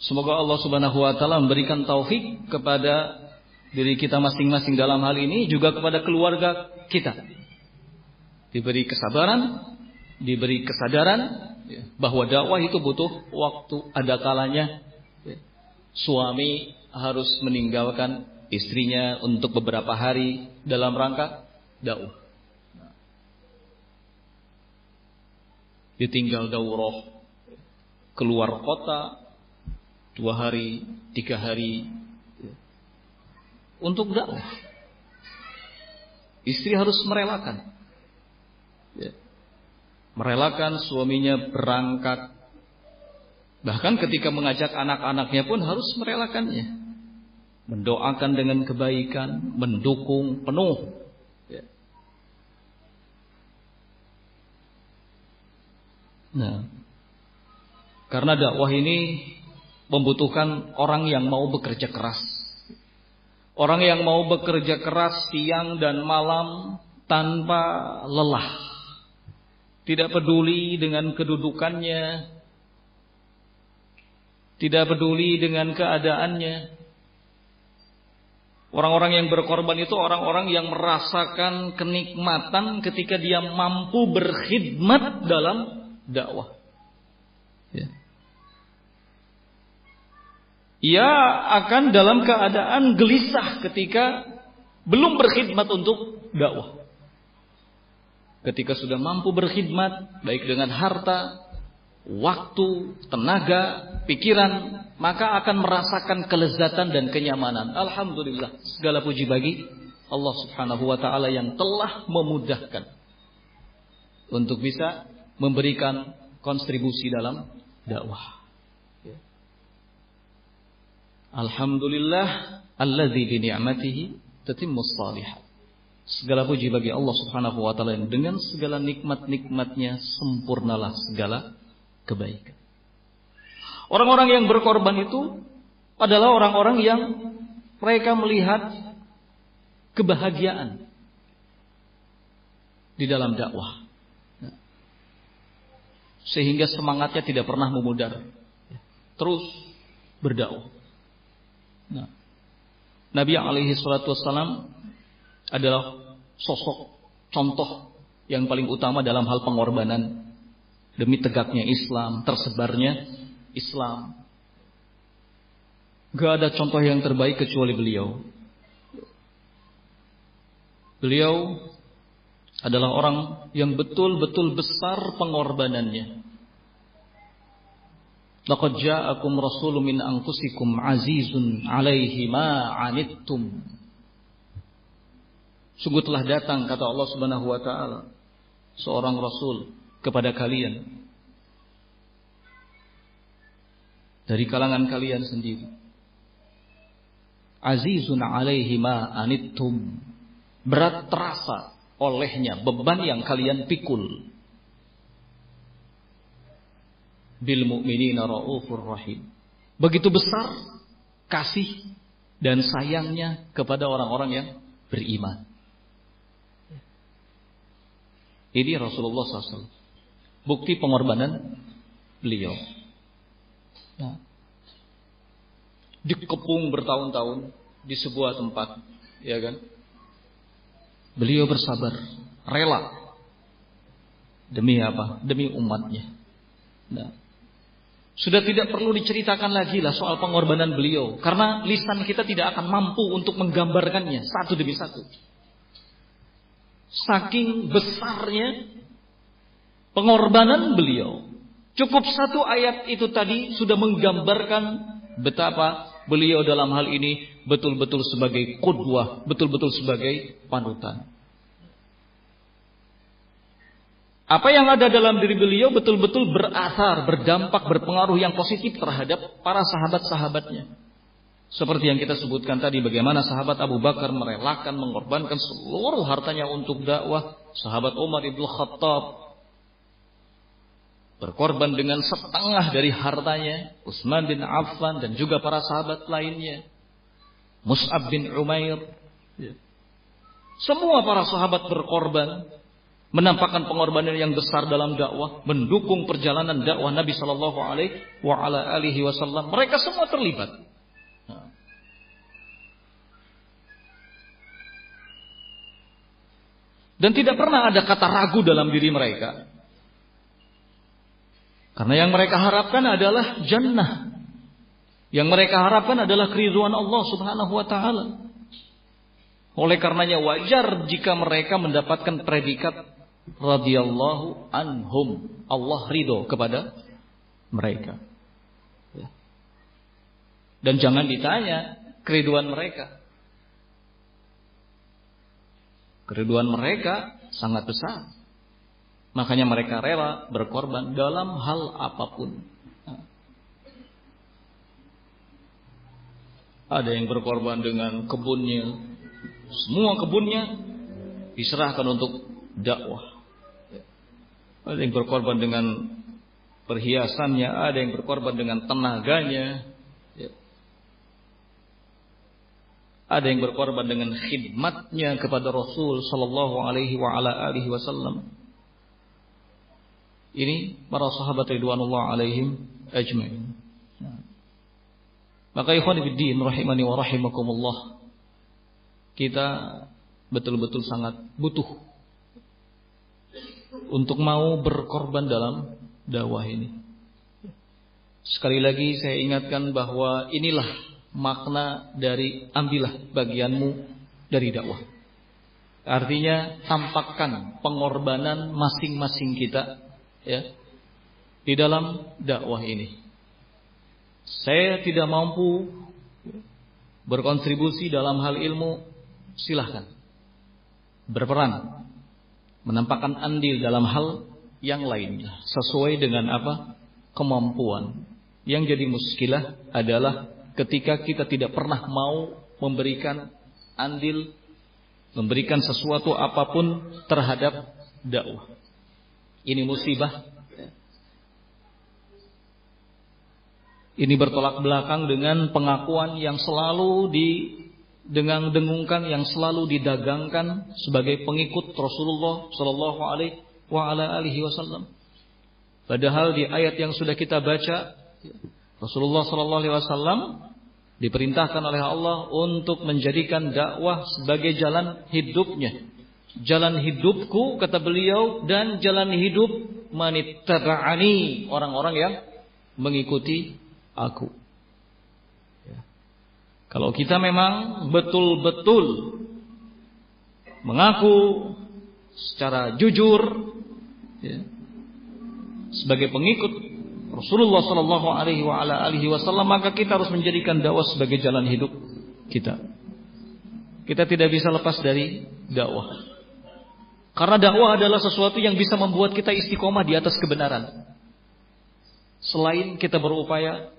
Semoga Allah Subhanahu wa taala memberikan taufik kepada diri kita masing-masing dalam hal ini juga kepada keluarga kita. Diberi kesabaran, diberi kesadaran Ya. bahwa dakwah itu butuh waktu ada kalanya ya, suami harus meninggalkan istrinya untuk beberapa hari dalam rangka dakwah. Ditinggal daurah keluar kota dua hari tiga hari ya, untuk dakwah. Istri harus merelakan ya merelakan suaminya berangkat. Bahkan ketika mengajak anak-anaknya pun harus merelakannya. Mendoakan dengan kebaikan, mendukung penuh. Ya. Nah, karena dakwah ini membutuhkan orang yang mau bekerja keras. Orang yang mau bekerja keras siang dan malam tanpa lelah. Tidak peduli dengan kedudukannya. Tidak peduli dengan keadaannya. Orang-orang yang berkorban itu orang-orang yang merasakan kenikmatan ketika dia mampu berkhidmat dalam dakwah. Ya. Ia akan dalam keadaan gelisah ketika belum berkhidmat untuk dakwah. Ketika sudah mampu berkhidmat, baik dengan harta, waktu, tenaga, pikiran, maka akan merasakan kelezatan dan kenyamanan. Alhamdulillah, segala puji bagi Allah Subhanahu wa taala yang telah memudahkan untuk bisa memberikan kontribusi dalam dakwah. Alhamdulillah alladzi bi ni'matihi tatimmus shalihat. Segala puji bagi Allah Subhanahu wa taala yang dengan segala nikmat-nikmatnya sempurnalah segala kebaikan. Orang-orang yang berkorban itu adalah orang-orang yang mereka melihat kebahagiaan di dalam dakwah. Sehingga semangatnya tidak pernah memudar. Terus berdakwah. Nah, Nabi alaihi salatu wassalam adalah sosok contoh yang paling utama dalam hal pengorbanan demi tegaknya Islam, tersebarnya Islam. Gak ada contoh yang terbaik kecuali beliau. Beliau adalah orang yang betul-betul besar pengorbanannya. Laqad ja'akum rasulun min anfusikum azizun 'alaihi ma 'anittum. Sungguh telah datang kata Allah Subhanahu wa taala seorang rasul kepada kalian dari kalangan kalian sendiri. Azizun alaihi ma anittum. Berat terasa olehnya beban yang kalian pikul. Bil mu'minina raufur rahim. Begitu besar kasih dan sayangnya kepada orang-orang yang beriman. Ini Rasulullah SAW bukti pengorbanan beliau. Nah, dikepung bertahun-tahun di sebuah tempat, ya kan? Beliau bersabar, rela demi apa? Demi umatnya. Nah, sudah tidak perlu diceritakan lagi lah soal pengorbanan beliau, karena lisan kita tidak akan mampu untuk menggambarkannya satu demi satu. Saking besarnya pengorbanan beliau. Cukup satu ayat itu tadi sudah menggambarkan betapa beliau dalam hal ini betul-betul sebagai kudwah, betul-betul sebagai panutan. Apa yang ada dalam diri beliau betul-betul berasar, berdampak, berpengaruh yang positif terhadap para sahabat-sahabatnya. Seperti yang kita sebutkan tadi bagaimana sahabat Abu Bakar merelakan mengorbankan seluruh hartanya untuk dakwah, sahabat Umar Ibnu Khattab berkorban dengan setengah dari hartanya. Utsman bin Affan dan juga para sahabat lainnya. Mus'ab bin Umair. Semua para sahabat berkorban menampakkan pengorbanan yang besar dalam dakwah mendukung perjalanan dakwah Nabi Shallallahu alaihi wasallam. Mereka semua terlibat dan tidak pernah ada kata ragu dalam diri mereka karena yang mereka harapkan adalah jannah. Yang mereka harapkan adalah keriduan Allah Subhanahu wa taala. Oleh karenanya wajar jika mereka mendapatkan predikat radhiyallahu anhum. Allah ridho kepada mereka. Ya. Dan jangan ditanya keriduan mereka. Keriduan mereka sangat besar. Makanya mereka rela berkorban dalam hal apa pun. Ada yang berkorban dengan kebunnya. Semua kebunnya diserahkan untuk dakwah. Ada yang berkorban dengan perhiasannya, ada yang berkorban dengan tenaganya. Ada yang berkorban dengan khidmatnya kepada Rasul sallallahu alaihi wa ala alihi wasallam. Ini para sahabat ridwanullah alaihim ajma'in. Maka ikhwan fillah rahimani wa rahimakumullah. kita betul-betul sangat butuh untuk mau berkorban dalam dakwah ini. Sekali lagi saya ingatkan bahwa inilah makna dari ambillah bagianmu dari dakwah. Artinya tampakkan pengorbanan masing-masing kita ya di dalam dakwah ini. Saya tidak mampu berkontribusi dalam hal ilmu, silahkan berperan menampakkan andil dalam hal yang lainnya sesuai dengan apa kemampuan. Yang jadi muskilah adalah ketika kita tidak pernah mau memberikan andil, memberikan sesuatu apa pun terhadap dakwah. Ini musibah. Ini bertolak belakang dengan pengakuan yang selalu di dengan dengungkan yang selalu didagangkan sebagai pengikut Rasulullah Shallallahu Alaihi Wasallam. Padahal di ayat yang sudah kita baca, Rasulullah Shallallahu Alaihi Wasallam diperintahkan oleh Allah untuk menjadikan dakwah sebagai jalan hidupnya. Jalan hidupku kata beliau dan jalan hidup manittaba'ani orang-orang yang mengikuti aku. Kalau kita memang betul-betul mengaku secara jujur ya, sebagai pengikut Rasulullah Shallallahu Alaihi Wasallam maka kita harus menjadikan dakwah sebagai jalan hidup kita. Kita tidak bisa lepas dari dakwah. Karena dakwah adalah sesuatu yang bisa membuat kita istiqomah di atas kebenaran. Selain kita berupaya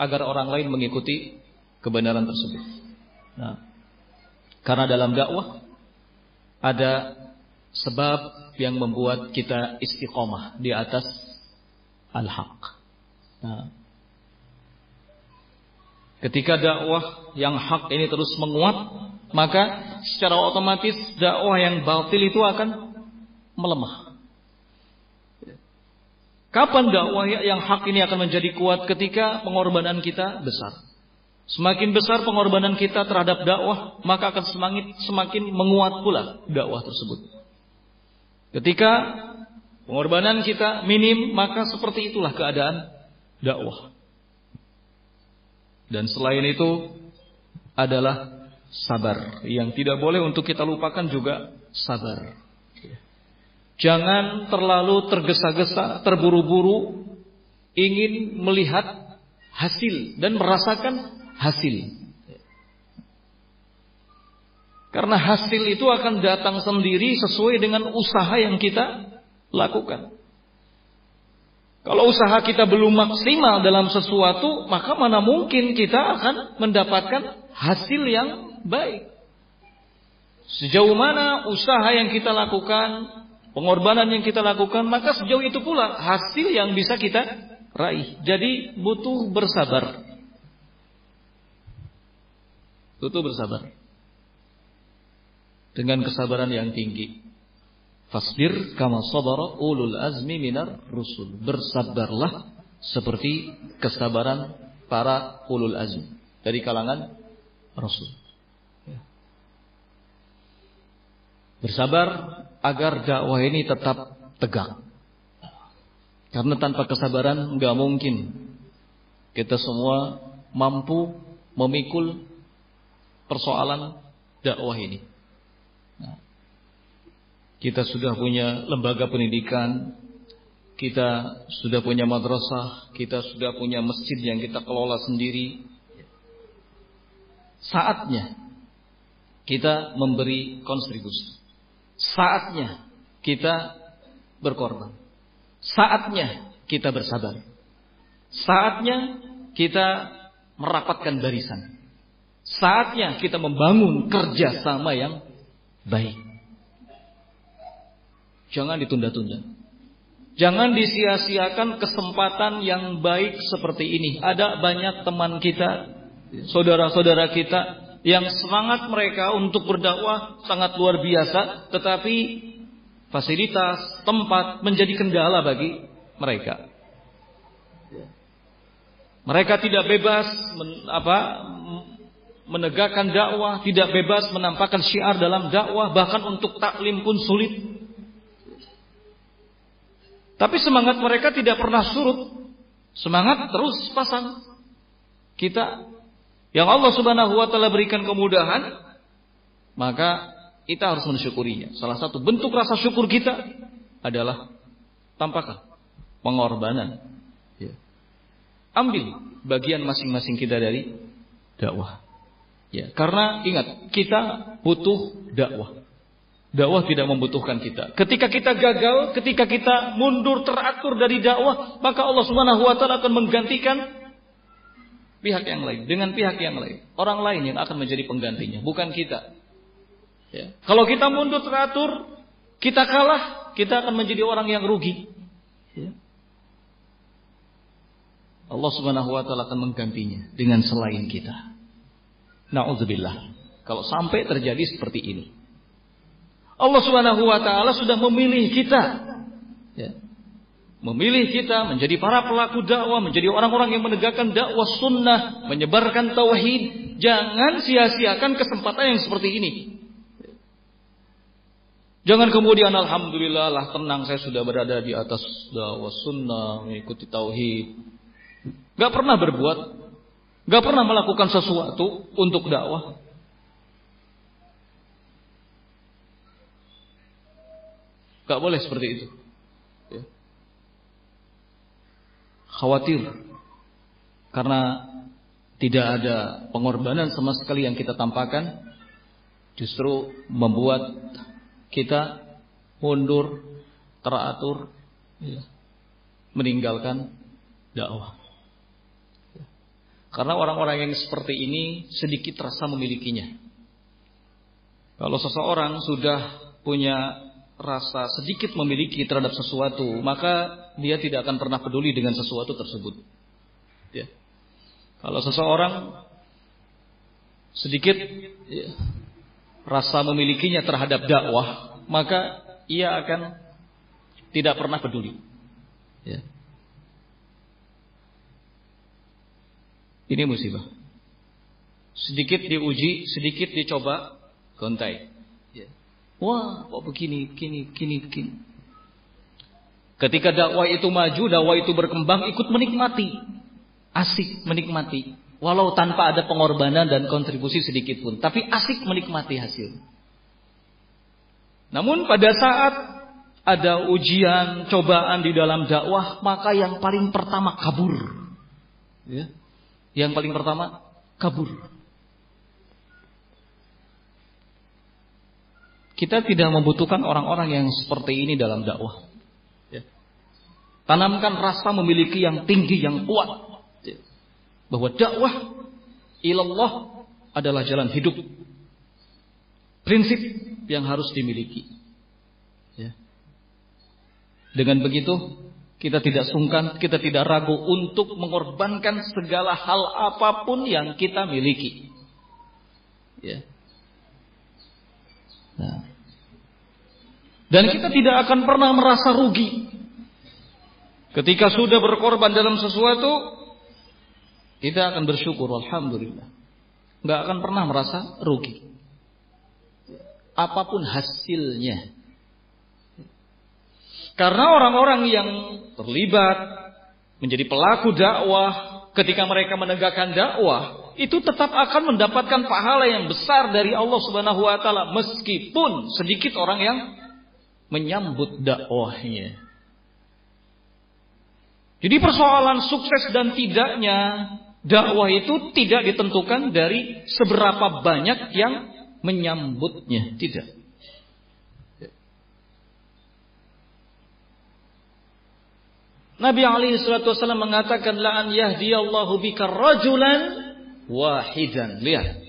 agar orang lain mengikuti kebenaran tersebut. Nah, karena dalam dakwah ada sebab yang membuat kita istiqomah di atas al-haq. Nah, ketika dakwah yang hak ini terus menguat, maka secara otomatis dakwah yang batil itu akan melemah. Kapan dakwah yang hak ini akan menjadi kuat ketika pengorbanan kita besar? Semakin besar pengorbanan kita terhadap dakwah, maka akan semakin semakin menguat pula dakwah tersebut. Ketika pengorbanan kita minim, maka seperti itulah keadaan dakwah. Dan selain itu adalah sabar. Yang tidak boleh untuk kita lupakan juga sabar. Jangan terlalu tergesa-gesa, terburu-buru ingin melihat hasil dan merasakan hasil. Karena hasil itu akan datang sendiri sesuai dengan usaha yang kita lakukan. Kalau usaha kita belum maksimal dalam sesuatu, maka mana mungkin kita akan mendapatkan hasil yang baik. Sejauh mana usaha yang kita lakukan, pengorbanan yang kita lakukan, maka sejauh itu pula hasil yang bisa kita raih. Jadi butuh bersabar. Itu bersabar. Dengan kesabaran yang tinggi. Fasbir kama sabara ulul azmi minar rusul. Bersabarlah seperti kesabaran para ulul azmi dari kalangan rasul. Ya. Bersabar agar dakwah ini tetap tegak. Karena tanpa kesabaran nggak mungkin kita semua mampu memikul persoalan dakwah ini. Kita sudah punya lembaga pendidikan, kita sudah punya madrasah, kita sudah punya masjid yang kita kelola sendiri. Saatnya kita memberi kontribusi. Saatnya kita berkorban. Saatnya kita bersabar. Saatnya kita merapatkan barisan. Saatnya kita membangun kerjasama yang baik. Jangan ditunda-tunda. Jangan disia-siakan kesempatan yang baik seperti ini. Ada banyak teman kita, saudara-saudara kita yang semangat mereka untuk berdakwah sangat luar biasa, tetapi fasilitas, tempat menjadi kendala bagi mereka. Mereka tidak bebas men, apa menegakkan dakwah, tidak bebas menampakkan syiar dalam dakwah, bahkan untuk taklim pun sulit. Tapi semangat mereka tidak pernah surut. Semangat terus pasang. Kita yang Allah Subhanahu wa taala berikan kemudahan, maka kita harus mensyukurinya. Salah satu bentuk rasa syukur kita adalah tampakan pengorbanan. Ya. Ambil bagian masing-masing kita dari dakwah. Ya, karena ingat, kita butuh dakwah. Dakwah tidak membutuhkan kita. Ketika kita gagal, ketika kita mundur teratur dari dakwah, maka Allah Subhanahu wa taala akan menggantikan pihak yang lain dengan pihak yang lain. Orang lain yang akan menjadi penggantinya, bukan kita. Ya. Kalau kita mundur teratur, kita kalah, kita akan menjadi orang yang rugi. Ya. Allah Subhanahu wa taala akan menggantinya dengan selain kita. Nauzubillah. Kalau sampai terjadi seperti ini. Allah Subhanahu wa taala sudah memilih kita. Ya. Memilih kita menjadi para pelaku dakwah, menjadi orang-orang yang menegakkan dakwah sunnah, menyebarkan tauhid. Jangan sia-siakan kesempatan yang seperti ini. Jangan kemudian alhamdulillah lah tenang saya sudah berada di atas dakwah sunnah, mengikuti tauhid. Gak pernah berbuat Gak pernah melakukan sesuatu untuk dakwah. Gak boleh seperti itu. Ya. Khawatir. Karena tidak ada pengorbanan sama sekali yang kita tampakkan. Justru membuat kita mundur, teratur, ya, meninggalkan dakwah. Karena orang-orang yang seperti ini sedikit rasa memilikinya. Kalau seseorang sudah punya rasa sedikit memiliki terhadap sesuatu, maka dia tidak akan pernah peduli dengan sesuatu tersebut. Ya. Kalau seseorang sedikit ya, rasa memilikinya terhadap dakwah, maka ia akan tidak pernah peduli. Ya. Ini musibah. Sedikit diuji, sedikit dicoba, gontai. Wah, kok begini, begini, begini, begini. Ketika dakwah itu maju, dakwah itu berkembang, ikut menikmati. Asik menikmati. Walau tanpa ada pengorbanan dan kontribusi sedikit pun. Tapi asik menikmati hasil. Namun pada saat ada ujian, cobaan di dalam dakwah, maka yang paling pertama kabur. Ya. Yang paling pertama, kabur. Kita tidak membutuhkan orang-orang yang seperti ini dalam dakwah. Ya. Tanamkan rasa memiliki yang tinggi, yang kuat. Ya. Bahwa dakwah ilallah adalah jalan hidup. Prinsip yang harus dimiliki. Ya. Dengan begitu kita tidak sungkan, kita tidak ragu untuk mengorbankan segala hal apa pun yang kita miliki. Ya. Nah. Dan kita tidak akan pernah merasa rugi. Ketika sudah berkorban dalam sesuatu, kita akan bersyukur, Alhamdulillah. Nggak akan pernah merasa rugi. Apa pun hasilnya. Karena orang-orang yang terlibat menjadi pelaku dakwah ketika mereka menegakkan dakwah itu tetap akan mendapatkan pahala yang besar dari Allah Subhanahu wa taala meskipun sedikit orang yang menyambut dakwahnya. Jadi persoalan sukses dan tidaknya dakwah itu tidak ditentukan dari seberapa banyak yang menyambutnya, tidak. Nabi alaihi salatu wasallam mengatakan la an yahdiyallahu bika rajulan wahidan. Lihat.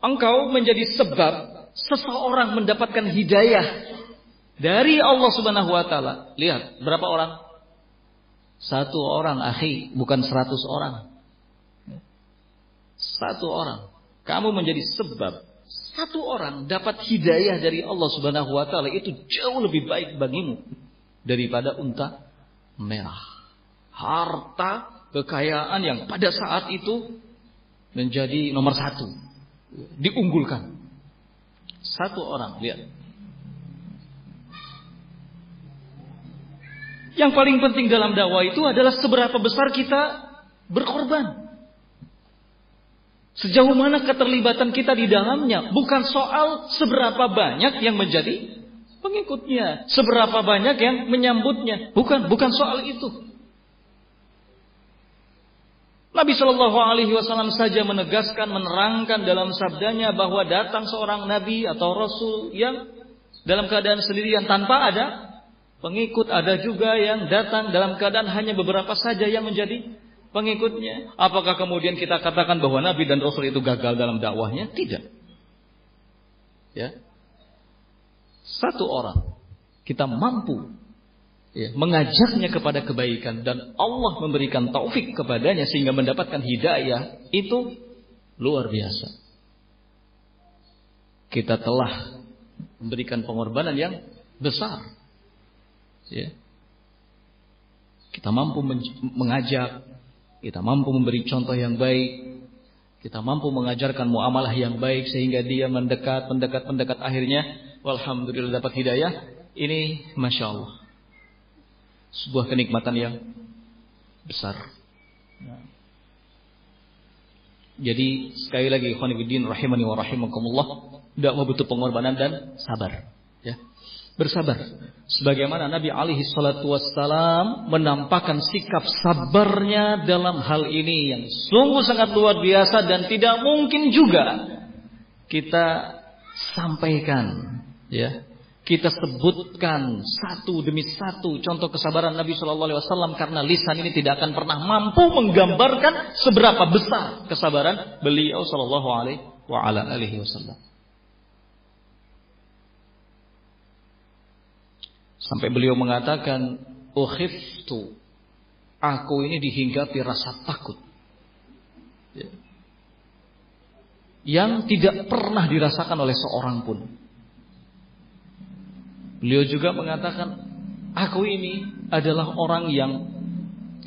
Engkau menjadi sebab seseorang mendapatkan hidayah dari Allah Subhanahu wa taala. Lihat, berapa orang? Satu orang, akhi, bukan seratus orang. Satu orang. Kamu menjadi sebab satu orang dapat hidayah dari Allah Subhanahu wa taala itu jauh lebih baik bagimu daripada unta merah. Harta kekayaan yang pada saat itu menjadi nomor satu, diunggulkan. Satu orang, lihat. Yang paling penting dalam dakwah itu adalah seberapa besar kita berkorban. Sejauh mana keterlibatan kita di dalamnya. Bukan soal seberapa banyak yang menjadi pengikutnya. Seberapa banyak yang menyambutnya. Bukan, bukan soal itu. Nabi Shallallahu Alaihi Wasallam saja menegaskan, menerangkan dalam sabdanya bahwa datang seorang nabi atau rasul yang dalam keadaan sendirian tanpa ada pengikut, ada juga yang datang dalam keadaan hanya beberapa saja yang menjadi pengikutnya. Apakah kemudian kita katakan bahwa nabi dan rasul itu gagal dalam dakwahnya? Tidak. Ya. Satu orang kita mampu ya, mengajaknya kepada kebaikan dan Allah memberikan taufik kepadanya sehingga mendapatkan hidayah itu luar biasa. Kita telah memberikan pengorbanan yang besar. Ya. Kita mampu mengajak, kita mampu memberi contoh yang baik, kita mampu mengajarkan muamalah yang baik sehingga dia mendekat, mendekat, mendekat akhirnya, walhamdulillah dapat hidayah. Ini masya Allah sebuah kenikmatan yang besar. Jadi sekali lagi ikhwanifiddin rahimani wa rahimakumullah dakwah butuh pengorbanan dan sabar ya. Bersabar. Sebagaimana Nabi alaihi salatu wassalam menampakkan sikap sabarnya dalam hal ini yang sungguh sangat luar biasa dan tidak mungkin juga kita sampaikan ya kita sebutkan satu demi satu contoh kesabaran Nabi Shallallahu Alaihi Wasallam karena lisan ini tidak akan pernah mampu menggambarkan seberapa besar kesabaran beliau Shallallahu Alaihi Wasallam. Sampai beliau mengatakan, "Ukhiftu." Aku ini dihinggapi rasa takut. Ya. Yang tidak pernah dirasakan oleh seorang pun. Beliau juga mengatakan, aku ini adalah orang yang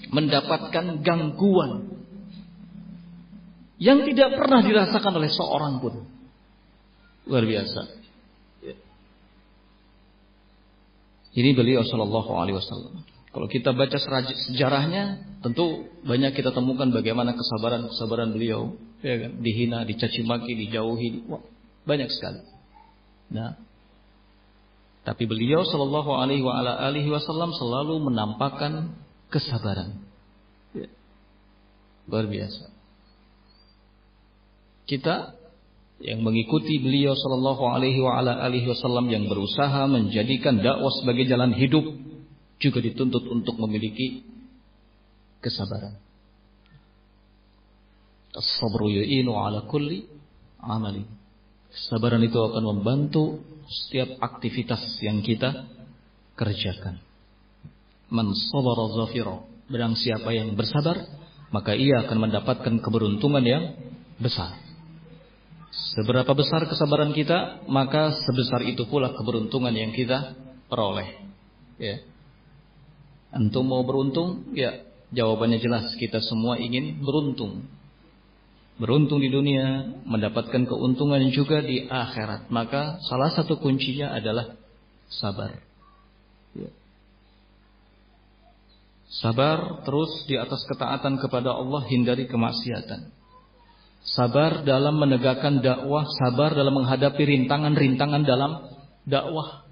mendapatkan gangguan yang tidak pernah dirasakan oleh seorang pun. Luar biasa. Ya. Ini beliau Shallallahu Alaihi Wasallam. Kalau kita baca sejarahnya, tentu banyak kita temukan bagaimana kesabaran-kesabaran beliau, ya kan? dihina, dicaci maki, dijauhi, wah, banyak sekali. Nah, tapi beliau Shallallahu Alaihi Wasallam selalu menampakkan kesabaran. Ya. Luar biasa. Kita yang mengikuti beliau Shallallahu Alaihi Wasallam yang berusaha menjadikan dakwah sebagai jalan hidup juga dituntut untuk memiliki kesabaran. As-sabru yu'inu ala kulli amali. Kesabaran itu akan membantu setiap aktivitas yang kita kerjakan. Man sabara zafira. Berang siapa yang bersabar, maka ia akan mendapatkan keberuntungan yang besar. Seberapa besar kesabaran kita, maka sebesar itu pula keberuntungan yang kita peroleh. Ya. Antum mau beruntung? Ya, jawabannya jelas. Kita semua ingin beruntung beruntung di dunia, mendapatkan keuntungan juga di akhirat. Maka salah satu kuncinya adalah sabar. Ya. Sabar terus di atas ketaatan kepada Allah, hindari kemaksiatan. Sabar dalam menegakkan dakwah, sabar dalam menghadapi rintangan-rintangan dalam dakwah.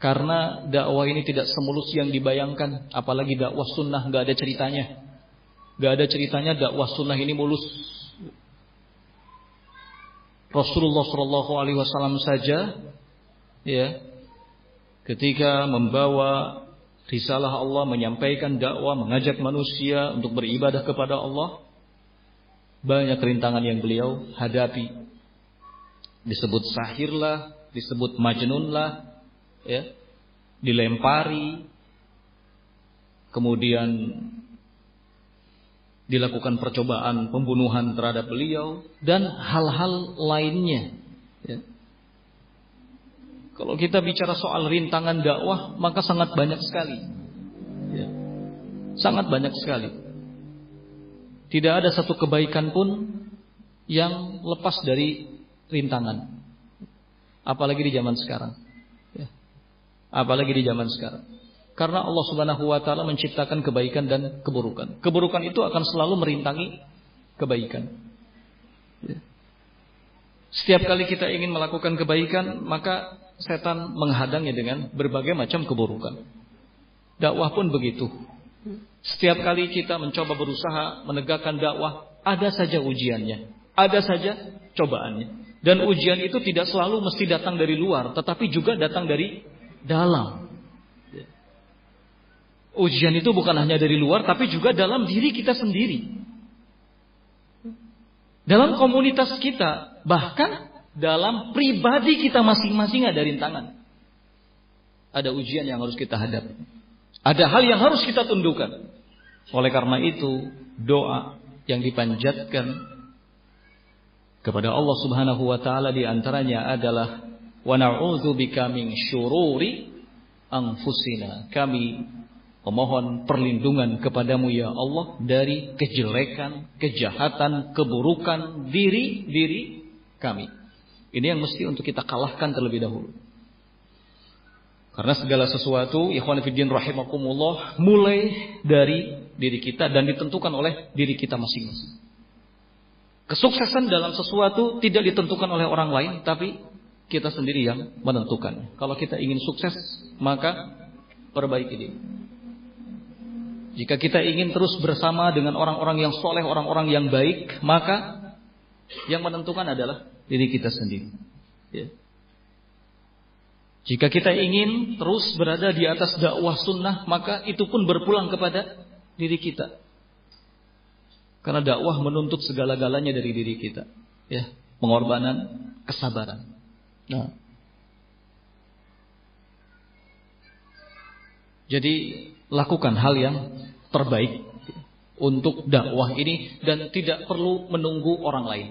Karena dakwah ini tidak semulus yang dibayangkan, apalagi dakwah sunnah nggak ada ceritanya. Gak ada ceritanya dakwah sunnah ini mulus Rasulullah Shallallahu Alaihi Wasallam saja, ya, ketika membawa risalah Allah, menyampaikan dakwah, mengajak manusia untuk beribadah kepada Allah, banyak rintangan yang beliau hadapi. Disebut sahirlah, disebut majnunlah, ya, dilempari, kemudian dilakukan percobaan pembunuhan terhadap beliau dan hal-hal lainnya. Ya. Kalau kita bicara soal rintangan dakwah, maka sangat banyak sekali. Ya. Sangat banyak sekali. Tidak ada satu kebaikan pun yang lepas dari rintangan. Apalagi di zaman sekarang. Ya. Apalagi di zaman sekarang. Karena Allah Subhanahu wa taala menciptakan kebaikan dan keburukan. Keburukan itu akan selalu merintangi kebaikan. Ya. Setiap kali kita ingin melakukan kebaikan, maka setan menghadangnya dengan berbagai macam keburukan. Dakwah pun begitu. Setiap kali kita mencoba berusaha menegakkan dakwah, ada saja ujiannya, ada saja cobaannya. Dan ujian itu tidak selalu mesti datang dari luar, tetapi juga datang dari dalam. Ujian itu bukan hanya dari luar, tapi juga dalam diri kita sendiri. Dalam komunitas kita, bahkan dalam pribadi kita masing-masing ada rintangan. Ada ujian yang harus kita hadapi. Ada hal yang harus kita tundukkan. Oleh karena itu, doa yang dipanjatkan kepada Allah Subhanahu wa taala di antaranya adalah wa na'udzubika min syururi anfusina. Kami memohon perlindungan kepadamu ya Allah dari kejelekan, kejahatan, keburukan diri-diri kami. Ini yang mesti untuk kita kalahkan terlebih dahulu. Karena segala sesuatu, ikhwan fiddin rahimakumullah, mulai dari diri kita dan ditentukan oleh diri kita masing-masing. Kesuksesan dalam sesuatu tidak ditentukan oleh orang lain, tapi kita sendiri yang menentukan. Kalau kita ingin sukses, maka perbaiki diri. Jika kita ingin terus bersama dengan orang-orang yang soleh, orang-orang yang baik, maka yang menentukan adalah diri kita sendiri. Ya. Jika kita ingin terus berada di atas dakwah sunnah, maka itu pun berpulang kepada diri kita. Karena dakwah menuntut segala-galanya dari diri kita. Ya, pengorbanan, kesabaran. Nah. Jadi lakukan hal yang terbaik untuk dakwah ini dan tidak perlu menunggu orang lain.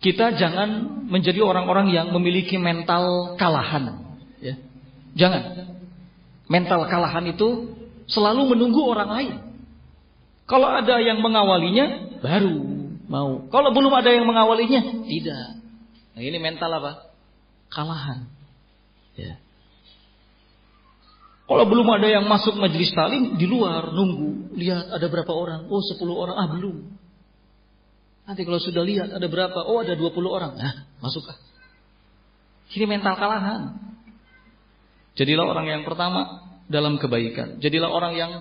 Kita jangan menjadi orang-orang yang memiliki mental kalahan, ya. Jangan. Mental kalahan itu selalu menunggu orang lain. Kalau ada yang mengawalinya, baru mau. Kalau belum ada yang mengawalinya, tidak. Nah, ini mental apa? Kalahan. Ya. Kalau belum ada yang masuk majelis talim, di luar nunggu. Lihat ada berapa orang. Oh 10 orang. Ah belum. Nanti kalau sudah lihat ada berapa. Oh ada 20 orang. Nah masuklah. Ini mental kalahan. Jadilah orang yang pertama dalam kebaikan. Jadilah orang yang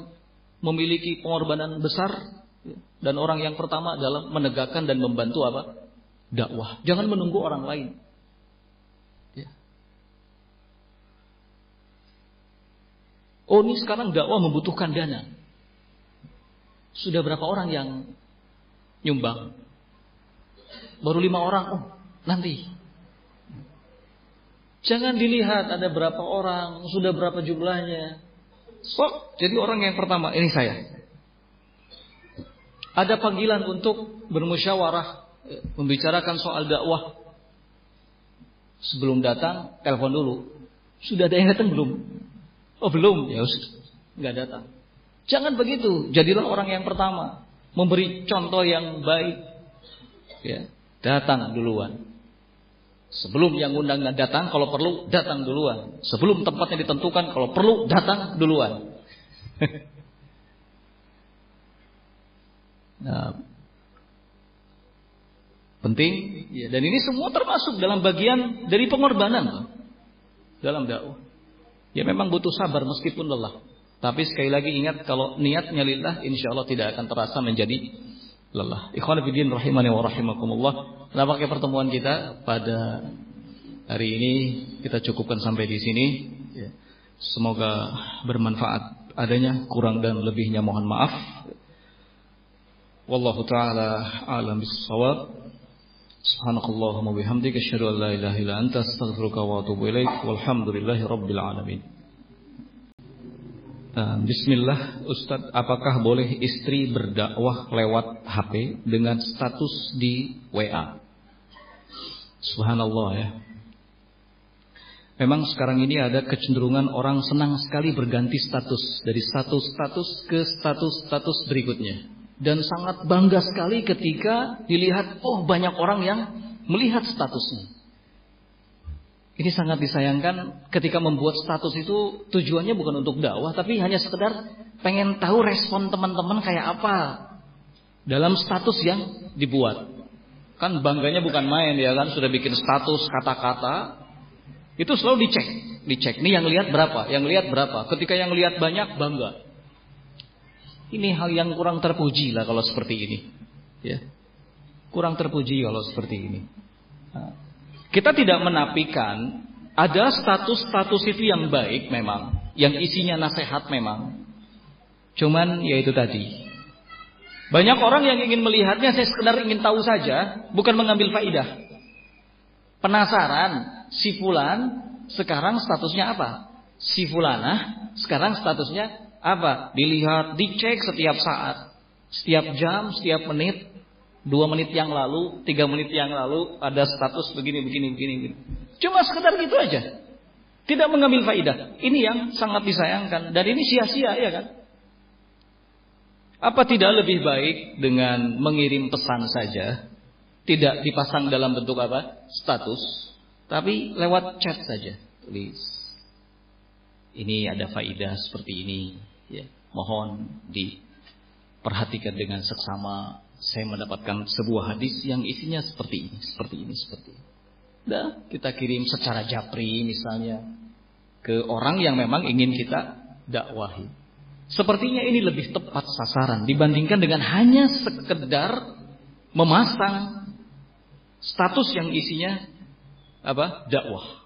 memiliki pengorbanan besar dan orang yang pertama dalam menegakkan dan membantu apa? dakwah. Jangan menunggu orang lain. Oh, ini sekarang dakwah membutuhkan dana. Sudah berapa orang yang nyumbang? Baru lima orang. Oh, nanti. Jangan dilihat ada berapa orang, sudah berapa jumlahnya. Sok, jadi orang yang pertama ini saya. Ada panggilan untuk bermusyawarah, membicarakan soal dakwah. Sebelum datang, telepon dulu. Sudah ada yang datang belum? Oh belum, ya nggak datang. Jangan begitu. Jadilah orang yang pertama, memberi contoh yang baik. Ya, datang duluan. Sebelum yang undang datang, kalau perlu datang duluan. Sebelum tempatnya ditentukan, kalau perlu datang duluan. nah, penting. Ya, dan ini semua termasuk dalam bagian dari pengorbanan dalam dakwah. Ya memang butuh sabar meskipun lelah. Tapi sekali lagi ingat kalau niatnya lillah, insya Allah tidak akan terasa menjadi lelah. Ikhwan fillah rahimani wa rahimakumullah. Nampaknya pertemuan kita pada hari ini kita cukupkan sampai di sini. Ya. Semoga bermanfaat adanya, kurang dan lebihnya mohon maaf. Wallahu taala alam bisawab. Subhanakallahumma bihamdika asyhadu an la ilaha illa anta astaghfiruka wa atubu ilaik. Walhamdulillahi rabbil alamin. Nah, bismillah Ustadz apakah boleh istri berdakwah lewat HP dengan status di WA Subhanallah ya Memang sekarang ini ada kecenderungan orang senang sekali berganti status dari satu status ke status-status berikutnya. Dan sangat bangga sekali ketika dilihat, oh banyak orang yang melihat statusnya. Ini sangat disayangkan ketika membuat status itu tujuannya bukan untuk dakwah, tapi hanya sekedar pengen tahu respon teman-teman kayak apa dalam status yang dibuat. Kan bangganya bukan main ya kan, sudah bikin status kata-kata, itu selalu dicek, dicek. Nih yang lihat berapa, yang lihat berapa. Ketika yang lihat banyak bangga. Ini hal yang kurang terpuji lah kalau seperti ini. Ya. Kurang terpuji kalau seperti ini. Nah, kita tidak menafikan ada status-status itu yang baik memang, yang isinya nasihat memang. Cuman ya itu tadi. Banyak orang yang ingin melihatnya saya sekedar ingin tahu saja, bukan mengambil faidah. Penasaran, si fulan sekarang statusnya apa? Si fulana sekarang statusnya apa? Dilihat, dicek setiap saat, setiap jam, setiap menit, dua menit yang lalu, tiga menit yang lalu ada status begini, begini, begini. begini. Cuma sekedar gitu aja. Tidak mengambil faidah. Ini yang sangat disayangkan dan ini sia-sia ya kan? Apa tidak lebih baik dengan mengirim pesan saja? Tidak dipasang dalam bentuk apa? Status tapi lewat chat saja, tulis. Ini ada faidah seperti ini, ya. Mohon diperhatikan dengan seksama. Saya mendapatkan sebuah hadis yang isinya seperti ini, seperti ini, seperti ini. Dah, kita kirim secara japri misalnya ke orang yang memang ingin kita dakwahi. Sepertinya ini lebih tepat sasaran dibandingkan dengan hanya sekedar memasang status yang isinya apa? dakwah.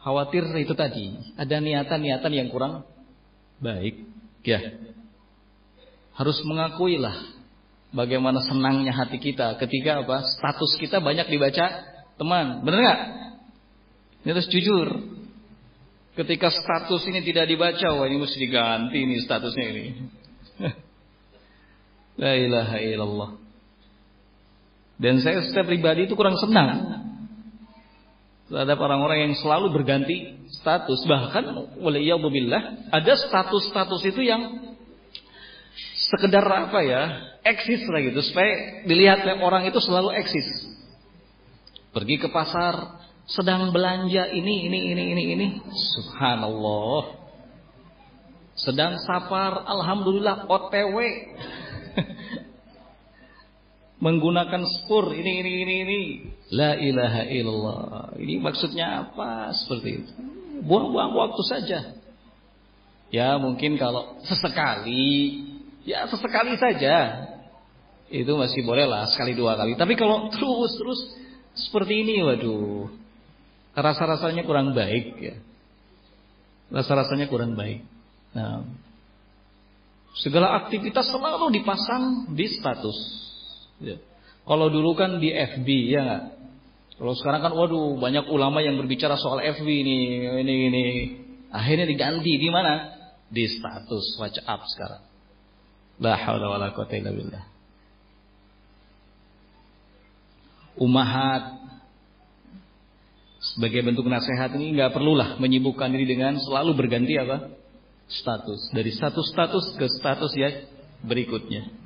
Khawatir itu tadi, ada niatan-niatan yang kurang baik, ya. Harus mengakui lah bagaimana senangnya hati kita ketika apa? status kita banyak dibaca teman. Benar nggak? Ini harus jujur. Ketika status ini tidak dibaca, wah ini mesti diganti ini statusnya ini. La ilaha illallah. Dan saya secara pribadi itu kurang senang terhadap orang-orang yang selalu berganti status. Bahkan oleh billah ada status-status itu yang sekedar apa ya eksis lah gitu. Supaya dilihat orang itu selalu eksis. Pergi ke pasar sedang belanja ini ini ini ini ini. Subhanallah. Sedang safar alhamdulillah otw menggunakan spur ini ini ini ini la ilaha illallah. Ini maksudnya apa? Seperti itu. Buang-buang waktu saja. Ya mungkin kalau sesekali ya sesekali saja. Itu masih boleh lah sekali dua kali. Tapi kalau terus terus seperti ini waduh. Rasa rasanya kurang baik ya. Rasa rasanya kurang baik. Nah segala aktivitas selalu dipasang di status. Ya. Kalau dulu kan di FB ya. Kalau sekarang kan waduh banyak ulama yang berbicara soal FB ini ini ini. Akhirnya diganti di mana? Di status WhatsApp sekarang. La haula wala quwata illa billah. Umahat sebagai bentuk nasihat ini nggak perlulah menyibukkan diri dengan selalu berganti apa? Status dari satu status ke status ya berikutnya.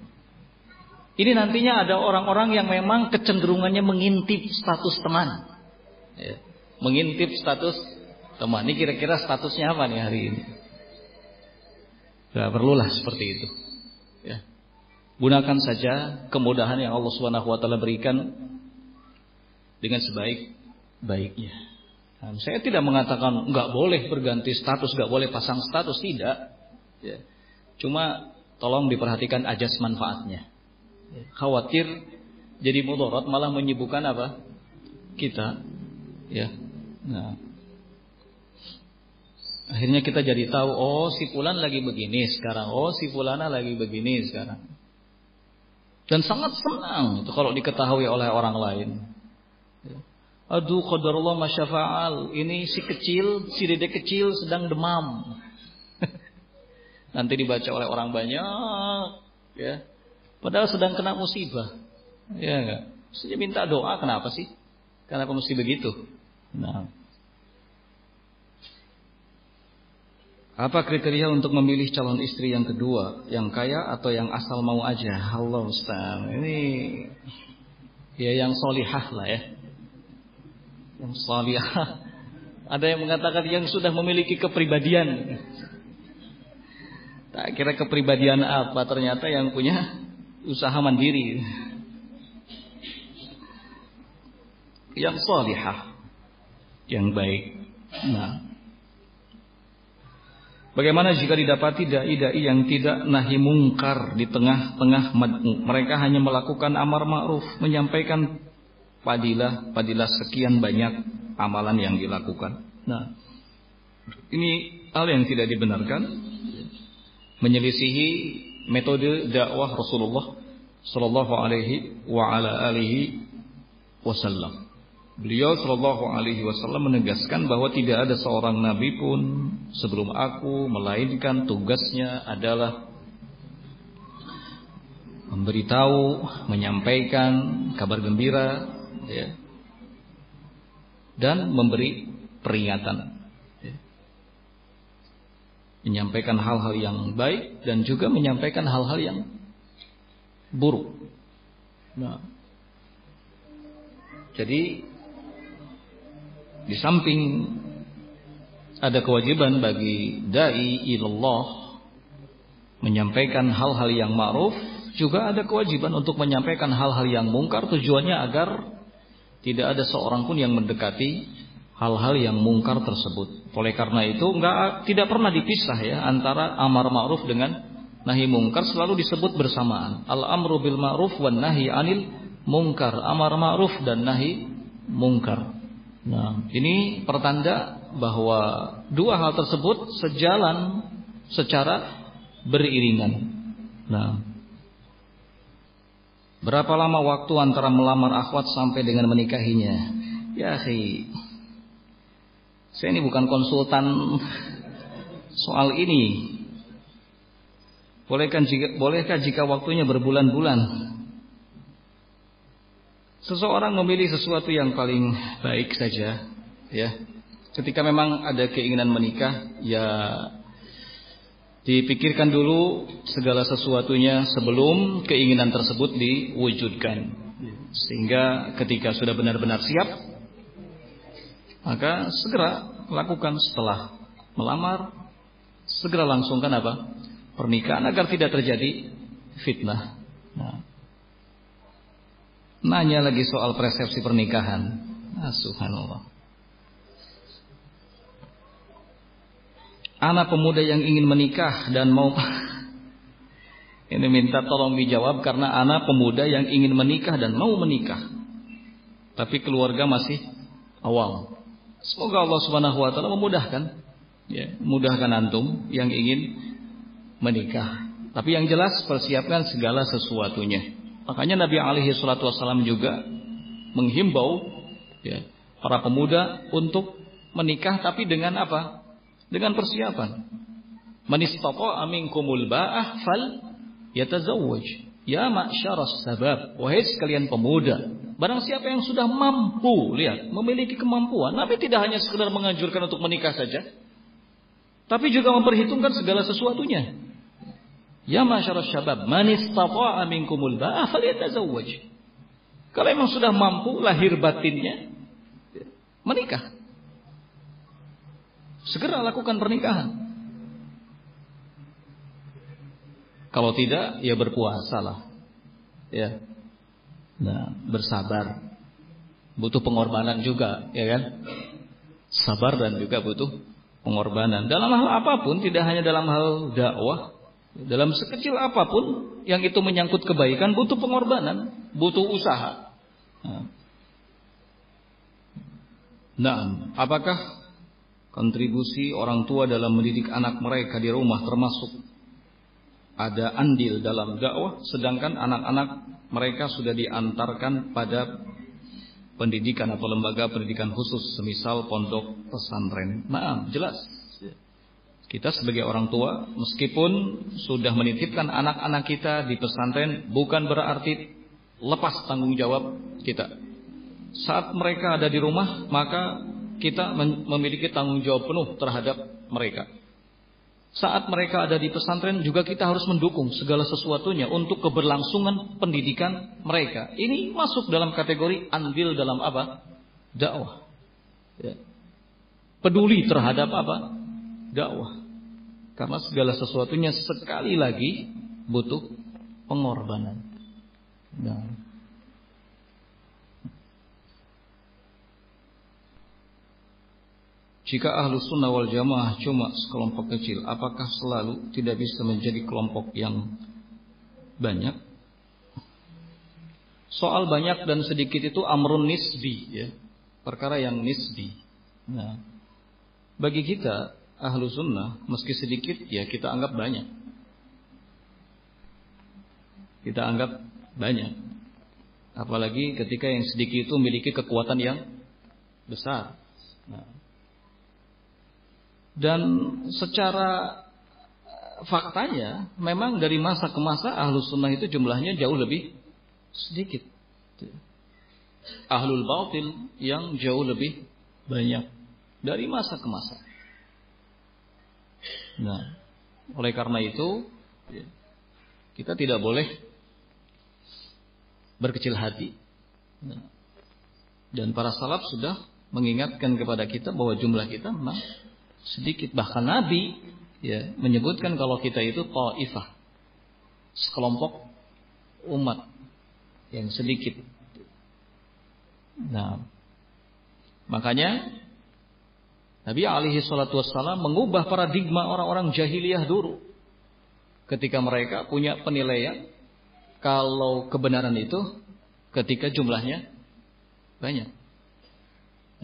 Ini nantinya ada orang-orang yang memang kecenderungannya mengintip status teman. Ya. Mengintip status teman. Ini kira-kira statusnya apa nih hari ini? Gak perlulah seperti itu. Ya. Gunakan saja kemudahan yang Allah Subhanahu wa berikan dengan sebaik-baiknya. Nah, saya tidak mengatakan nggak boleh berganti status, nggak boleh pasang status, tidak. Ya. Cuma tolong diperhatikan ajas manfaatnya khawatir jadi mudarat malah menyibukkan apa? Kita. Ya. Nah. Akhirnya kita jadi tahu, oh si fulan lagi begini sekarang, oh si fulana lagi begini sekarang. Dan sangat senang itu kalau diketahui oleh orang lain. Ya. Aduh qadarullah masyafa'al. Ini si kecil, si dedek kecil sedang demam. Nanti dibaca oleh orang banyak. Ya. Padahal sedang kena musibah. Ya enggak? Mestinya minta doa kenapa sih? Kenapa mesti begitu? Nah. Apa kriteria untuk memilih calon istri yang kedua, yang kaya atau yang asal mau aja? Allah Ustaz, ini ya yang solihah lah ya. Yang solihah. Ada yang mengatakan yang sudah memiliki kepribadian. Tak kira kepribadian apa ternyata yang punya usaha mandiri. Yang solihah. Yang baik. Nah, Bagaimana jika didapati dai-dai yang tidak nahi mungkar di tengah-tengah mereka hanya melakukan amar ma'ruf, menyampaikan padilah, padilah sekian banyak amalan yang dilakukan. Nah, ini hal yang tidak dibenarkan, menyelisihi metode dakwah Rasulullah Sallallahu Alaihi wa ala alihi Wasallam. Beliau Shallallahu Alaihi Wasallam menegaskan bahwa tidak ada seorang nabi pun sebelum aku melainkan tugasnya adalah memberitahu, menyampaikan kabar gembira, ya, dan memberi peringatan. Menyampaikan hal-hal yang baik dan juga menyampaikan hal-hal yang buruk. Nah, jadi di samping ada kewajiban bagi dai ilallah menyampaikan hal-hal yang ma'ruf, juga ada kewajiban untuk menyampaikan hal-hal yang mungkar tujuannya agar tidak ada seorang pun yang mendekati hal-hal yang mungkar tersebut. Oleh karena itu enggak tidak pernah dipisah ya antara amar ma'ruf dengan nahi mungkar selalu disebut bersamaan. Al-amru bil ma'ruf wan nahi anil mungkar. Amar ma'ruf dan nahi mungkar. Nah, ini pertanda bahwa dua hal tersebut sejalan secara beriringan. Nah, berapa lama waktu antara melamar akhwat sampai dengan menikahinya? Ya, si, saya ini bukan konsultan soal ini. Bolehkah jika, bolehkah jika waktunya berbulan-bulan? Seseorang memilih sesuatu yang paling baik saja, ya. Ketika memang ada keinginan menikah, ya dipikirkan dulu segala sesuatunya sebelum keinginan tersebut diwujudkan. Sehingga ketika sudah benar-benar siap, maka segera lakukan setelah melamar, segera langsungkan apa? Pernikahan agar tidak terjadi fitnah. Nah, Nanya lagi soal persepsi pernikahan. Ah, subhanallah. Anak pemuda yang ingin menikah dan mau ini minta tolong dijawab karena anak pemuda yang ingin menikah dan mau menikah. Tapi keluarga masih awal. Semoga Allah Subhanahu wa taala memudahkan ya, memudahkan antum yang ingin menikah. Tapi yang jelas persiapkan segala sesuatunya. Makanya Nabi alaihi salatu wasallam juga menghimbau ya, para pemuda untuk menikah tapi dengan apa? Dengan persiapan. Man istata'a minkumul ba'ah fal yatazawwaj. Ya ma'syaras sabab, wahai sekalian pemuda, barang siapa yang sudah mampu, lihat, memiliki kemampuan, Nabi tidak hanya sekedar menganjurkan untuk menikah saja, tapi juga memperhitungkan segala sesuatunya. Ya masyarakat syabab, man istata'a minkumul ba'a falyatazawwaj. Kalau memang sudah mampu lahir batinnya menikah. Segera lakukan pernikahan. Kalau tidak, ya berpuasa lah. Ya. Nah, bersabar. Butuh pengorbanan juga, ya kan? Sabar dan juga butuh pengorbanan. Dalam hal apa pun, tidak hanya dalam hal dakwah, dalam sekecil apa pun yang itu menyangkut kebaikan butuh pengorbanan, butuh usaha. Nah, apakah kontribusi orang tua dalam mendidik anak mereka di rumah termasuk ada andil dalam dakwah sedangkan anak-anak mereka sudah diantarkan pada pendidikan atau lembaga pendidikan khusus semisal pondok pesantren. Nah, jelas kita sebagai orang tua, meskipun sudah menitipkan anak-anak kita di pesantren, bukan berarti lepas tanggung jawab kita. Saat mereka ada di rumah, maka kita memiliki tanggung jawab penuh terhadap mereka. Saat mereka ada di pesantren juga kita harus mendukung segala sesuatunya untuk keberlangsungan pendidikan mereka. Ini masuk dalam kategori andil dalam apa? Dakwah. Ya. Peduli terhadap apa? Dakwah. Karena segala sesuatunya sekali lagi butuh pengorbanan. Nah. Jika ahlu sunnah wal jamaah cuma sekelompok kecil, apakah selalu tidak bisa menjadi kelompok yang banyak? Soal banyak dan sedikit itu amrun nisbi, ya. perkara yang nisbi. Nah, bagi kita ahlu sunnah, meski sedikit, ya kita anggap banyak. Kita anggap banyak. Apalagi ketika yang sedikit itu memiliki kekuatan yang besar. Nah, dan secara faktanya memang dari masa ke masa ahlu sunnah itu jumlahnya jauh lebih sedikit. Ahlul batil yang jauh lebih banyak dari masa ke masa. Nah, oleh karena itu kita tidak boleh berkecil hati. Nah, dan para salaf sudah mengingatkan kepada kita bahwa jumlah kita memang sedikit bahkan Nabi ya menyebutkan kalau kita itu taifah sekelompok umat yang sedikit. Nah, makanya Nabi alaihi salatu wassalam mengubah paradigma orang-orang jahiliyah dulu. Ketika mereka punya penilaian kalau kebenaran itu ketika jumlahnya banyak.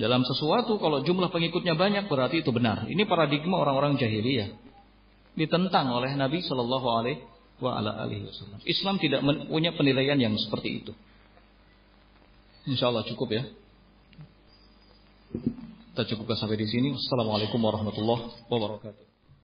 Dalam sesuatu kalau jumlah pengikutnya banyak berarti itu benar. Ini paradigma orang-orang jahiliyah. Ditentang oleh Nabi Shallallahu alaihi wasallam. Islam tidak punya penilaian yang seperti itu. Insya Allah cukup ya. Kita cukupkan sampai di sini. Assalamualaikum warahmatullahi wabarakatuh.